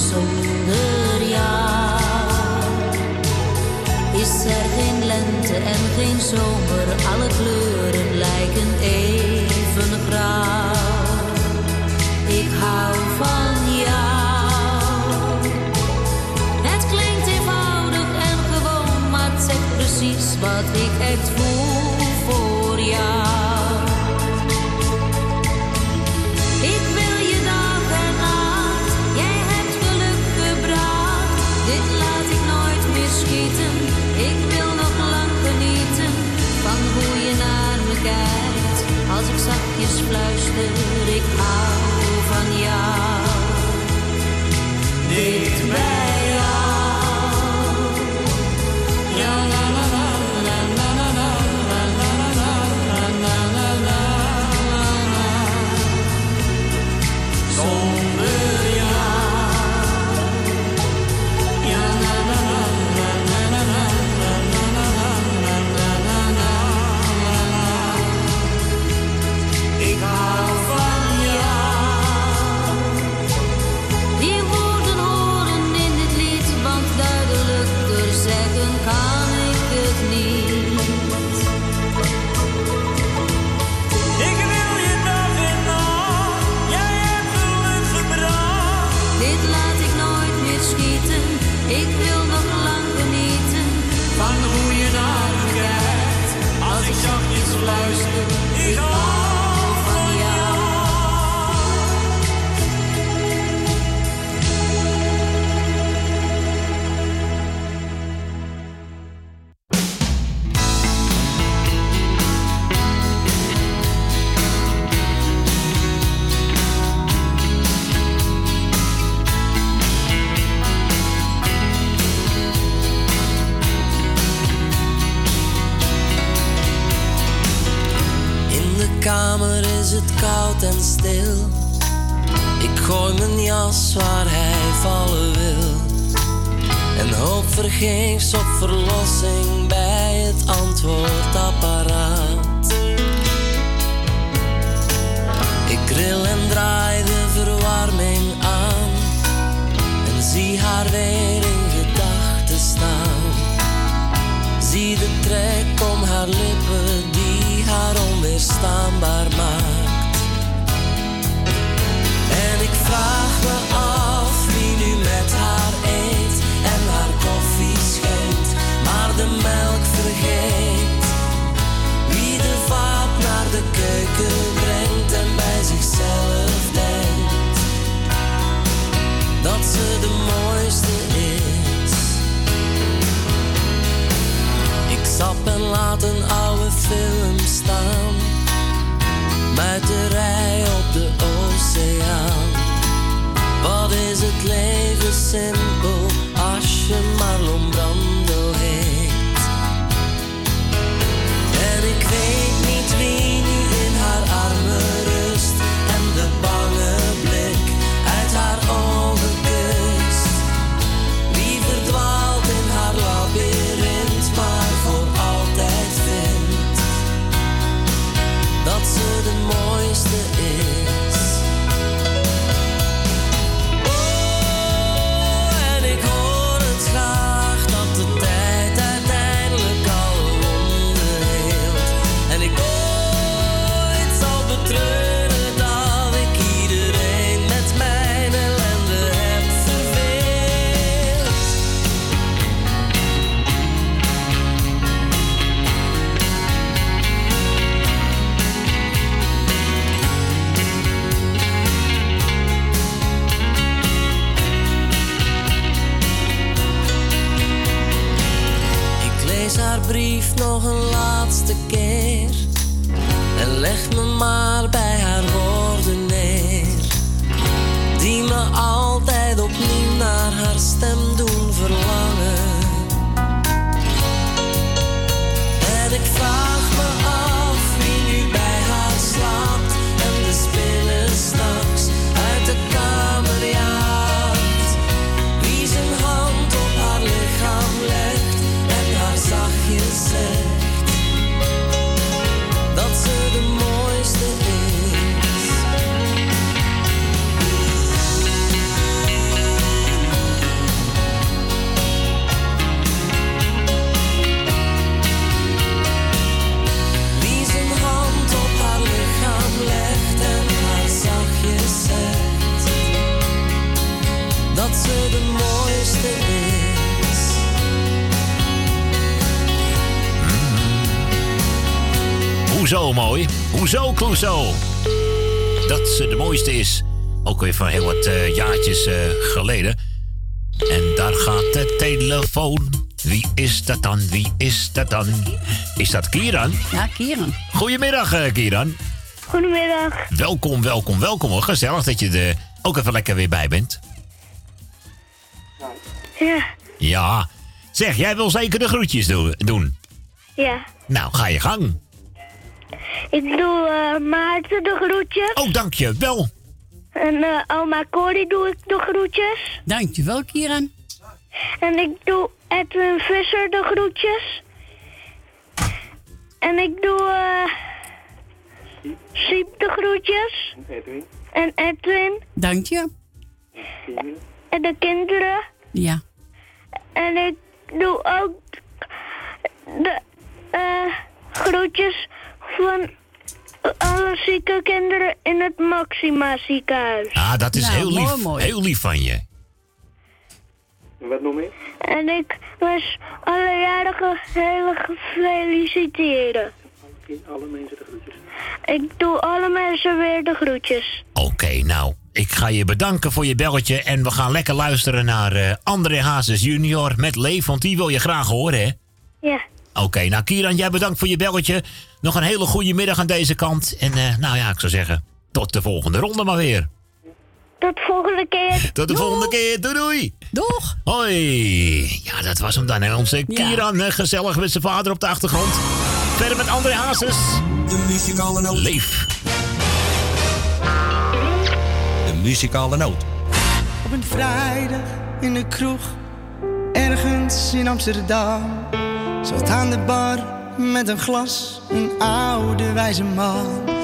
Speaker 22: Zonder jou is er geen lente en geen zomer. Alle
Speaker 34: I dat
Speaker 1: dan? Is dat Kieran?
Speaker 6: Ja, Kieran.
Speaker 1: Goedemiddag, eh, Kieran.
Speaker 35: Goedemiddag.
Speaker 1: Welkom, welkom, welkom hoor. Gezellig dat je er ook even lekker weer bij bent.
Speaker 35: Ja,
Speaker 1: Ja. Zeg, jij wil zeker de groetjes do- doen.
Speaker 35: ja.
Speaker 1: Nou, ga je gang.
Speaker 35: Ik doe eh, Maarten de groetjes.
Speaker 1: Oh, dank je wel.
Speaker 35: En eh, oma Corrie doe ik de groetjes.
Speaker 6: Dankjewel, Kieran.
Speaker 35: En ik doe Edwin Visser de groetjes. En ik doe eh Siep de groetjes. En Edwin.
Speaker 6: Dank je.
Speaker 35: En de kinderen.
Speaker 6: Ja.
Speaker 35: En ik doe ook de eh groetjes van alle zieke kinderen in het Maxima ziekenhuis.
Speaker 1: Ah, dat is
Speaker 35: Nou,
Speaker 1: heel lief.
Speaker 35: mooi, mooi.
Speaker 1: Heel lief van je.
Speaker 35: Wat nog meer? En ik was alle jarigen heel gefeliciteren.
Speaker 12: Alle mensen de groetjes.
Speaker 35: Ik doe alle mensen weer de groetjes.
Speaker 1: Oké, nou, ik ga je bedanken voor je belletje. En we gaan lekker luisteren naar eh, André Hazes junior met Leef, want die wil je graag horen, hè?
Speaker 35: Ja.
Speaker 1: Oké, nou Kieran, jij bedankt voor je belletje. Nog een hele goede middag aan deze kant. En eh, nou ja, ik zou zeggen, tot de volgende ronde maar weer.
Speaker 35: Tot volgende keer.
Speaker 1: Tot de volgende keer, doei doei.
Speaker 6: Doeg.
Speaker 1: Hoi. Ja, dat was hem dan, hè. Onze Kieran, eh, gezellig met zijn vader op de achtergrond. Verder met André Hazes.
Speaker 36: De muzikale noot.
Speaker 1: Leef.
Speaker 9: De muzikale noot.
Speaker 7: Op een vrijdag in de kroeg, ergens in Amsterdam. Zat aan de bar met een glas, een oude wijze man.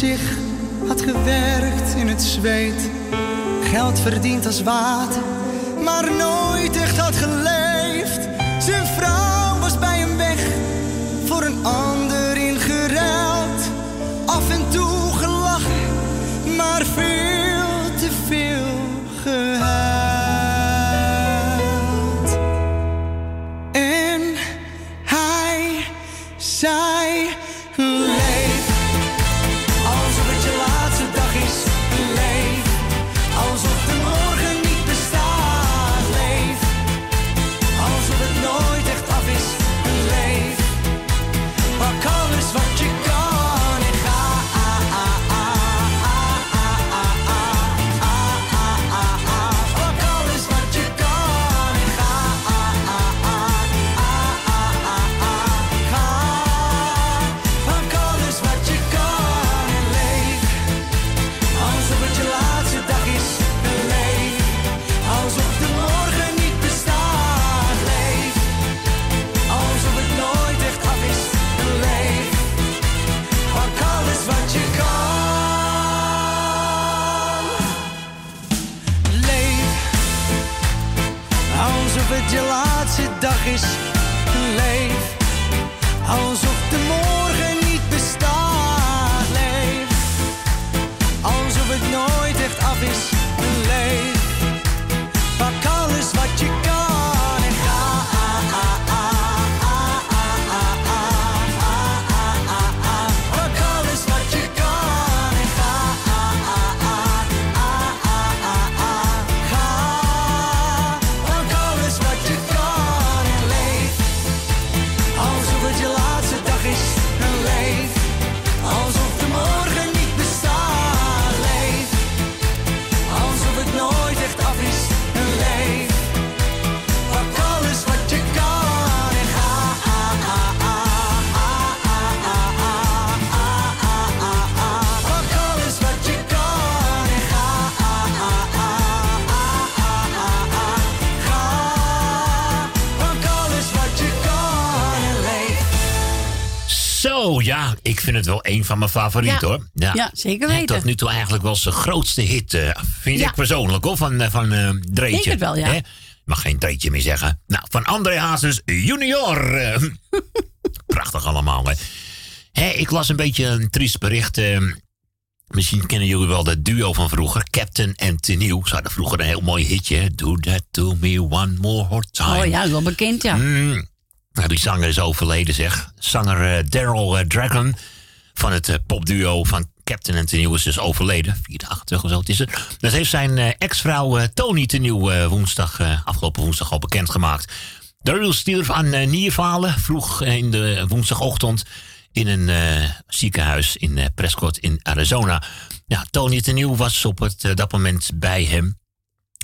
Speaker 7: Zich had gewerkt in het zweet. Geld verdiend als water, maar nooit echt had geleefd. Zijn vrouw was bij hem weg, voor een ander
Speaker 1: vind het wel een van mijn favorieten
Speaker 6: Ja.
Speaker 1: hoor.
Speaker 6: Ja, zeker weten.
Speaker 1: Tot nu toe eigenlijk wel zijn grootste hit, eh, vind ik persoonlijk hoor, van, eh, van eh Dreetje.
Speaker 6: Denk het wel, ja.
Speaker 1: Hè? Mag geen Dreetje meer zeggen. Nou, van André Hazes junior. eh. [LAUGHS] Prachtig allemaal, hè. Hè, ik las een beetje een triest bericht. misschien kennen jullie wel dat duo van vroeger, Captain en Tenieuw. Ze hadden vroeger een heel mooi hitje. Do that to me one more time.
Speaker 6: Oh ja, wel bekend, ja.
Speaker 1: Mm. Nou, die zanger is overleden, zeg. Zanger Daryl Dragon van het eh, popduo van Captain en Tenieuw is dus overleden. Vier dagen terug of zo het is het. Dat heeft zijn eh, ex-vrouw eh, Tony Tenieuw eh, woensdag, eh, afgelopen woensdag al bekendgemaakt. Daryl stierf aan eh, nierfalen vroeg eh, in de woensdagochtend in een eh, ziekenhuis in eh, Prescott in Arizona. Ja, Tony Tenieuw was op het, eh, dat moment bij hem.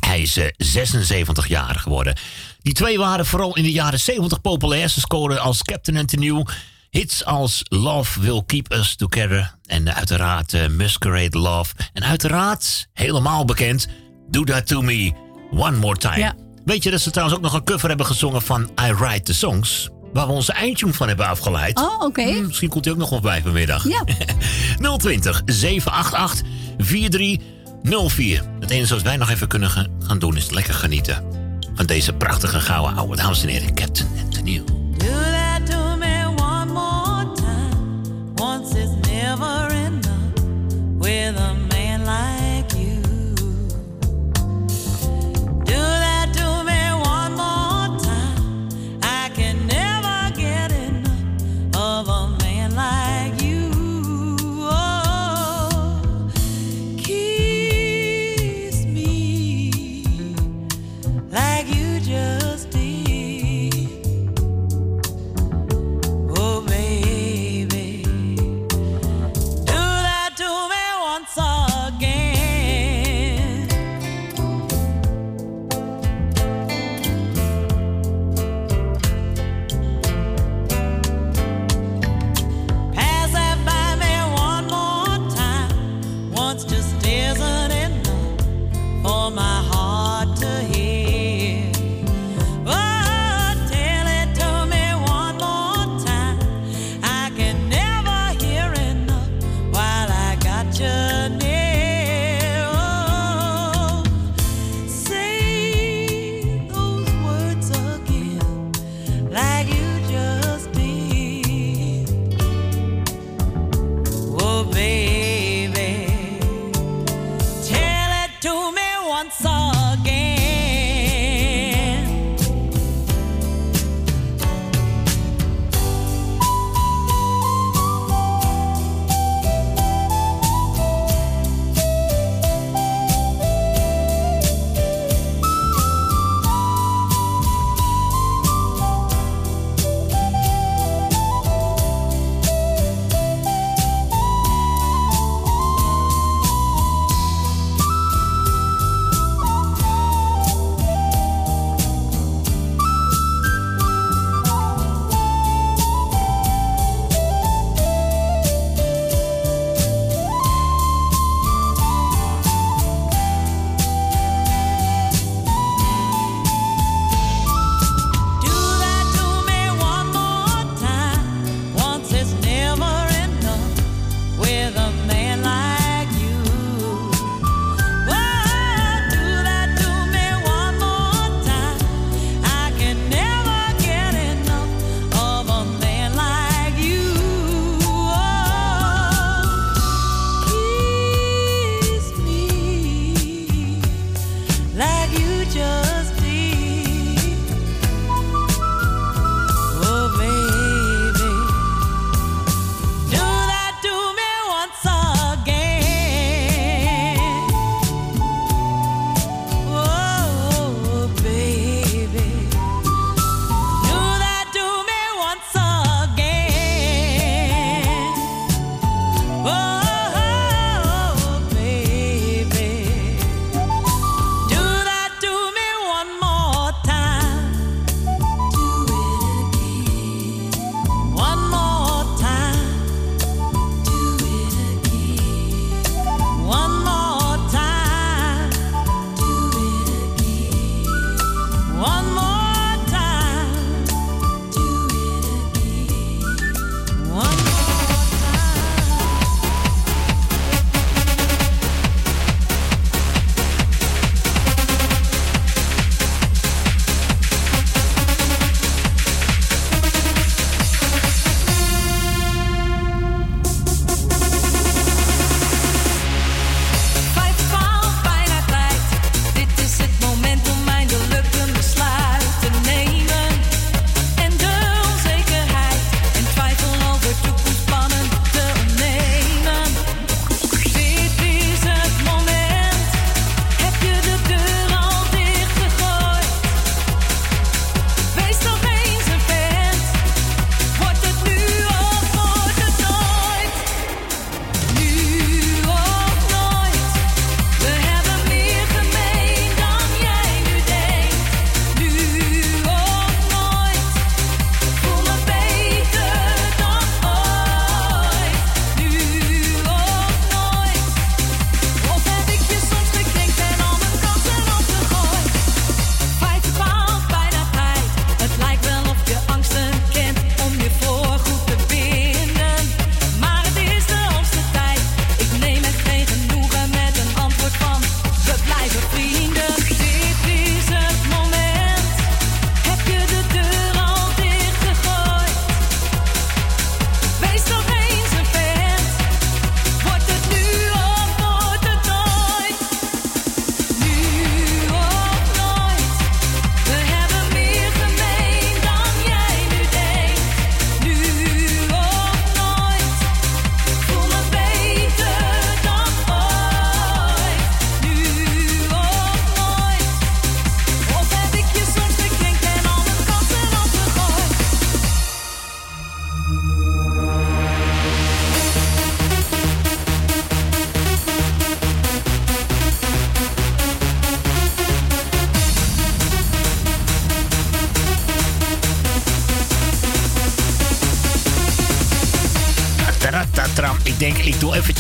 Speaker 1: Hij is eh, 76 jaar geworden. Die twee waren vooral in de jaren 70 populair. Ze scoren als Captain the New hits als Love Will Keep Us Together. En uiteraard Masquerade Love. En uiteraard, helemaal bekend, Do That To Me One More Time. Weet je dat ze trouwens ook nog een cover hebben gezongen van I Write The Songs? Waar we onze eindtune van hebben afgeleid.
Speaker 6: Oh, oké.
Speaker 1: Hmm, misschien komt hij ook nog wel bij vanmiddag.
Speaker 6: Ja.
Speaker 1: 020 788 4304. Het enige wat wij nog even kunnen gaan doen is lekker genieten van deze prachtige gouden oude dames en heren. Captain en
Speaker 37: with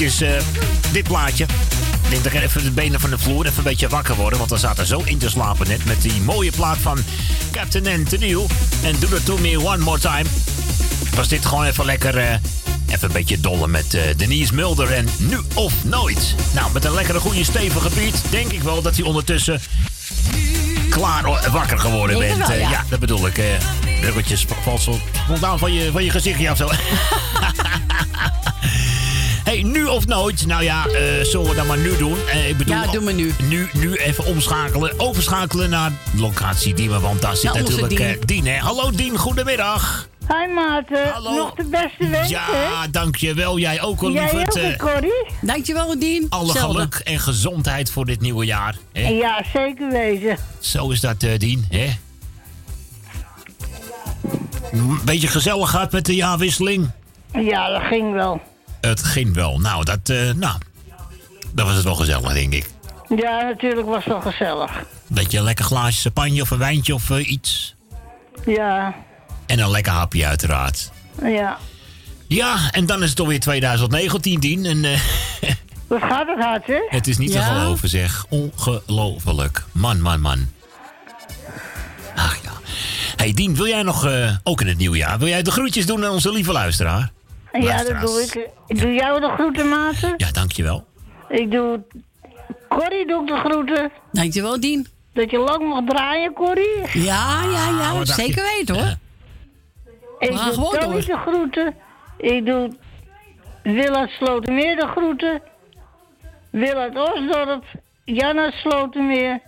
Speaker 1: eventjes eh, dit plaatje. Ik denk dat even de benen van de vloer even een beetje wakker worden. Want we zaten zo in te slapen net met die mooie plaat van Captain N. Tennille. En Do It To Me One More Time. Was dit gewoon even lekker... eh, even een beetje dollen met eh, Denise Mulder en Nu of Nooit. Nou, met een lekkere goede stevige beat denk ik wel dat hij ondertussen klaar wakker geworden bent.
Speaker 6: wel, ja.
Speaker 1: ja, dat bedoel ik. eh bruggetjes valt zo spontaan van je, van je gezichtje af zo. [LAUGHS] hey, nu of nooit? Nou ja, eh, zullen we dat maar nu doen? Eh, ik bedoel,
Speaker 6: Ja, doe maar nu.
Speaker 1: Nu, nu even omschakelen, overschakelen naar locatie Diemen. Want daar zit natuurlijk
Speaker 6: Dien.
Speaker 1: eh, Dien. hè? Hallo Dien, goedemiddag.
Speaker 38: Hi Maarten, nog de beste wensen.
Speaker 1: Ja, dankjewel. Jij ook
Speaker 38: Jij
Speaker 1: lieverd.
Speaker 38: ook,
Speaker 1: Eh,
Speaker 38: hè, Corrie?
Speaker 6: Dankjewel, Dien.
Speaker 1: alle geluk en gezondheid voor dit nieuwe jaar. Hè?
Speaker 38: Ja, zeker wezen.
Speaker 1: Zo is dat, eh, Dien. Hè? Een beetje gezellig gehad met de jaarwisseling.
Speaker 38: Ja, dat ging wel.
Speaker 1: Het ging wel. Nou, dat, eh, nou, dat was het wel gezellig, denk ik.
Speaker 38: Ja, natuurlijk was het wel gezellig.
Speaker 1: Beetje een lekker glaasje champagne of een wijntje of eh, iets.
Speaker 38: Ja,
Speaker 1: En een lekker hapje, uiteraard.
Speaker 38: ja.
Speaker 1: Ja, en dan is het alweer 2019, Dien. En eh, [LAUGHS]
Speaker 38: Wat gaat het hard, hè?
Speaker 1: het is niet te geloven, zeg. Ongelooflijk. Man, man, man. Ach ja. hey, Dien, wil jij nog, ook in het nieuwe jaar, wil jij de groetjes doen aan onze lieve luisteraar?
Speaker 38: Ja, dat doe ik. Ik doe jou de groeten, Maarten.
Speaker 1: Ja, dankjewel.
Speaker 38: Ik doe... Corrie doe ik de groeten.
Speaker 6: Dankjewel, Dien.
Speaker 38: Dat je lang mag draaien, Corrie.
Speaker 6: Ja, ja, ja.
Speaker 38: dacht
Speaker 6: zeker
Speaker 38: je?
Speaker 6: weten, hoor.
Speaker 38: Ik
Speaker 6: We gaan
Speaker 38: doe
Speaker 6: gewoon
Speaker 38: Tony de groeten. Ik doe Willard Slotermeer de groeten. Willard Osdorp. Janna Slotermeer.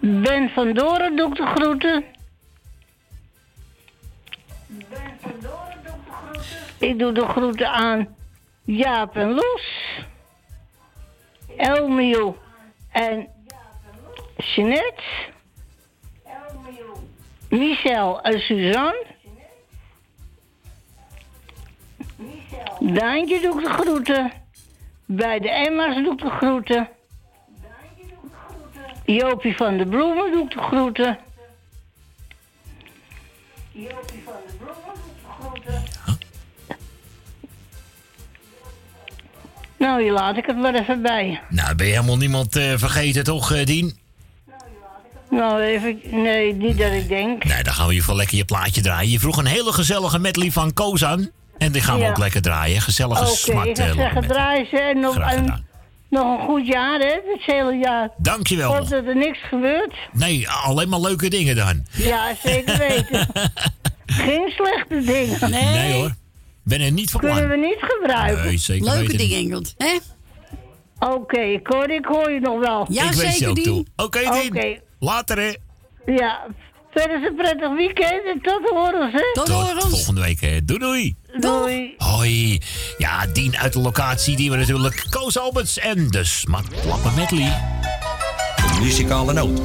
Speaker 38: Ben van Doren doe ik de groeten. Ik doe de groeten aan Jaap en Loes. Elmiel en Jeanette. Michel en Suzanne. Daantje doe ik de groeten. Bij de Emma's doe ik de groeten. Jopie van de Bloemen doe ik de groeten. Nou, hier laat ik het maar even bij.
Speaker 1: Nou, ben je helemaal niemand eh, vergeten, toch, eh, Dien?
Speaker 38: Nou, even... Nee, niet dat ik denk.
Speaker 1: Nee, dan gaan we je voor lekker je plaatje draaien. Je vroeg een hele gezellige medley van Kozan. En die gaan we
Speaker 38: Ja.
Speaker 1: ook lekker draaien. Gezellige
Speaker 38: Oké,
Speaker 1: smart.
Speaker 38: ik
Speaker 1: eh,
Speaker 38: ga zeggen,
Speaker 1: met-
Speaker 38: draai ze en nog,
Speaker 1: Graag
Speaker 38: en nog een goed jaar, hè, het hele jaar.
Speaker 1: Dankjewel.
Speaker 38: Hoop dat er niks gebeurt.
Speaker 1: Nee, alleen maar leuke dingen dan.
Speaker 38: Ja, zeker weten. [LAUGHS] Geen slechte dingen.
Speaker 1: Nee, hoor. Ben er niet van plan.
Speaker 38: Kunnen we niet gebruiken.
Speaker 1: Nee, zeker
Speaker 6: Leuke
Speaker 1: niet.
Speaker 6: Engelt. Hè?
Speaker 38: Oké, ik, hoor, ik hoor je nog wel.
Speaker 6: Ja,
Speaker 1: ik wens je
Speaker 6: zeker,
Speaker 1: ook
Speaker 6: Dien.
Speaker 1: toe. Oké, Dien.
Speaker 38: Oké.
Speaker 1: Later, hè.
Speaker 38: Ja, verder is een prettig weekend en tot horens, hè?
Speaker 6: Tot
Speaker 1: Tot volgende week. hè. Doei, doei.
Speaker 38: Doei.
Speaker 1: Hoi. Ja, Dien uit de locatie. Die we natuurlijk Koos Alberts en de Smartlappen medley.
Speaker 5: De muzikale noot.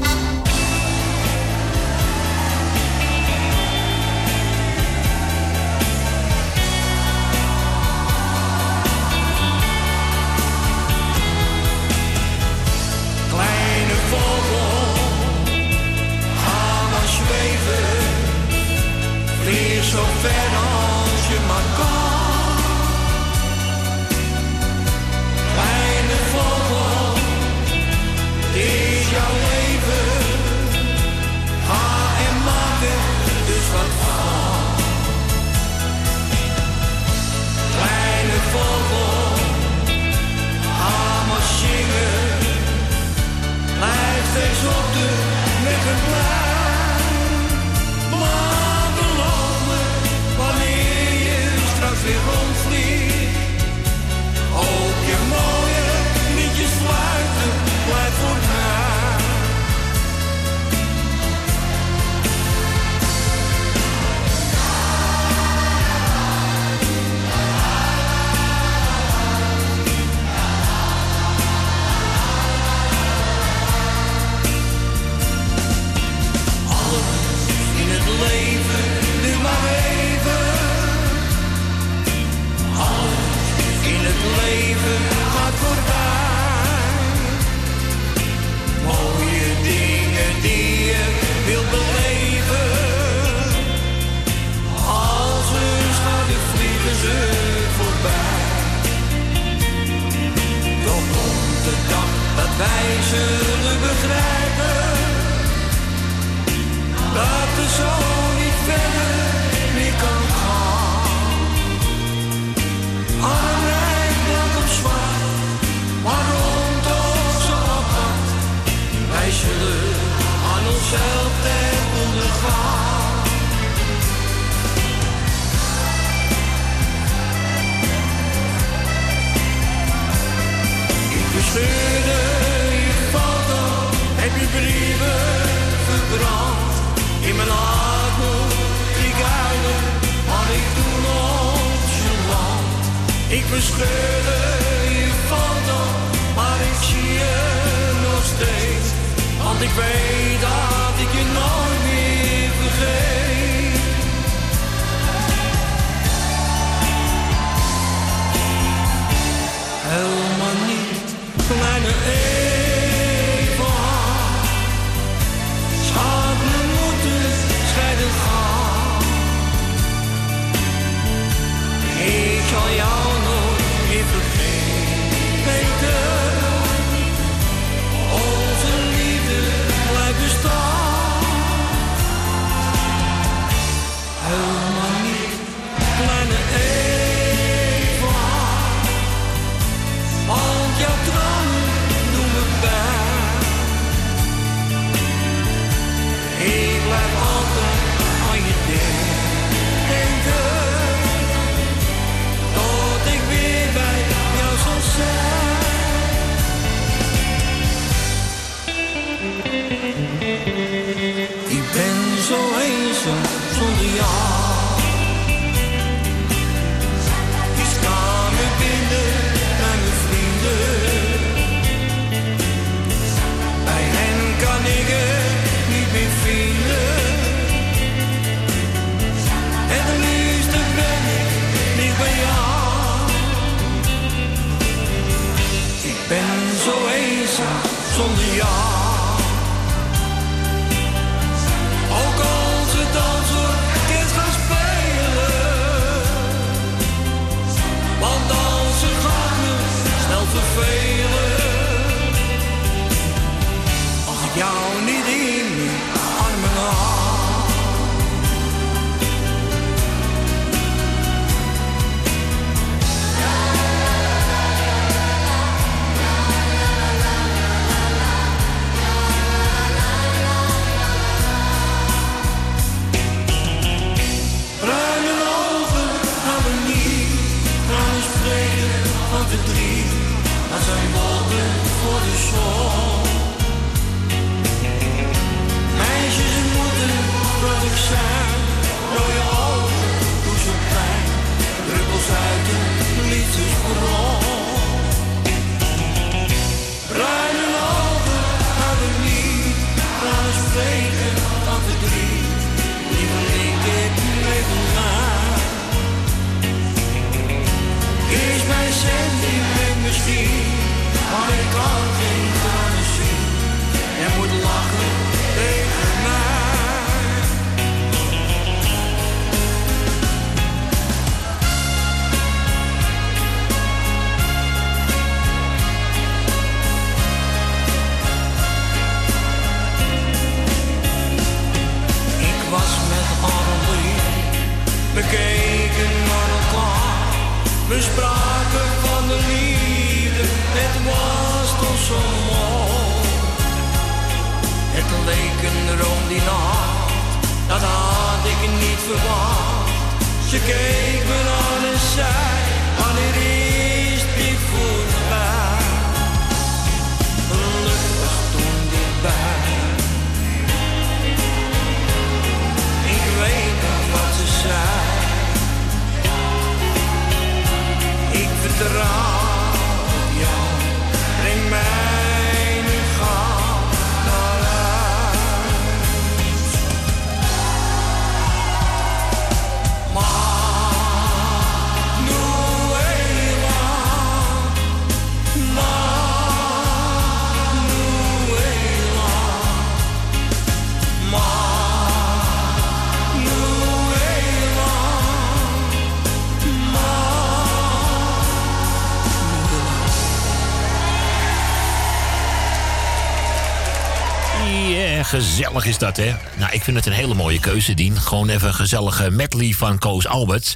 Speaker 1: Gezellig is dat, hè? Nou, ik vind het een hele mooie keuze, Dien. Gewoon even een gezellige medley van Koos Alberts.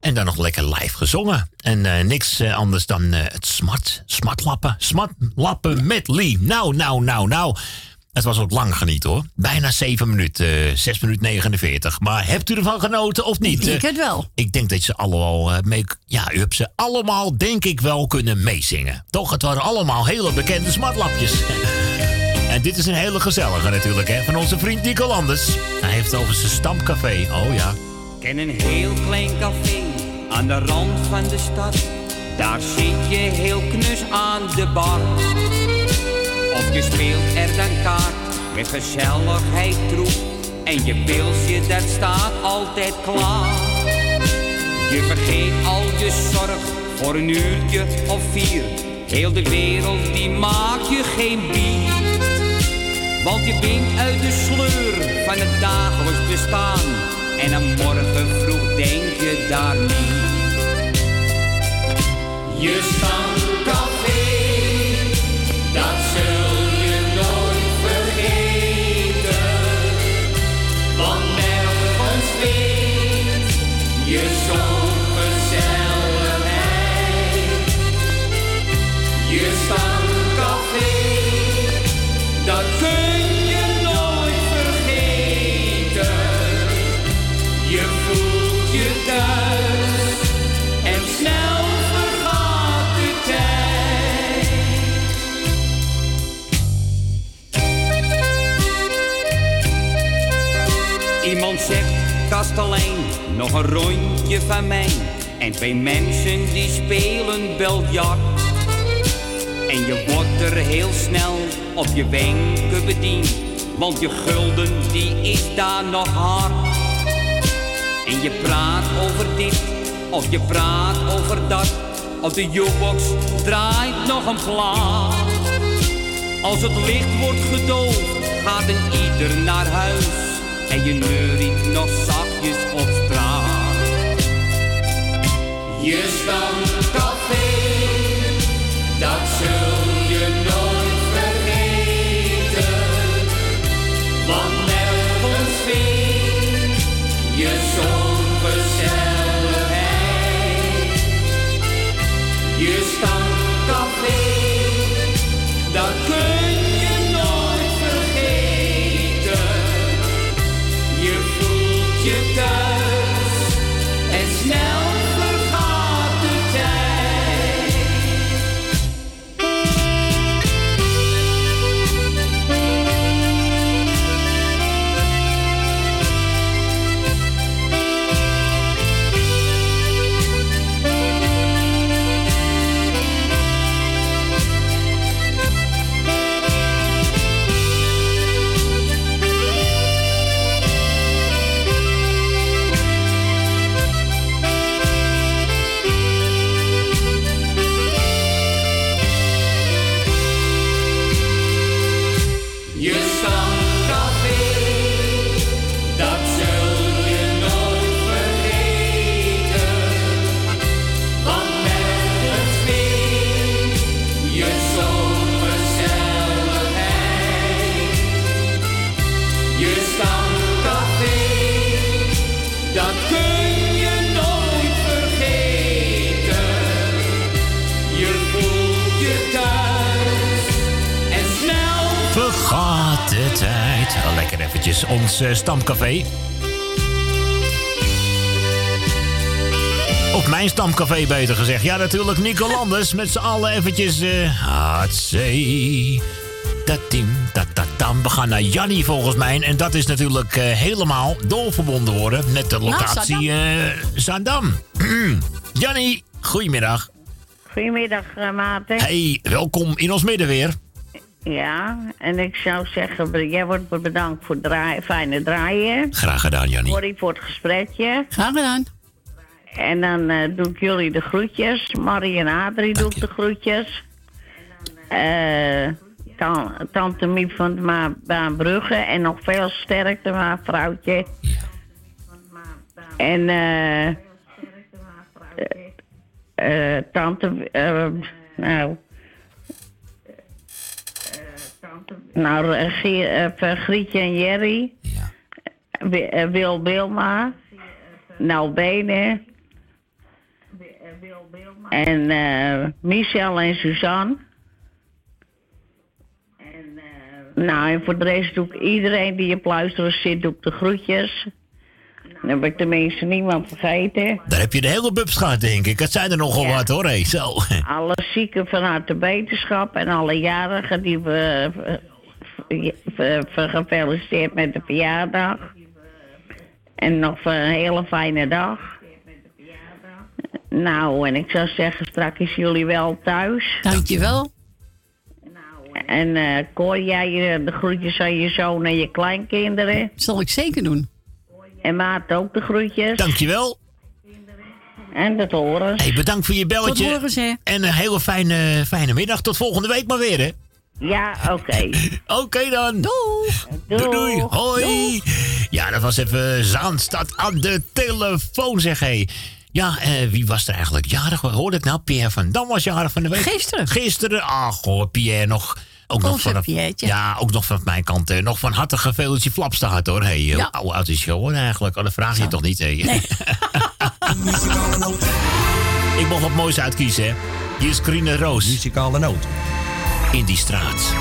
Speaker 1: En dan nog lekker live gezongen. En eh, niks eh, anders dan eh, het smart, smartlappen. Smartlappen medley. Nou, nou, nou, nou. Het was ook lang geniet hoor. Bijna 7 minuten, 6 minuten 49. Maar hebt u ervan genoten of niet?
Speaker 6: Ik het wel.
Speaker 1: Ik denk dat ze allemaal mee. Ja, u hebt ze allemaal, denk ik wel, kunnen meezingen. Toch? Het waren allemaal hele bekende smartlapjes. [LAUGHS] en dit is een hele gezellige natuurlijk, hè. Van onze vriend Nico Landers. Hij heeft over zijn stamcafé. Oh ja.
Speaker 39: ken een heel klein café aan de rand van de stad. Daar zit je heel knus aan de bar. Of je speelt er dan kaart met gezelligheid troep. En je pilsje, dat staat altijd klaar. Je vergeet al je zorg voor een uurtje of vier. Heel de wereld die maakt je geen bier. Want je bent uit de sleur van het dagelijks bestaan. En aan morgen vroeg denk je daar niet. Je stamcafé, dat zul je nooit vergeten. Want nergens vindt je zo'n nog een rondje van mij. En twee mensen die spelen biljart. En je wordt er heel snel op je wenken bediend. Want je gulden die is daar nog hard. En je praat over dit, of je praat over dat. Of de jukebox draait nog een plaat. Als het licht wordt gedoofd, gaat een ieder naar huis. En je neuriet nog zachtjes op Je stamcafé,
Speaker 1: Ons eh, stamcafé. Op mijn stamcafé beter gezegd. Ja, natuurlijk Nico Landers met z'n allen eventjes... eh tatatam. We gaan naar Jannie volgens mij. En dat is natuurlijk eh, helemaal doorverbonden worden met de
Speaker 40: Nou,
Speaker 1: locatie eh Zandam. [CLEARS THROAT] Jannie, goedemiddag.
Speaker 40: Goedemiddag, eh, Maarten.
Speaker 1: Hey, welkom in ons midden weer.
Speaker 40: Ja, en ik zou zeggen, jij wordt bedankt voor het draaien, fijne draaien.
Speaker 1: Graag gedaan, Jannie.
Speaker 40: Corrie voor het gesprekje.
Speaker 6: Graag gedaan.
Speaker 40: En dan eh, doe ik jullie de groetjes. Marie en Adrie doe ik de groetjes. Eh, tan- tante Miep van de Ma Baanbrugge. En nog veel sterkte, maar vrouwtje. En eh eh, eh, tante... eh, nou... Nou, eh, eh, Grietje en Jerry. Wi- eh, Wil Wilma. Nou Benen. En eh Michel en Suzanne. Nou, en voor de rest doe ik iedereen die op luisteren zit, doe ik de groetjes. Dan heb ik tenminste niemand vergeten.
Speaker 1: Daar heb je de hele bubs gehad, denk ik. Het zijn er nogal wat, hoor. Hé, zo. [LAUGHS]
Speaker 40: Alle zieken van harte beterschap en alle jarigen die we gefeliciteerd met de verjaardag. En nog voor een hele fijne dag. Nou, en ik zou zeggen, straks is jullie wel thuis.
Speaker 6: Dankjewel.
Speaker 40: En eh Cor, jij eh, de groetjes aan je zoon en je kleinkinderen.
Speaker 6: Zal ik zeker doen.
Speaker 40: En Maat ook de groetjes.
Speaker 1: Dankjewel.
Speaker 40: En dat horen.
Speaker 1: Hey, bedankt voor je belletje.
Speaker 40: Tot horens, hè.
Speaker 1: En een hele fijne, fijne middag. Tot volgende week maar weer, hè?
Speaker 40: Ja, oké. [LAUGHS]
Speaker 1: Oké dan.
Speaker 6: Doeg.
Speaker 1: Doei. doei. Hoi. Ja, dat was even Zaanstad aan de telefoon, zeg hé. Ja, eh, wie was er eigenlijk jarig? Hoorde ik nou? Pierre van Dam was jarig van de week.
Speaker 6: Gisteren.
Speaker 1: Gisteren. Ach, hoor, Pierre nog. Ook nog vanaf, ja, ook nog vanaf mijn kant. eh, nog van harte gefeliciteerd flapstaat hoor. Hey, eh,
Speaker 6: Ja.
Speaker 1: Hoe oud is je geworden eigenlijk? Oh, dat vraag je toch niet, hè? [LAUGHS] Ik mocht wat moois uitkiezen, hè? Hier is Corine Roos.
Speaker 5: Muzikale noot.
Speaker 1: In die straat.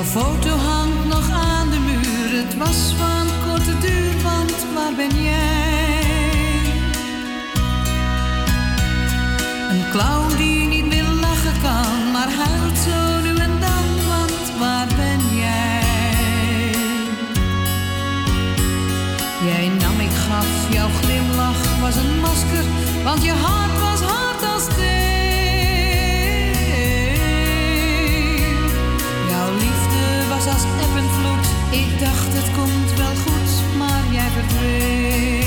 Speaker 31: Jouw foto hangt nog aan de muur. Het was van korte duur, want waar ben jij? Een clown die niet meer lachen kan, maar huilt zo nu en dan, want waar ben jij? Jij nam, ik gaf, jouw glimlach was een masker, want je hart Ik dacht het komt wel goed, maar jij verdween.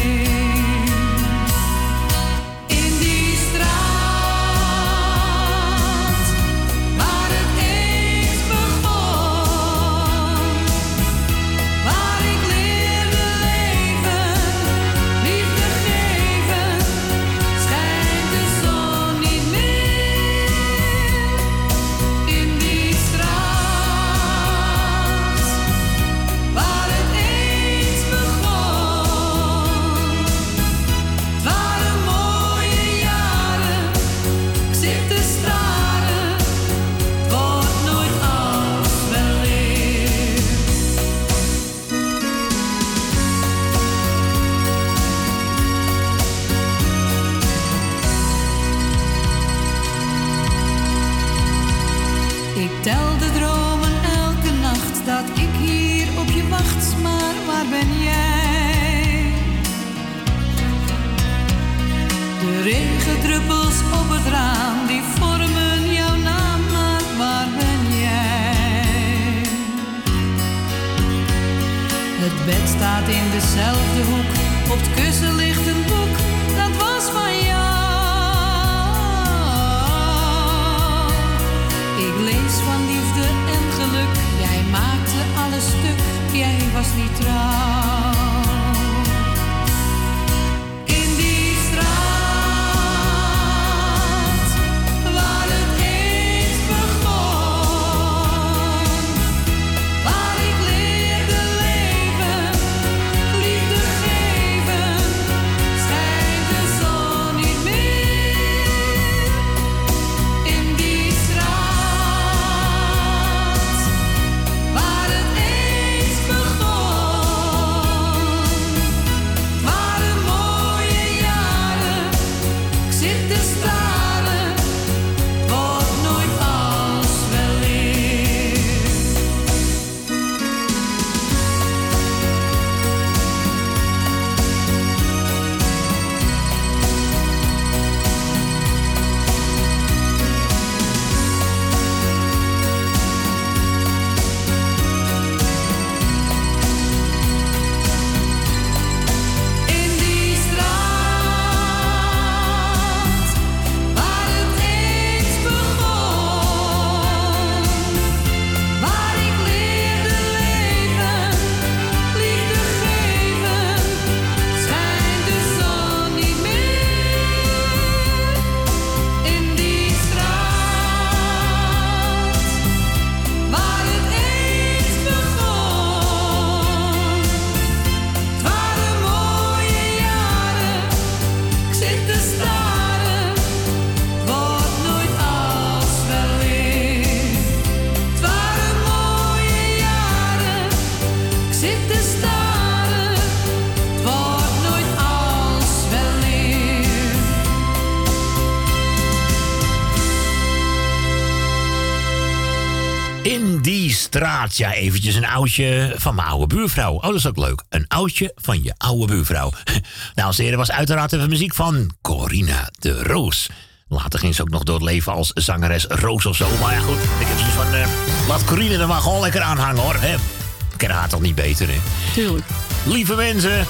Speaker 31: Straat,
Speaker 1: ja, eventjes een oudje van mijn oude buurvrouw. Oh, dat is ook leuk. Een oudje van je oude buurvrouw. [LAUGHS] Dames en heren, was uiteraard even muziek van Corina de Roos. Later ging ze ook nog door het leven als zangeres Roos of zo. Maar ja, goed, ik heb zoiets van... eh, laat Corina er maar gewoon lekker aan hangen, hoor. Hè? Ik ken haar toch niet beter, hè?
Speaker 6: Tuurlijk.
Speaker 1: Lieve mensen,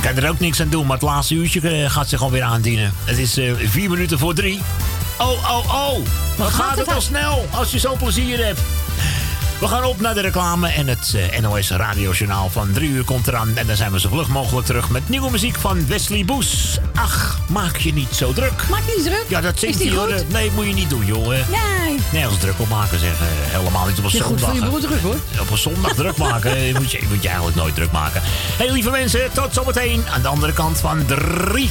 Speaker 1: kan er ook niks aan doen, maar het laatste uurtje eh, gaat zich alweer aandienen. Het is eh, vier minuten voor drie. Oh, oh, oh. Wat gaat het al snel als je zo plezier hebt. We gaan op naar de reclame en het eh, NOS radiojournaal van 3 uur komt eraan. En dan zijn we zo vlug mogelijk terug met nieuwe muziek van Wesley Boes. Ach, maak je niet zo druk.
Speaker 6: Maak je niet druk?
Speaker 1: Ja, dat zingt hij hoor. Nee, moet je niet doen, jongen.
Speaker 6: Nee.
Speaker 1: Nergens druk op maken, zeggen. Eh, helemaal niet op een
Speaker 6: ja,
Speaker 1: zondag.
Speaker 6: Goed, je broer druk, hoor.
Speaker 1: Eh, op een zondag druk maken moet, je, moet je eigenlijk nooit druk maken. Hé, hey, lieve mensen, tot zometeen aan de andere kant van
Speaker 9: 3.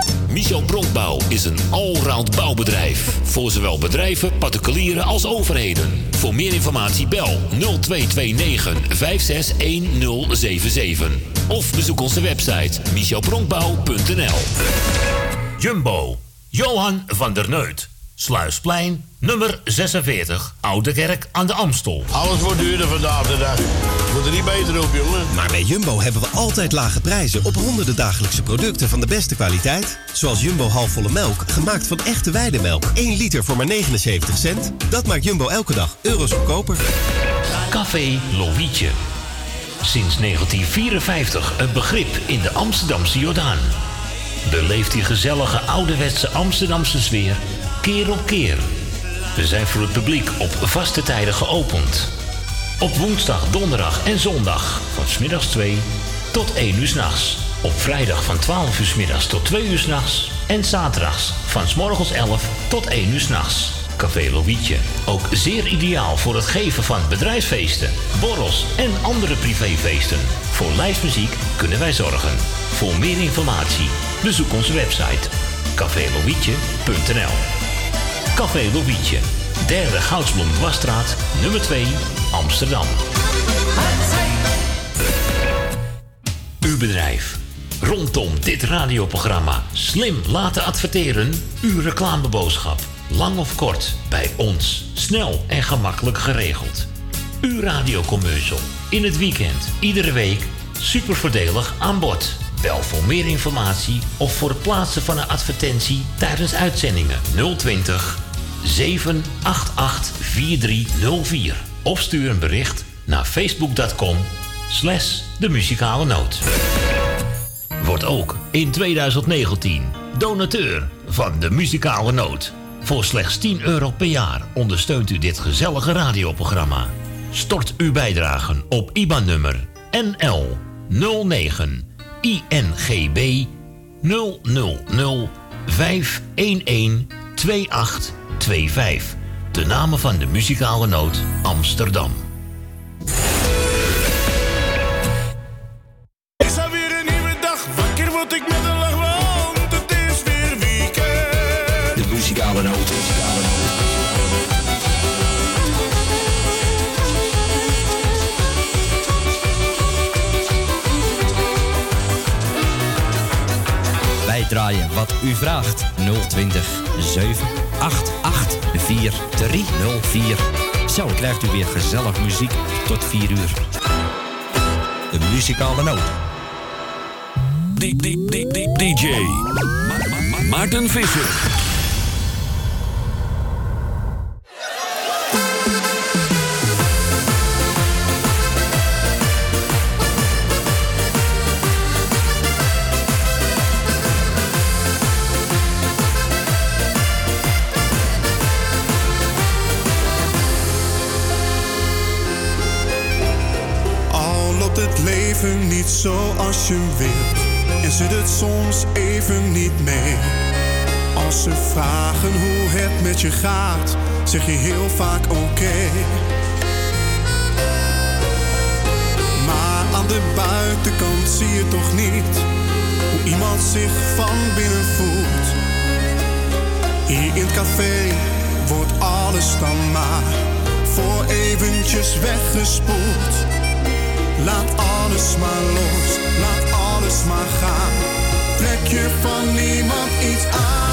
Speaker 1: Michel Bronkbouw is een allround bouwbedrijf. Voor zowel bedrijven, particulieren als overheden. Voor meer informatie bel 0229 561077. Of bezoek onze website michelbronkbouw.nl Jumbo, Johan van der Neut. Sluisplein, nummer 46, Oude Kerk aan de Amstel.
Speaker 2: Alles wordt duurder vandaag de dag. Moet er niet beter op, jongen.
Speaker 3: Maar bij Jumbo hebben we altijd lage prijzen op honderden dagelijkse producten van de beste kwaliteit. Zoals Jumbo halfvolle melk, gemaakt van echte weidemelk. 1 liter voor maar 79 cent. Dat maakt Jumbo elke dag euro's goedkoper.
Speaker 1: Café Lovietje. Sinds 1954 een begrip in de Amsterdamse Jordaan. Beleef die gezellige ouderwetse Amsterdamse sfeer keer op keer. We zijn voor het publiek op vaste tijden geopend. Op woensdag, donderdag en zondag van smiddags 2 tot 1 uur s'nachts. Op vrijdag van 12 uur middags tot 2 uur s'nachts. En zaterdags van 's morgens 11 tot 1 uur s'nachts. Café Lovietje. Ook zeer ideaal voor het geven van bedrijfsfeesten, borrels en andere privéfeesten. Voor lijstmuziek kunnen wij zorgen. Voor meer informatie bezoek onze website cafélovietje.nl Café Lovietje, derde Goudsblom Dwarsstraat, nummer 2, Amsterdam. Uw bedrijf. Rondom dit radioprogramma slim laten adverteren. Uw reclameboodschap. Lang of kort, bij ons. Snel en gemakkelijk geregeld. Uw radiocommercial. In het weekend, iedere week. Super voordelig aan bod. Bel voor meer informatie of voor het plaatsen van een advertentie tijdens uitzendingen 020 788 4304. Of stuur een bericht naar facebook.com slash de muzikale noot. Wordt ook in 2019 donateur van de muzikale noot. Voor slechts 10 euro per jaar ondersteunt u dit gezellige radioprogramma. Stort uw bijdragen op IBAN-nummer NL 09 INGB 000 511 2825. De namen van de muzikale noot Amsterdam.
Speaker 4: Is alweer een nieuwe dag, wakker word ik met een lach, want het is weer weekend.
Speaker 9: De muzikale noot.
Speaker 5: Wij draaien wat u vraagt. 020 788 4304. Zo krijgt u weer gezellig muziek tot 4 uur. De muzikale noot.
Speaker 26: DJ Ma- Ma- Ma- Maarten Visser.
Speaker 41: Zoals je wilt en zit het soms even niet mee. Als ze vragen hoe het met je gaat, zeg je heel vaak oké. Maar aan de buitenkant zie je toch niet hoe iemand zich van binnen voelt. Hier in het café wordt alles dan maar voor eventjes weggespoeld. Laat alles maar los, laat alles maar gaan. Trek je van niemand iets aan.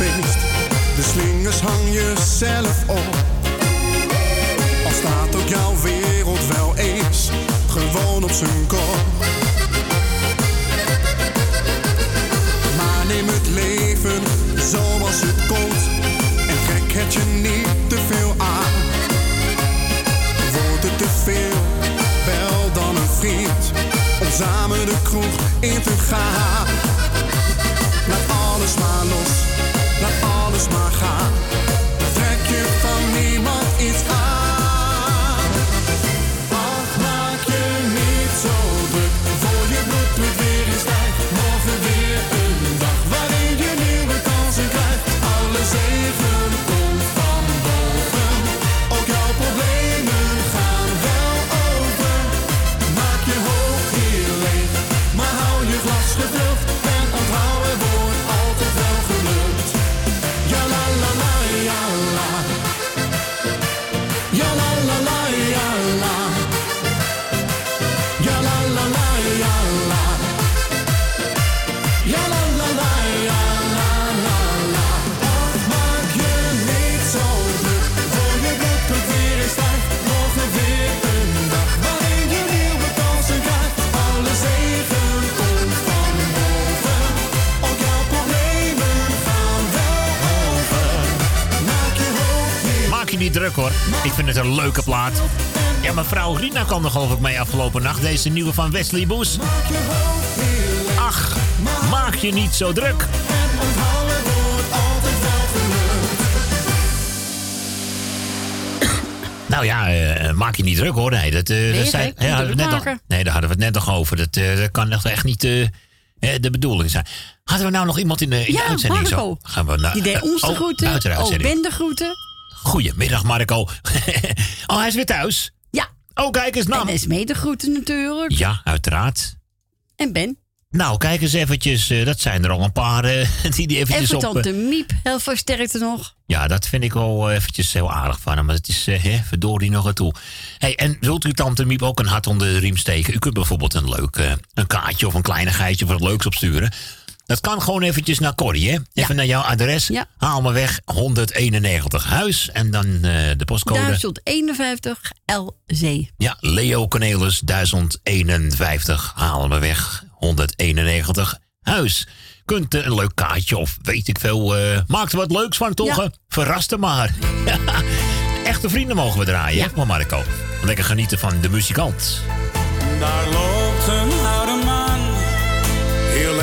Speaker 41: De slingers hang je zelf op. Al staat ook jouw wereld wel eens gewoon op zijn kop.
Speaker 1: Plaat. Ja, mevrouw Rina kwam er geloof ik mee afgelopen nacht. Deze nieuwe van Wesley Boes. Ach, maak je niet zo druk. Nou ja, eh, maak je niet druk hoor. Nee, dat,
Speaker 6: Nee,
Speaker 1: dat zei, ja, hadden we
Speaker 6: druk
Speaker 1: net nog, nee, daar hadden we het net nog over. Dat, eh, dat kan echt- echt niet de bedoeling zijn. Hadden we nou nog iemand in de, in de
Speaker 6: Ja,
Speaker 1: uitzending? zo? Gaan we naar,
Speaker 6: Die deed ons de
Speaker 1: oh,
Speaker 6: groeten.
Speaker 1: de.
Speaker 6: Ben de groeten.
Speaker 1: Goedemiddag Marco. [LAUGHS] oh, hij is weer thuis?
Speaker 6: Ja.
Speaker 1: Oh, kijk eens nou.
Speaker 6: En Esmee de groeten natuurlijk.
Speaker 1: Ja, uiteraard.
Speaker 6: En Ben.
Speaker 1: Nou, kijk eens eventjes. eh, dat zijn er al een paar eh, [LAUGHS] die die
Speaker 6: En
Speaker 1: eventjes
Speaker 6: voor
Speaker 1: op... eh,
Speaker 6: tante Miep, heel veel sterkte nog.
Speaker 1: Ja, dat vind ik wel eh, eventjes heel aardig van hem. Maar het is eh, hè, verdorie nog toe. Hey, en wilt u tante Miep ook een hart onder de riem steken? U kunt bijvoorbeeld een leuk eh, een kaartje of een kleinigheidje voor het leuks opsturen. Dat kan gewoon eventjes naar Corrie, hè? Even naar jouw adres. Haal me weg 191 huis. En dan eh, de postcode.
Speaker 6: 1051 LZ.
Speaker 1: Ja, Leo Cornelis 1051. Haal me weg 191 huis. Kunt een leuk kaartje of weet ik veel. eh maak er wat leuks van toch?
Speaker 6: Ja.
Speaker 1: hè? Verrast hem maar. [LAUGHS] Echte vrienden mogen we draaien, hè, maar Marco. Lekker genieten van de muzikant.
Speaker 4: Daar loopt een oude man, heel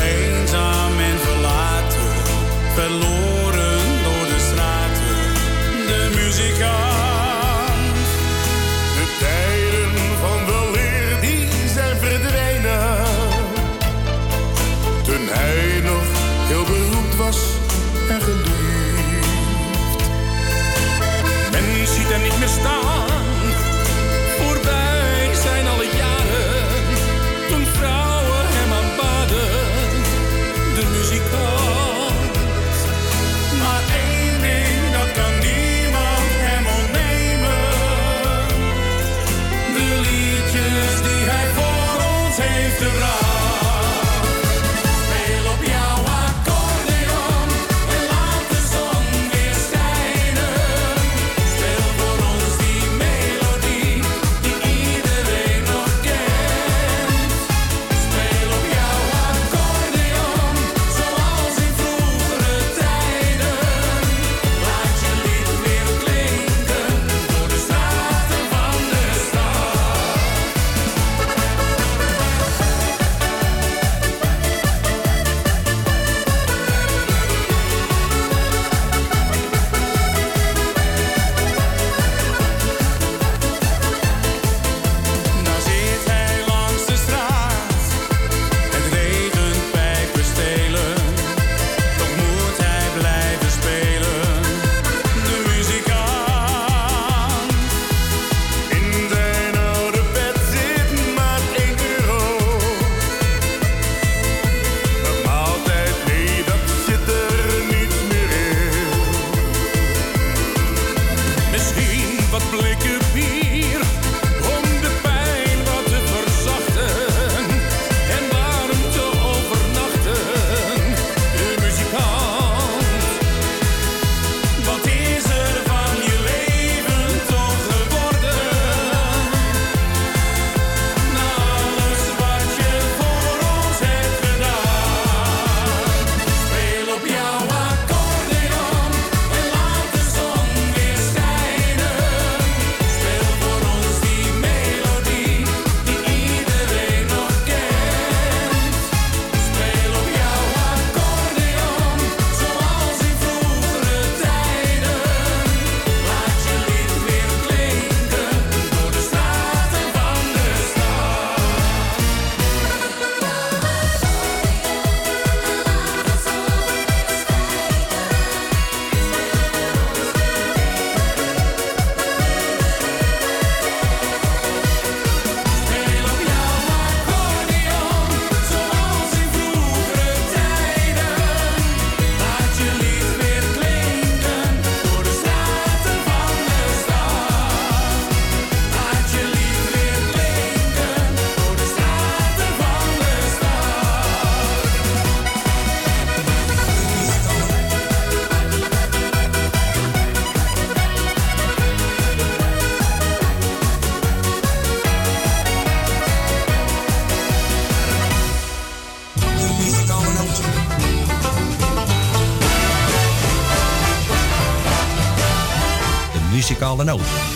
Speaker 5: muzikale noot.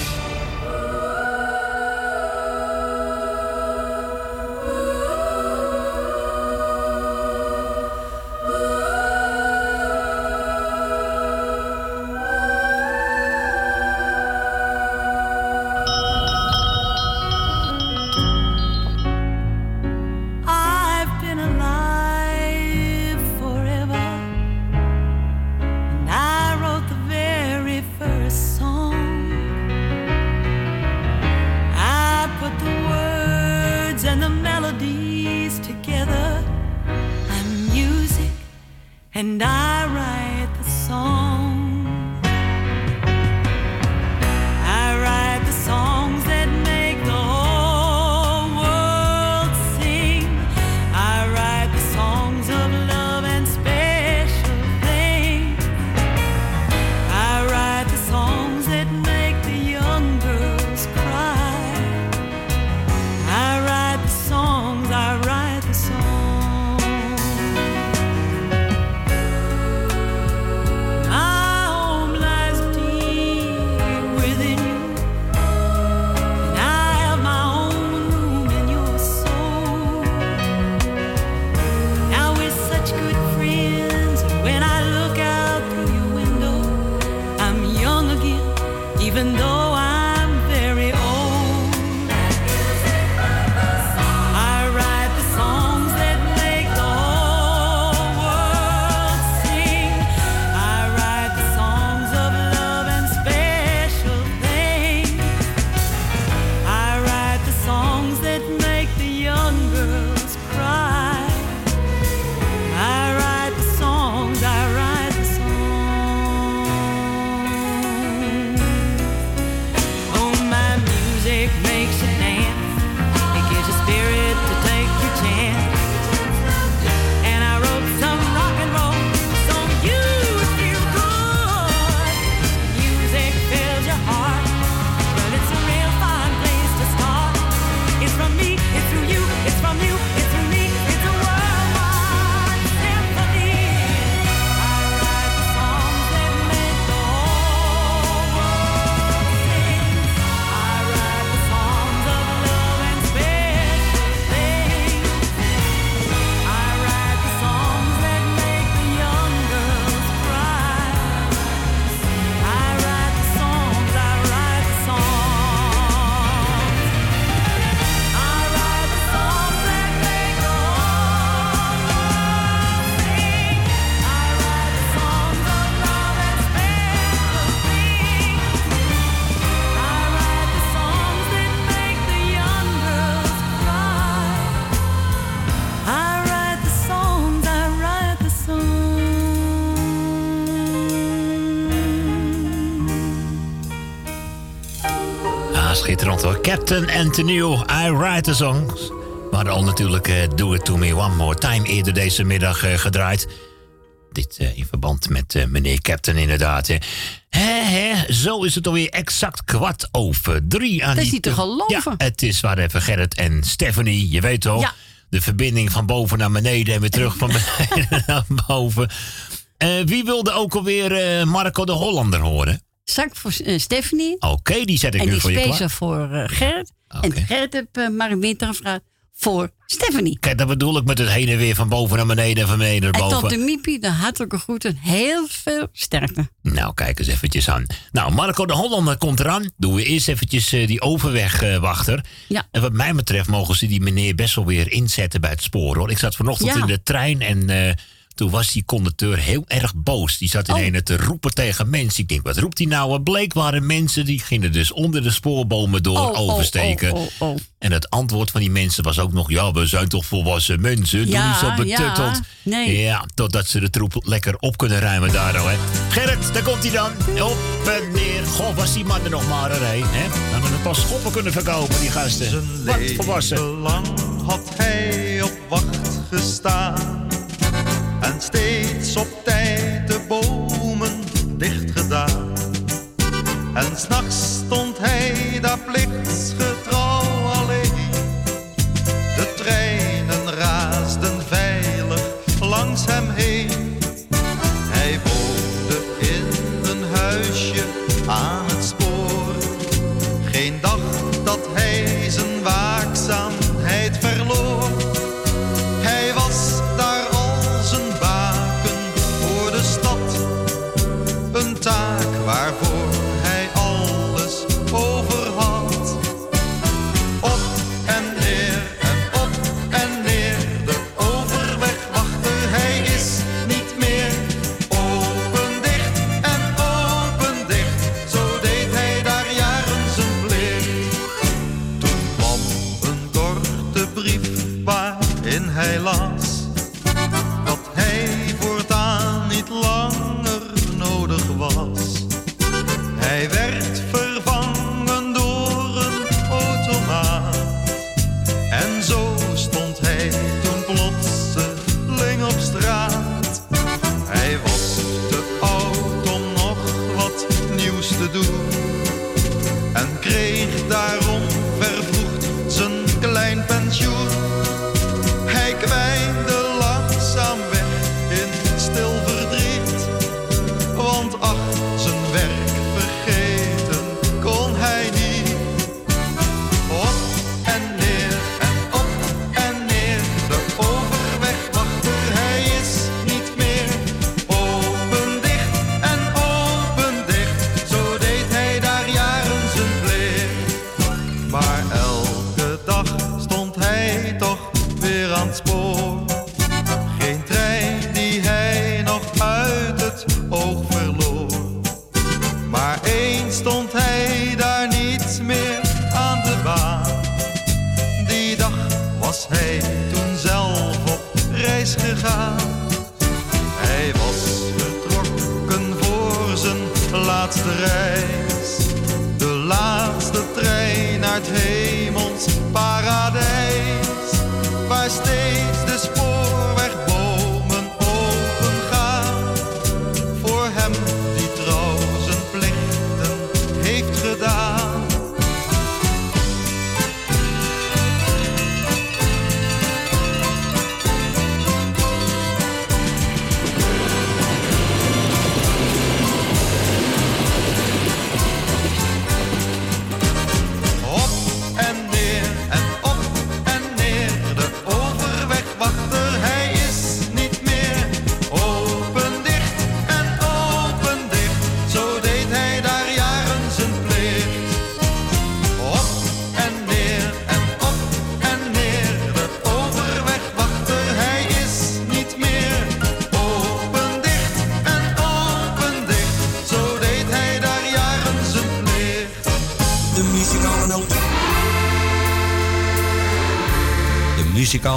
Speaker 1: Hoor. Captain Antonio, I write the songs. Hadden al natuurlijk eh, Do It To Me One More Time eerder deze middag eh, gedraaid. Dit eh, in verband met meneer Captain inderdaad. Hè. Hè, hè, zo is het alweer exact kwart over drie. Aan
Speaker 6: Dat is
Speaker 1: die
Speaker 6: niet te geloven.
Speaker 1: Ja, het is waar even Gerrit en Stephanie, je weet toch?
Speaker 6: Ja.
Speaker 1: De verbinding van boven naar beneden en weer terug van beneden [LAUGHS] naar boven. Wie wilde ook alweer Marco de Hollander horen?
Speaker 6: Zak voor eh, Stephanie.
Speaker 1: Oké, die zet ik
Speaker 6: en
Speaker 1: nu
Speaker 6: die
Speaker 1: voor je klaar.
Speaker 6: voor eh, Gerrit. En Gerrit heeft uh, Mark Winter gevraagd voor Stephanie.
Speaker 1: Kijk, dat bedoel ik met het heen en weer van boven naar beneden en van beneden naar
Speaker 6: En
Speaker 1: boven.
Speaker 6: tot de Miepie, de hartelijke groeten. Heel veel sterkte.
Speaker 1: Nou, kijk eens eventjes aan. Nou, Marco de Hollander komt eraan. Doen we eerst eventjes eh, die overwegwachter.
Speaker 6: Ja.
Speaker 1: En wat mij betreft mogen ze die meneer best wel weer inzetten bij het spoor. Hoor. Ik zat vanochtend
Speaker 6: Ja.
Speaker 1: in de trein en eh, toen was die conducteur heel erg boos. Die zat in
Speaker 6: Oh.
Speaker 1: te roepen tegen mensen. Ik denk, wat roept hij nou? Het bleek waren mensen die gingen dus onder de spoorbomen door
Speaker 6: Oh, oh,
Speaker 1: oversteken.
Speaker 6: oh, oh, oh.
Speaker 1: En het antwoord van die mensen was ook nog... ja, we zijn toch volwassen mensen, doe
Speaker 6: Ja,
Speaker 1: niet zo betutteld.
Speaker 6: ja, nee.
Speaker 1: Ja, totdat ze de troep lekker op kunnen ruimen daar nou, hè. Gerrit, daar komt hij dan. Op en neer. Goh, was die man er nog maar een, hè? hè? Dan hadden we pas schoppen kunnen verkopen, die gasten. Wat volwassen.
Speaker 42: lang had hij op wacht gestaan en steeds op tijd de bomen dicht gedaan. En s'nachts stond hij daar plichtsgetrouw alleen. De treinen raasden veilig langs hem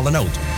Speaker 5: muzikale noot.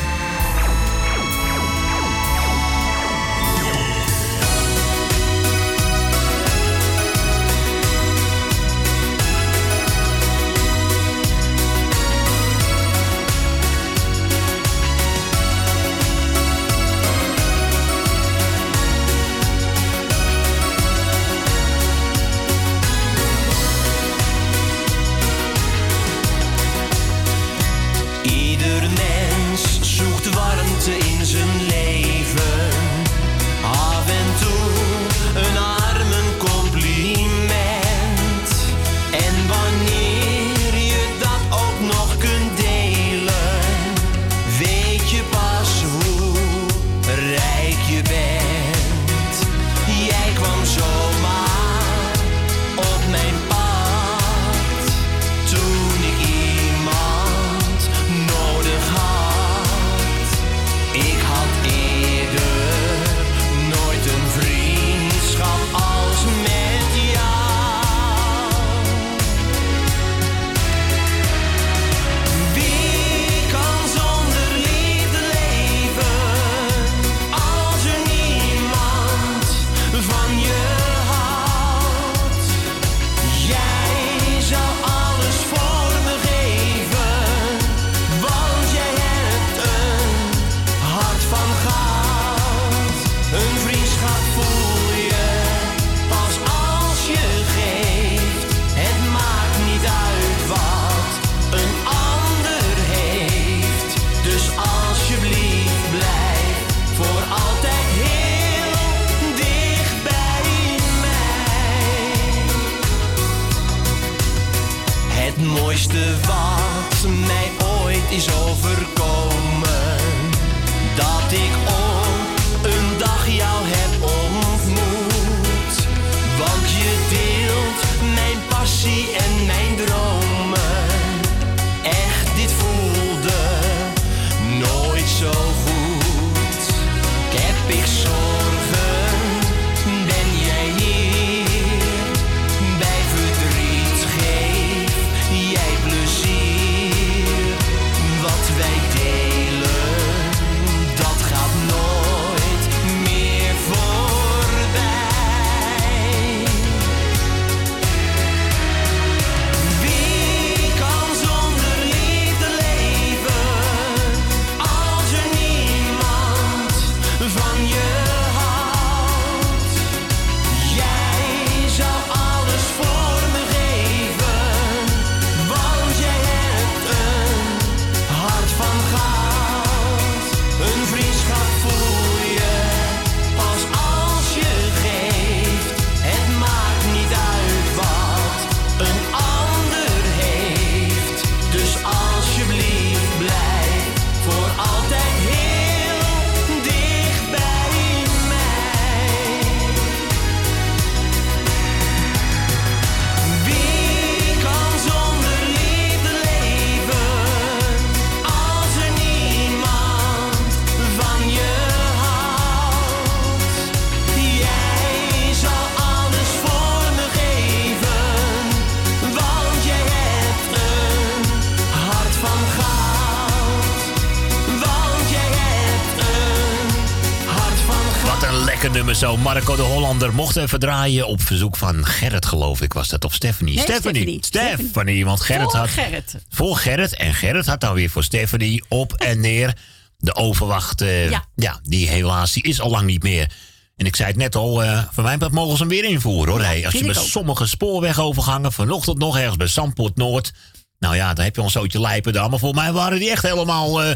Speaker 1: Marco de Hollander mocht even draaien op verzoek van Gerrit, geloof ik. Was dat? Of Stephanie?
Speaker 6: Nee,
Speaker 1: Stephanie.
Speaker 6: Stephanie.
Speaker 1: Stephanie. Want Gerrit
Speaker 6: Voor
Speaker 1: had...
Speaker 6: Gerrit.
Speaker 1: Voor Gerrit. En Gerrit had dan weer voor Stephanie op en neer. De overwacht,
Speaker 6: Ja.
Speaker 1: ja. die helaas, die is al lang niet meer. En ik zei het net al, eh van mij mogen ze hem weer invoeren hoor. Hey, als je bij sommige spoorwegovergangen, vanochtend nog ergens bij Zandpoort Noord. Nou ja, dan heb je al een zootje lijpen. Maar voor mij waren die echt helemaal... eh,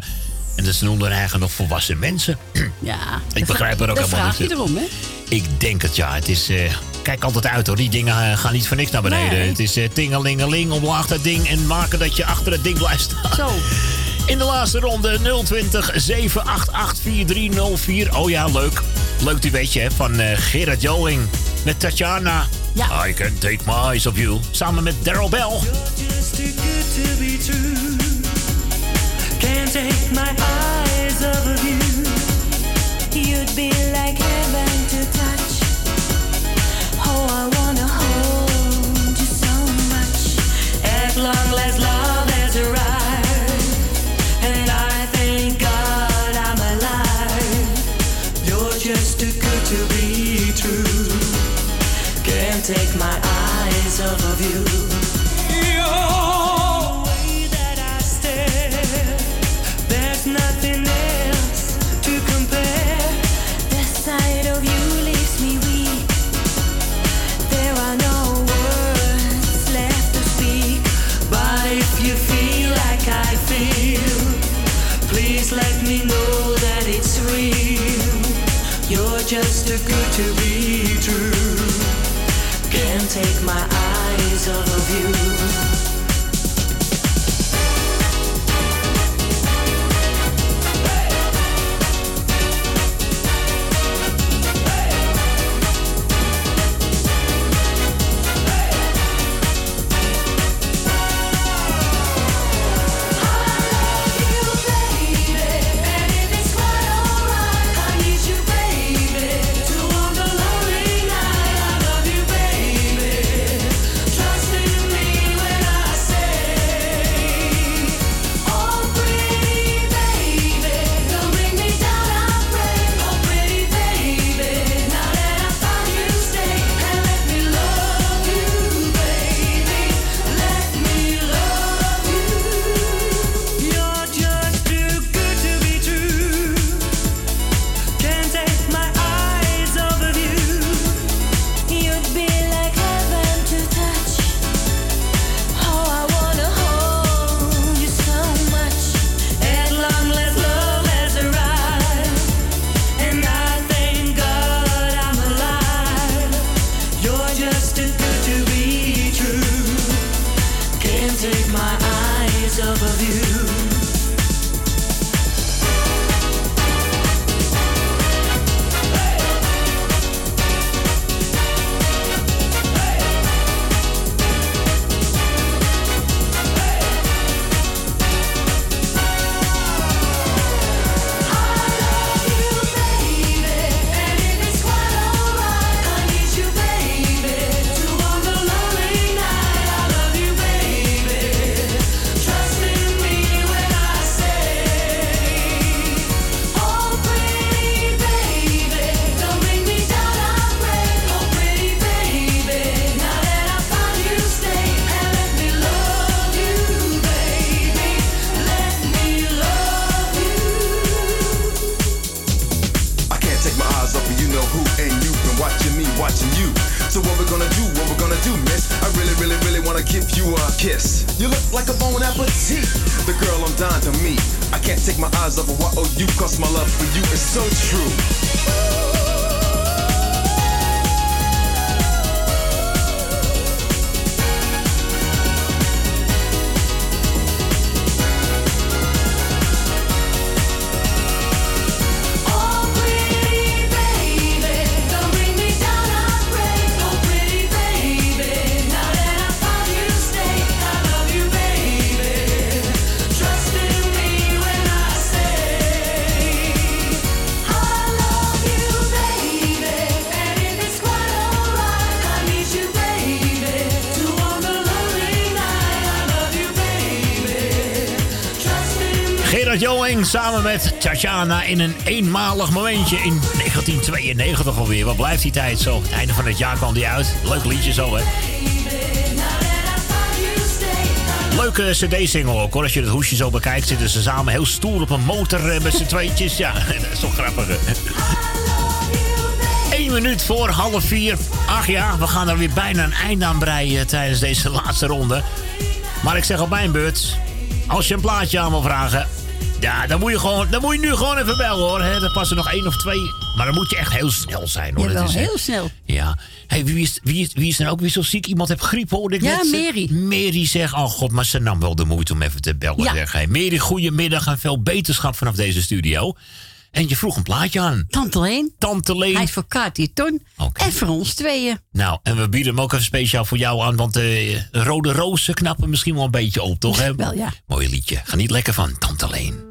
Speaker 1: en dat ze noemden eigenlijk nog volwassen mensen.
Speaker 6: Ja.
Speaker 1: Ik begrijp er ook helemaal
Speaker 6: vraag je
Speaker 1: niet.
Speaker 6: erom, hè?
Speaker 1: Ik denk het ja. Het is. eh, kijk altijd uit hoor. Die dingen eh, gaan niet voor niks naar beneden.
Speaker 6: Nee.
Speaker 1: Het is eh, tingelingeling, omlaag dat ding en maken dat je achter het ding blijft staan.
Speaker 6: Zo.
Speaker 1: In de laatste ronde 020 788 4304. Oh ja, leuk. Leuk die weet je hè, van eh, Gerard Joling met Tatjana.
Speaker 6: Ja.
Speaker 1: I can take my eyes off you. Samen met Daryl Bell.
Speaker 5: Just too good to be true. Can't take my eyes off of you. Long last, love
Speaker 1: samen met Tatjana in een eenmalig momentje in 1992 alweer. Wat blijft die tijd zo? Het einde van het jaar kwam die uit. Leuk liedje zo, hè? Leuke cd-single ook hoor. Als je het hoesje zo bekijkt, zitten ze samen heel stoer op een motor eh, met z'n tweetjes. Ja, [LAUGHS] dat is toch grappig. Eén minuut voor half vier. Ach ja, we gaan er weer bijna een eind aan breien tijdens deze laatste ronde. Maar ik zeg op mijn beurt, als je een plaatje aan wil vragen... Ja, dan moet je, gewoon, dan moet je nu gewoon even bellen hoor. Hè. Er passen nog één of twee. Maar dan moet je echt heel snel zijn hoor.
Speaker 6: Jawel,
Speaker 1: Dat is,
Speaker 6: heel snel.
Speaker 1: Ja. Hey, wie, is, wie, is, wie is er ook weer zo ziek? Iemand heeft griep, hoorde ik
Speaker 6: Ja,
Speaker 1: net.
Speaker 6: Mary.
Speaker 1: Mary zegt, oh god, maar ze nam wel de moeite om even te bellen.
Speaker 6: Ja.
Speaker 1: Zeg. Hey, Mary, goedemiddag en veel beterschap vanaf deze studio. En je vroeg een plaatje aan.
Speaker 6: Tante Leen.
Speaker 1: Tante Leen.
Speaker 6: Hij is voor Katie Ton. En voor ons tweeën.
Speaker 1: Nou, en we bieden hem ook even speciaal voor jou aan, want de rode rozen knappen misschien wel een beetje op, toch? Hè? [LAUGHS]
Speaker 6: Wel, ja.
Speaker 1: Mooi liedje. Geniet lekker van Tante Leen.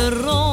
Speaker 22: Rode rozen,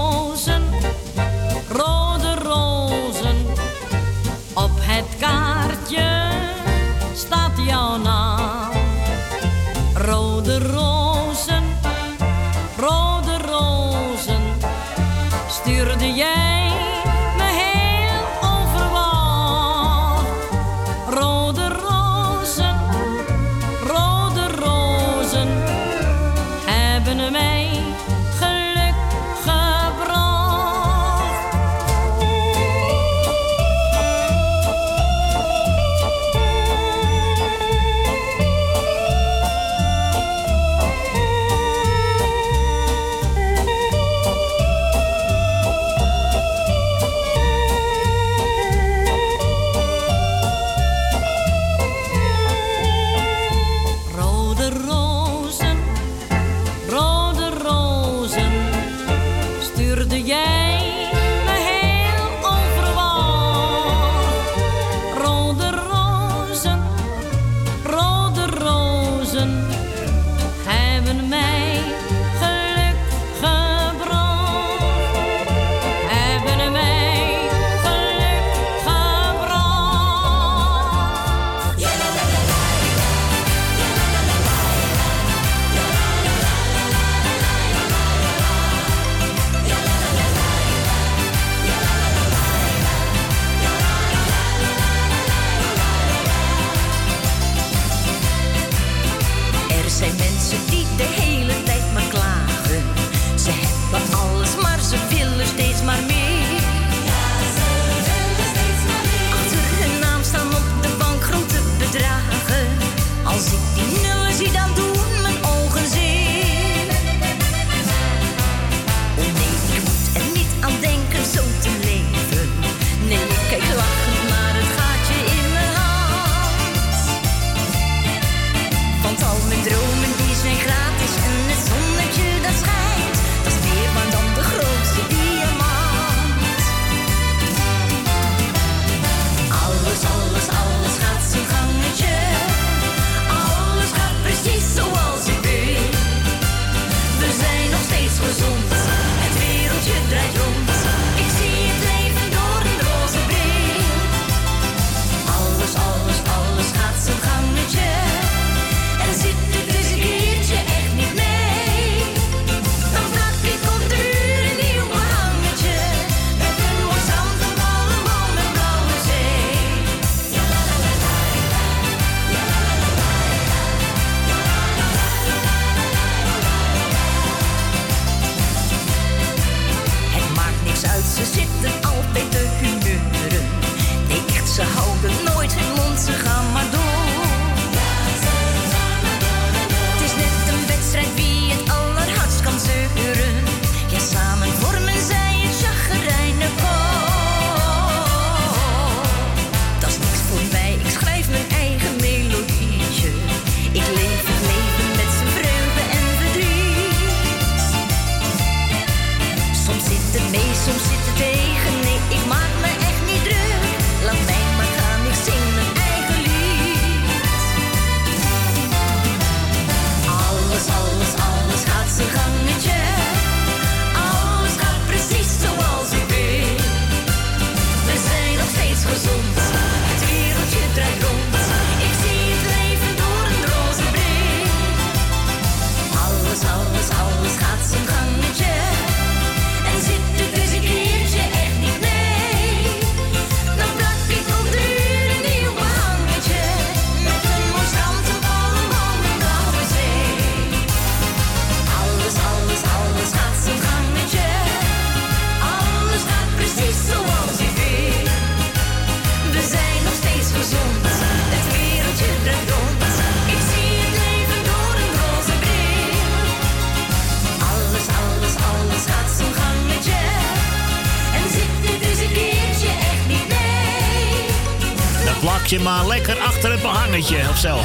Speaker 1: behangetje of zo.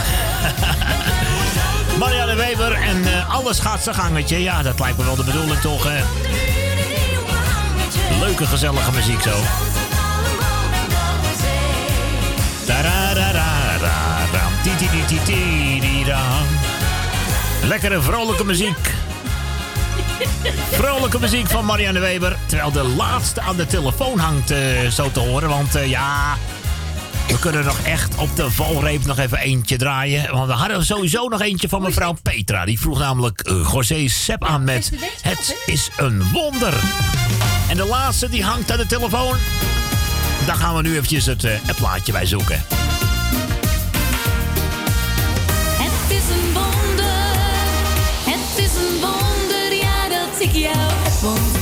Speaker 1: [LAUGHS] Marianne Weber en eh, alles gaat zijn gangetje. Ja, dat lijkt me wel de bedoeling toch. Leuke, gezellige muziek zo. Lekkere, vrolijke muziek. Vrolijke muziek van Marianne Weber. Terwijl de laatste aan de telefoon hangt, eh, zo te horen. Want eh, ja, kunnen nog echt op de valreep nog even eentje draaien. Want we hadden sowieso nog eentje van mevrouw Petra. Die vroeg namelijk eh, José Sepp aan met... Het is een wonder. En de laatste die hangt aan de telefoon. Daar gaan we nu eventjes het, eh, het plaatje bij zoeken.
Speaker 37: Het is een wonder, het is een wonder, ja dat ik jou.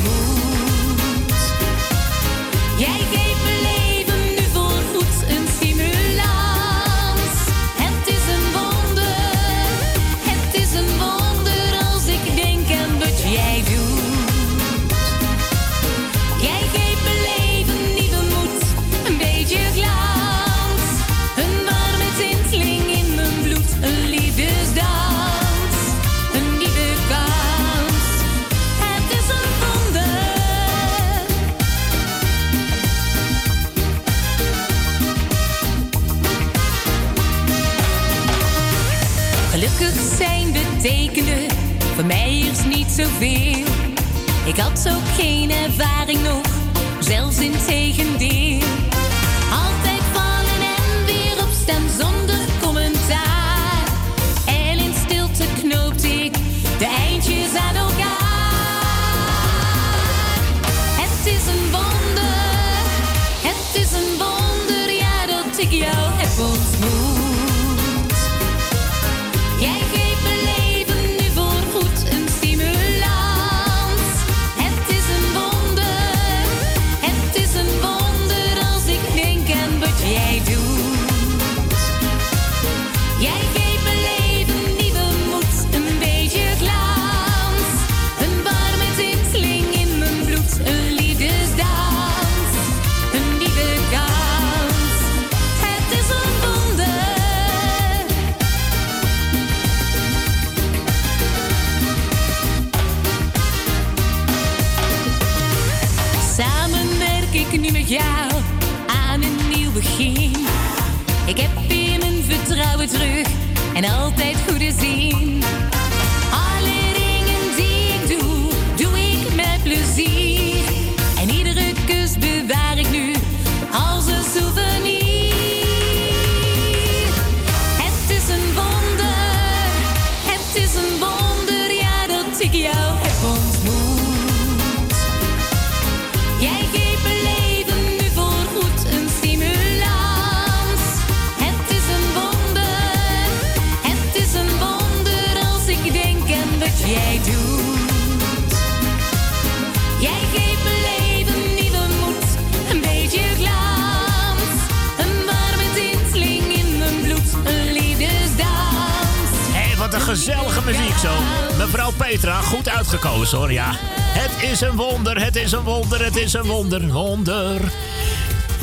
Speaker 1: Gezellige muziek zo. Mevrouw Petra, goed uitgekozen hoor, ja. Het is een wonder, het is een wonder, het is een wonder, wonder.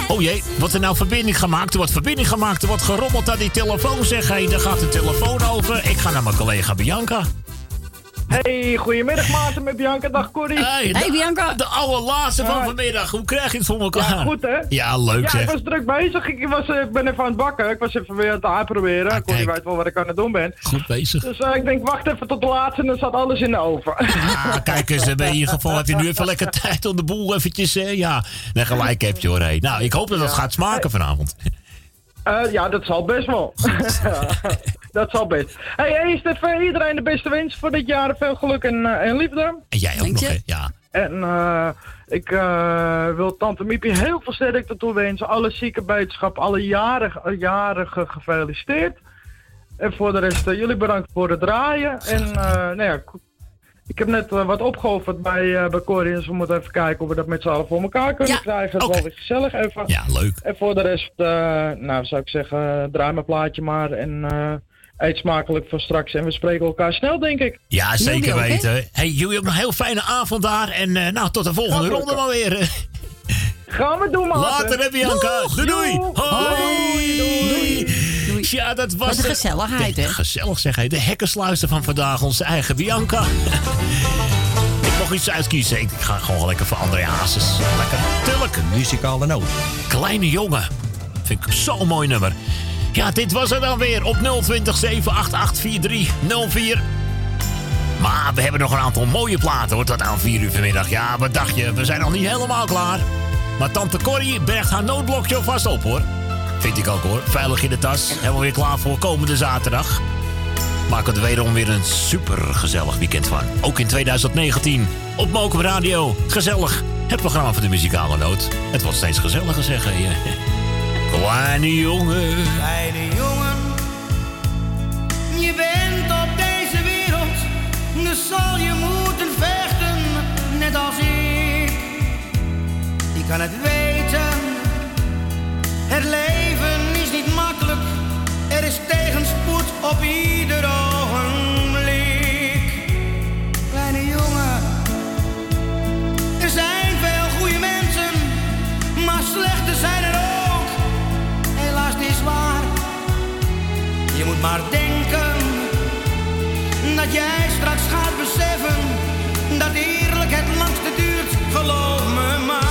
Speaker 1: Oh jee, wordt er nou verbinding gemaakt? Er wordt verbinding gemaakt, er wordt gerommeld aan die telefoon. Zeg, hé, daar gaat de telefoon over. Ik ga naar mijn collega Bianca.
Speaker 43: Hey, goedemiddag Maarten met Bianca. Dag Corrie.
Speaker 1: Hey, de- Bianca. De allerlaatste van vanmiddag. Hoe krijg je het voor elkaar?
Speaker 43: Ja, goed hè?
Speaker 1: Ja, leuk
Speaker 43: ja,
Speaker 1: zeg.
Speaker 43: ik was druk bezig. Ik, was, eh, ik ben even aan het bakken. Ik was even weer aan het uitproberen.
Speaker 1: Ah,
Speaker 43: Corrie weet wel wat ik aan het doen ben.
Speaker 1: Goed bezig.
Speaker 43: Dus eh, ik denk, wacht even tot de laatste en dan staat alles in de oven.
Speaker 1: Ah, kijk eens, in ieder geval heb je nu even lekker tijd om de boel eventjes... eh, ja, nee, gelijk heb je hoor. hé. Nou, ik hoop dat het gaat smaken vanavond.
Speaker 43: Eh, ja, dat zal best wel. [LAUGHS] [LAUGHS] dat zal best. Hey, eerst even iedereen de beste wens voor dit jaar. Veel geluk en, eh, en liefde.
Speaker 1: En jij ook nog, hè? Ja.
Speaker 43: En eh, ik eh, wil Tante Miepie heel veel sterkte toewensen. Alle zieke beterschap, alle jarigen, jarigen gefeliciteerd. En voor de rest, jullie bedankt voor het draaien. En eh, nou ja, ik heb net eh, wat opgeofferd bij, eh bij Corrie. Dus we moeten even kijken of we dat met z'n allen voor elkaar kunnen krijgen. Het is wel weer gezellig even.
Speaker 1: Ja, leuk.
Speaker 43: En voor de rest, eh, nou zou ik zeggen, draai mijn plaatje maar. En eh, eet smakelijk voor straks. En we spreken elkaar snel, denk ik.
Speaker 1: Ja, zeker weten. Hey, jullie ook nog een heel fijne avond daar. En eh, nou, tot de volgende ronde maar weer.
Speaker 43: Gaan we doen, man.
Speaker 1: Later, hè, Bianca. Doei, doei. Hoi. Ja, dat was...
Speaker 6: Wat een
Speaker 1: de-
Speaker 6: gezelligheid,
Speaker 1: de-
Speaker 6: hè?
Speaker 1: Gezellig, zeg hij. De hekkensluister van vandaag, onze eigen Bianca. [LAUGHS] ik mocht iets uitkiezen. Ik ga gewoon lekker voor André Hazes. Lekker tuurlijk.
Speaker 5: Muzikale noot.
Speaker 1: Kleine jongen. Vind ik zo'n mooi nummer. Ja, dit was er dan weer op 020 788 4304. Maar we hebben nog een aantal mooie platen hoor, tot aan 4 uur vanmiddag. Ja, wat dacht je? We zijn nog niet helemaal klaar. Maar tante Corrie bergt haar noodblokje alvast op hoor. Vind ik ook hoor. Veilig in de tas. Helemaal weer klaar voor komende zaterdag. We er wederom weer een super gezellig weekend van. Ook in 2019 op Mokum Radio. Gezellig. Het programma van de muzikale noot. Het wordt steeds gezelliger zeggen je. Kleine jongen.
Speaker 7: Kleine jongen, je bent op deze wereld, dus zal je moeten vechten, net als ik. Ik kan het weten, het leven op ieder ogenblik. Kleine jongen, er zijn veel goede mensen, maar slechte zijn er ook. Helaas, het is waar. Je moet maar denken dat jij straks gaat beseffen dat eerlijk het langste duurt. Geloof me maar.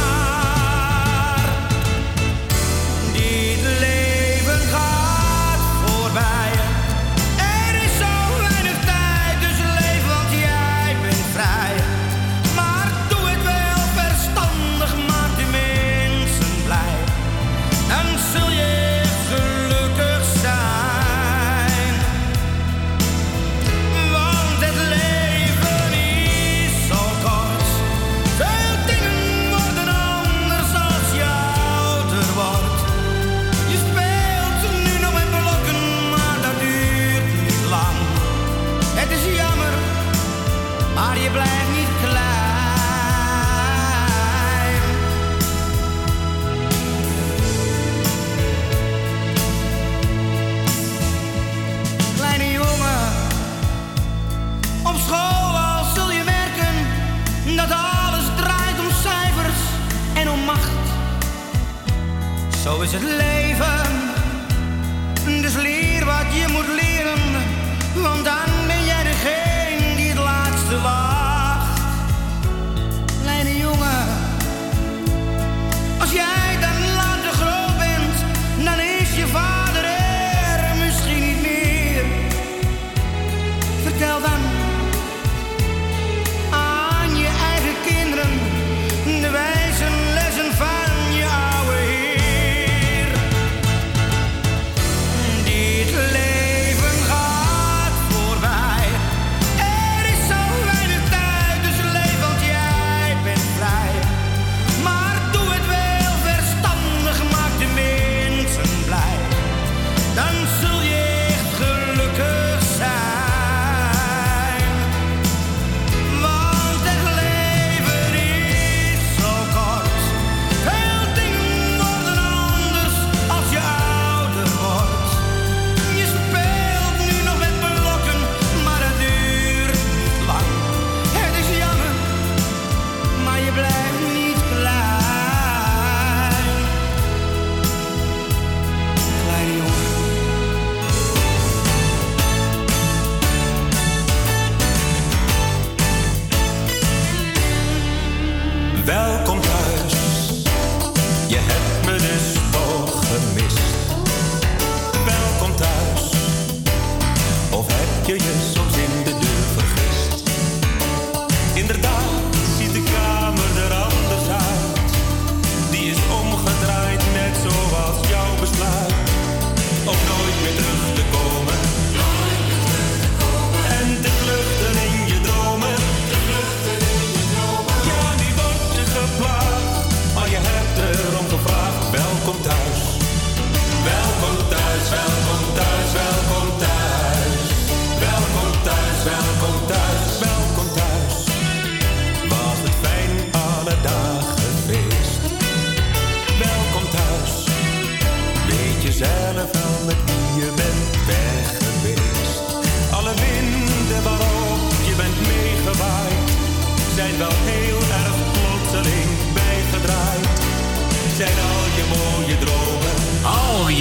Speaker 7: Zo is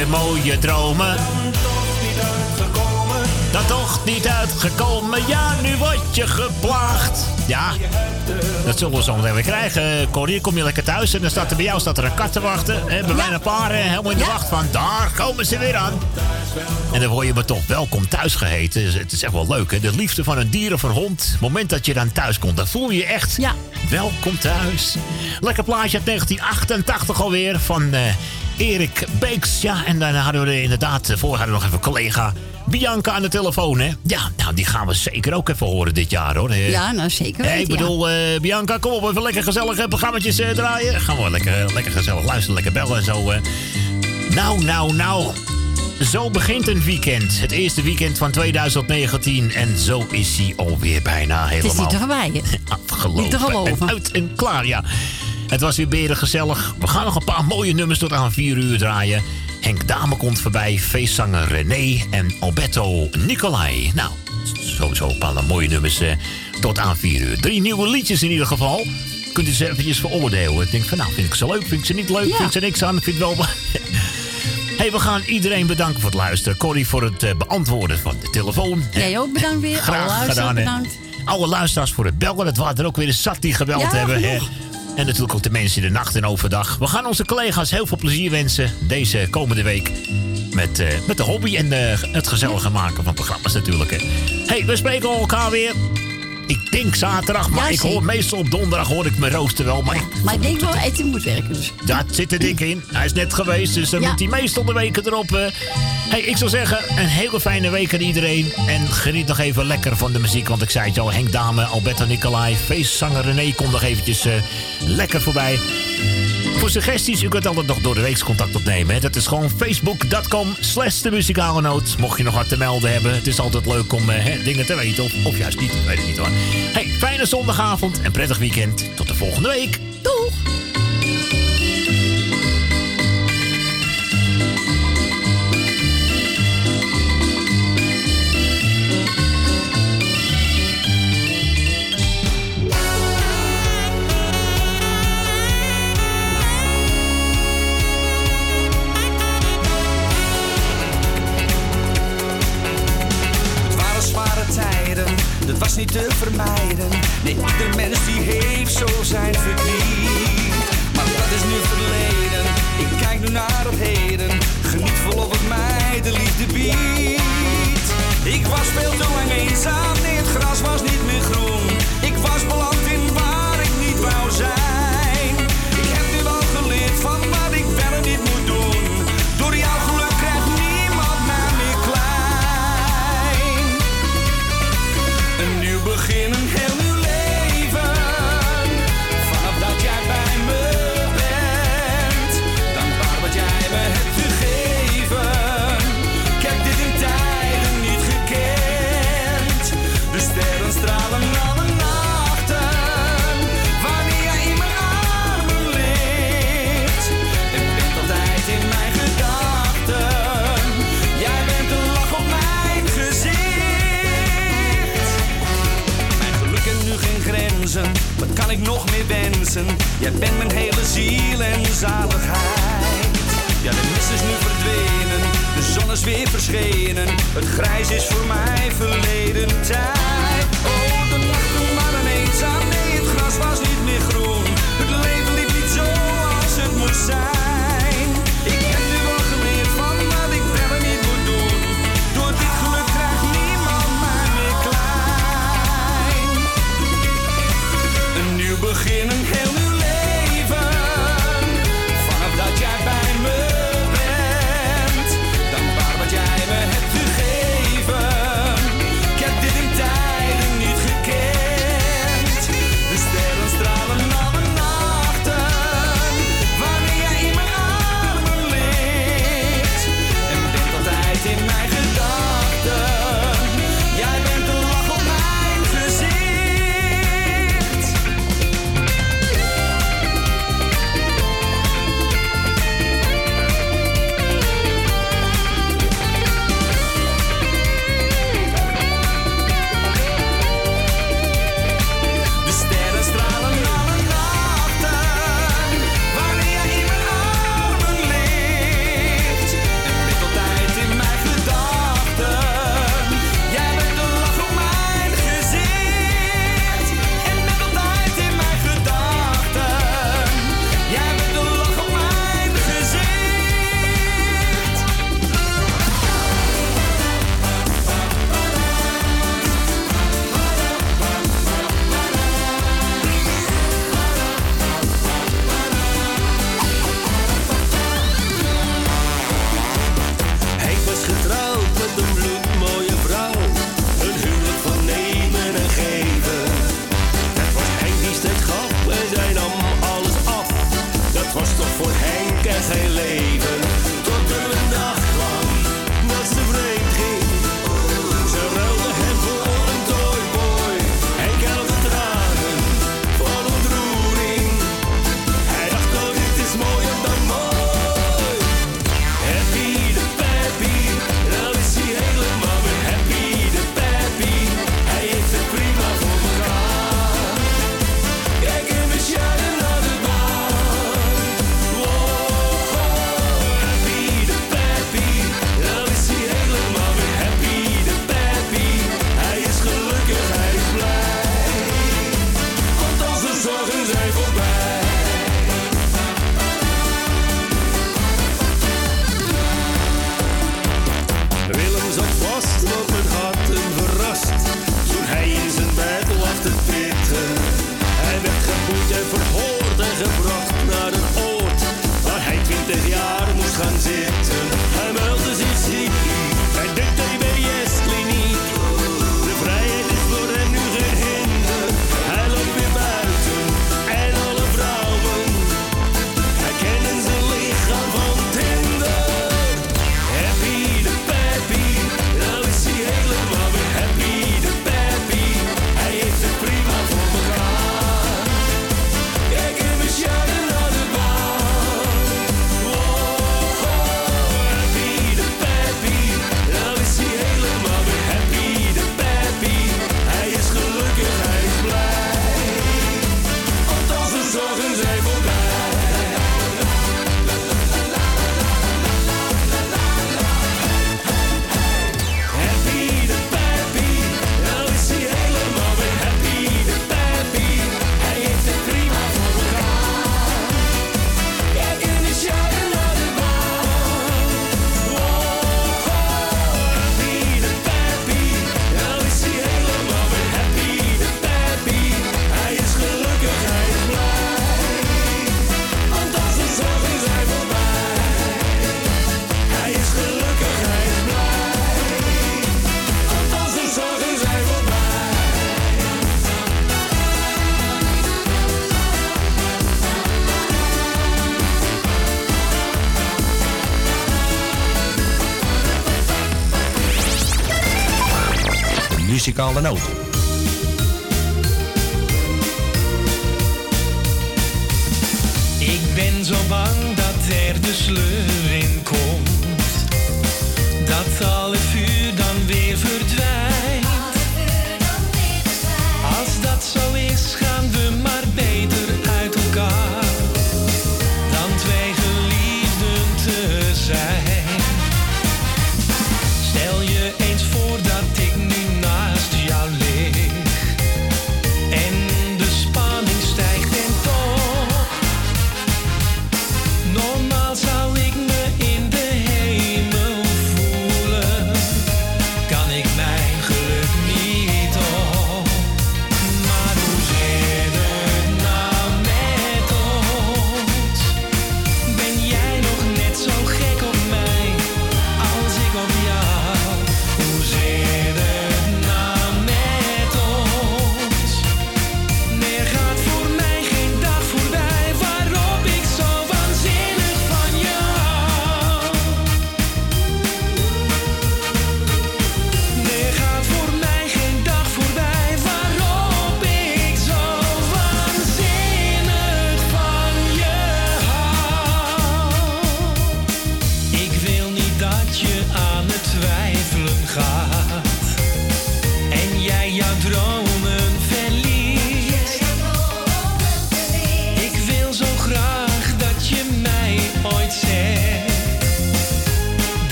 Speaker 7: je
Speaker 1: mooie dromen. Dat toch niet uitgekomen, ja, nu word je geplaagd. Ja, dat zullen we zo meteen weer krijgen. Corrie, kom je lekker thuis en dan staat er bij jou staat er een kat te wachten. Hè, bij mij een paar helemaal in de wacht van, daar komen ze weer aan. En dan word je me toch welkom thuis geheten. Het is echt wel leuk, hè? De liefde van een dier of een hond. Het moment dat je dan thuis komt, dan voel je je echt welkom thuis. Lekker plaatje uit 1988 alweer van eh, Erik Beeks. Ja, en dan hadden we er inderdaad, eh, voor hadden we nog even collega Bianca aan de telefoon, hè? Ja, nou, die gaan we zeker ook even horen dit jaar, hoor. Eh,
Speaker 6: Ja, nou zeker
Speaker 1: ik
Speaker 6: ja.
Speaker 1: bedoel, Bianca, kom op, even lekker gezellige programma's eh, draaien. Gaan we lekker, lekker gezellig luisteren, lekker bellen en zo. Nou, nou, nou. Zo begint een weekend. Het eerste weekend van 2019. En zo is hij alweer bijna
Speaker 6: Het is
Speaker 1: helemaal
Speaker 6: niet te gewijden. [LAUGHS]
Speaker 1: afgelopen.
Speaker 6: niet te geloven.
Speaker 1: En uit en klaar, ja. Het was weer beren gezellig. We gaan nog een paar mooie nummers tot aan 4 uur draaien. Henk Dame komt voorbij, feestzanger René en Alberto Nicolai. Nou, sowieso een paar mooie nummers eh, tot aan 4 uur. Drie nieuwe liedjes in ieder geval. Kunt u ze eventjes veroordelen. Ik denk van, nou, vind ik ze leuk, vind ik ze niet leuk, vind ik ze niks aan, ik vind het wel... [LAUGHS] hey, we gaan iedereen bedanken voor het luisteren. Corrie voor het eh, beantwoorden van de telefoon.
Speaker 6: Jij ook bedankt weer. Alle
Speaker 1: Graag
Speaker 6: luisteraars
Speaker 1: gedaan,
Speaker 6: bedankt.
Speaker 1: Alle luisteraars voor het bellen. Het waren er ook weer een zat die gebeld
Speaker 6: Ja,
Speaker 1: hebben.
Speaker 6: genoeg.
Speaker 1: En natuurlijk ook de mensen in de nacht en overdag. We gaan onze collega's heel veel plezier wensen deze komende week. Met, eh, met de hobby en eh, het gezellige maken van programma's natuurlijk. Hey, we spreken elkaar weer. Ik denk zaterdag, maar
Speaker 6: Ja,
Speaker 1: ik hoor meestal op donderdag hoor ik mijn rooster wel. Maar ik-
Speaker 6: Maar ik denk wel, Etienne moet werken. Dus.
Speaker 1: dat zit er dik in. Hij is net geweest, dus dan
Speaker 6: Ja.
Speaker 1: moet hij meestal de weken erop. eh. Hey, ik zou zeggen, een hele fijne week aan iedereen. En geniet nog even lekker van de muziek. Want ik zei het al, Henk Dame, Alberto Nicolai, feestzanger René komt nog eventjes eh, lekker voorbij. Voor suggesties, u kunt altijd nog door de weeks contact opnemen. Hè. Dat is gewoon facebook.com slash de muzikale noot. Mocht je nog wat te melden hebben. Het is altijd leuk om eh, hè, dingen te weten. Of, of juist niet, ik weet het niet hoor. Hey, fijne zondagavond en prettig weekend. Tot de volgende week.
Speaker 6: Doeg!
Speaker 44: Was niet te vermijden. Nee, ieder mens die heeft zo zijn verdriet. Maar dat is nu verleden, ik kijk nu naar het heden. Geniet volop wat mij de liefde biedt. Ik was veel te lang eenzaam, nee het gras was niet meer groen. Ik was beland nog meer wensen? Jij bent mijn hele ziel en zaligheid. Ja, de mist is nu verdwenen, de zon is weer verschenen. Het grijs is voor mij verleden tijd. Oh, de nachten waren eenzaam, nee, het gras was niet meer groen. Het leven liep niet zoals het moest zijn.
Speaker 9: Muzikale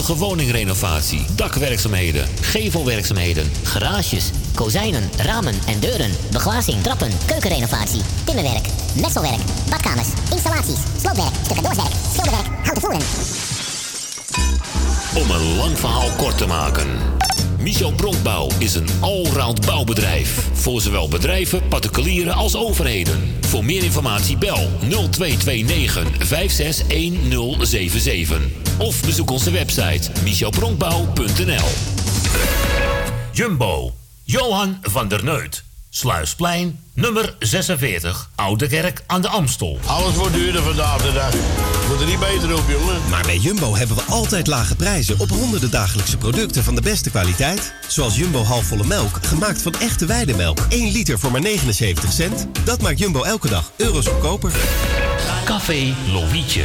Speaker 1: inpandige woningrenovatie, dakwerkzaamheden, gevelwerkzaamheden,
Speaker 32: Garages, kozijnen, ramen en deuren, beglazing, trappen, keukenrenovatie, timmerwerk, messelwerk, badkamers, installaties, sloopwerk, stucadoorswerk, schilderwerk, houten voeren.
Speaker 1: Om een lang verhaal kort te maken. Michel Bronkbouw is een allround bouwbedrijf. Voor zowel bedrijven, particulieren als overheden. Voor meer informatie bel 0229 561077. Of bezoek onze website michelbronkbouw.nl Jumbo, Johan van der Neut. Sluisplein, nummer 46, Oude Kerk aan de Amstel.
Speaker 2: Alles wordt duurder vandaag de dag. Moet er niet beter op, jongen.
Speaker 3: Maar bij Jumbo hebben we altijd lage prijzen op honderden dagelijkse producten van de beste kwaliteit. Zoals Jumbo halfvolle melk, gemaakt van echte weidemelk. 1 liter voor maar 79 cent. Dat maakt Jumbo elke dag euro's goedkoper.
Speaker 1: Café Lovietje.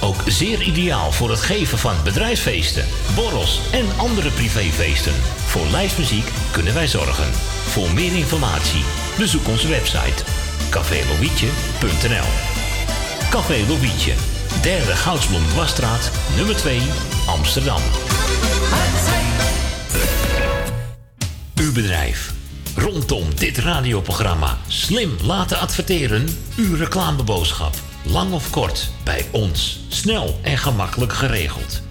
Speaker 1: Ook zeer ideaal voor het geven van bedrijfsfeesten, borrels en andere privéfeesten. Voor lijstmuziek kunnen wij zorgen. Voor meer informatie bezoek onze website cafélovietje.nl Café Lovietje, derde Goudsblom Dwarsstraat, nummer 2, Amsterdam. Uw bedrijf. Rondom dit radioprogramma slim laten adverteren. Uw reclameboodschap. Lang of kort, bij ons. Snel en gemakkelijk geregeld.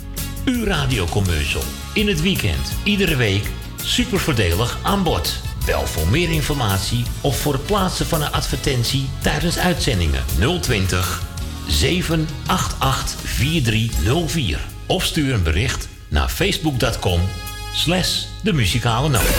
Speaker 1: Uw radiocommercial. In het weekend, iedere week. Super voordelig aan bod. Bel voor meer informatie of voor het plaatsen van een advertentie tijdens uitzendingen 020 788 4304. Of stuur een bericht naar facebook.com slash de muzikale noot.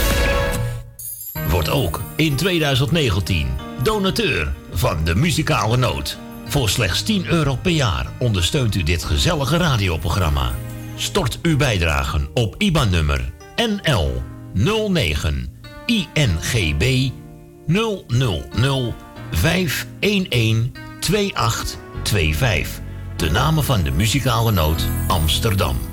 Speaker 1: Wordt ook in 2019 donateur van de muzikale noot. Voor slechts 10 euro per jaar ondersteunt u dit gezellige radioprogramma. Stort uw bijdragen op IBAN-nummer NL 09 INGB 000 511 2825. De namen van de muzikale noot Amsterdam.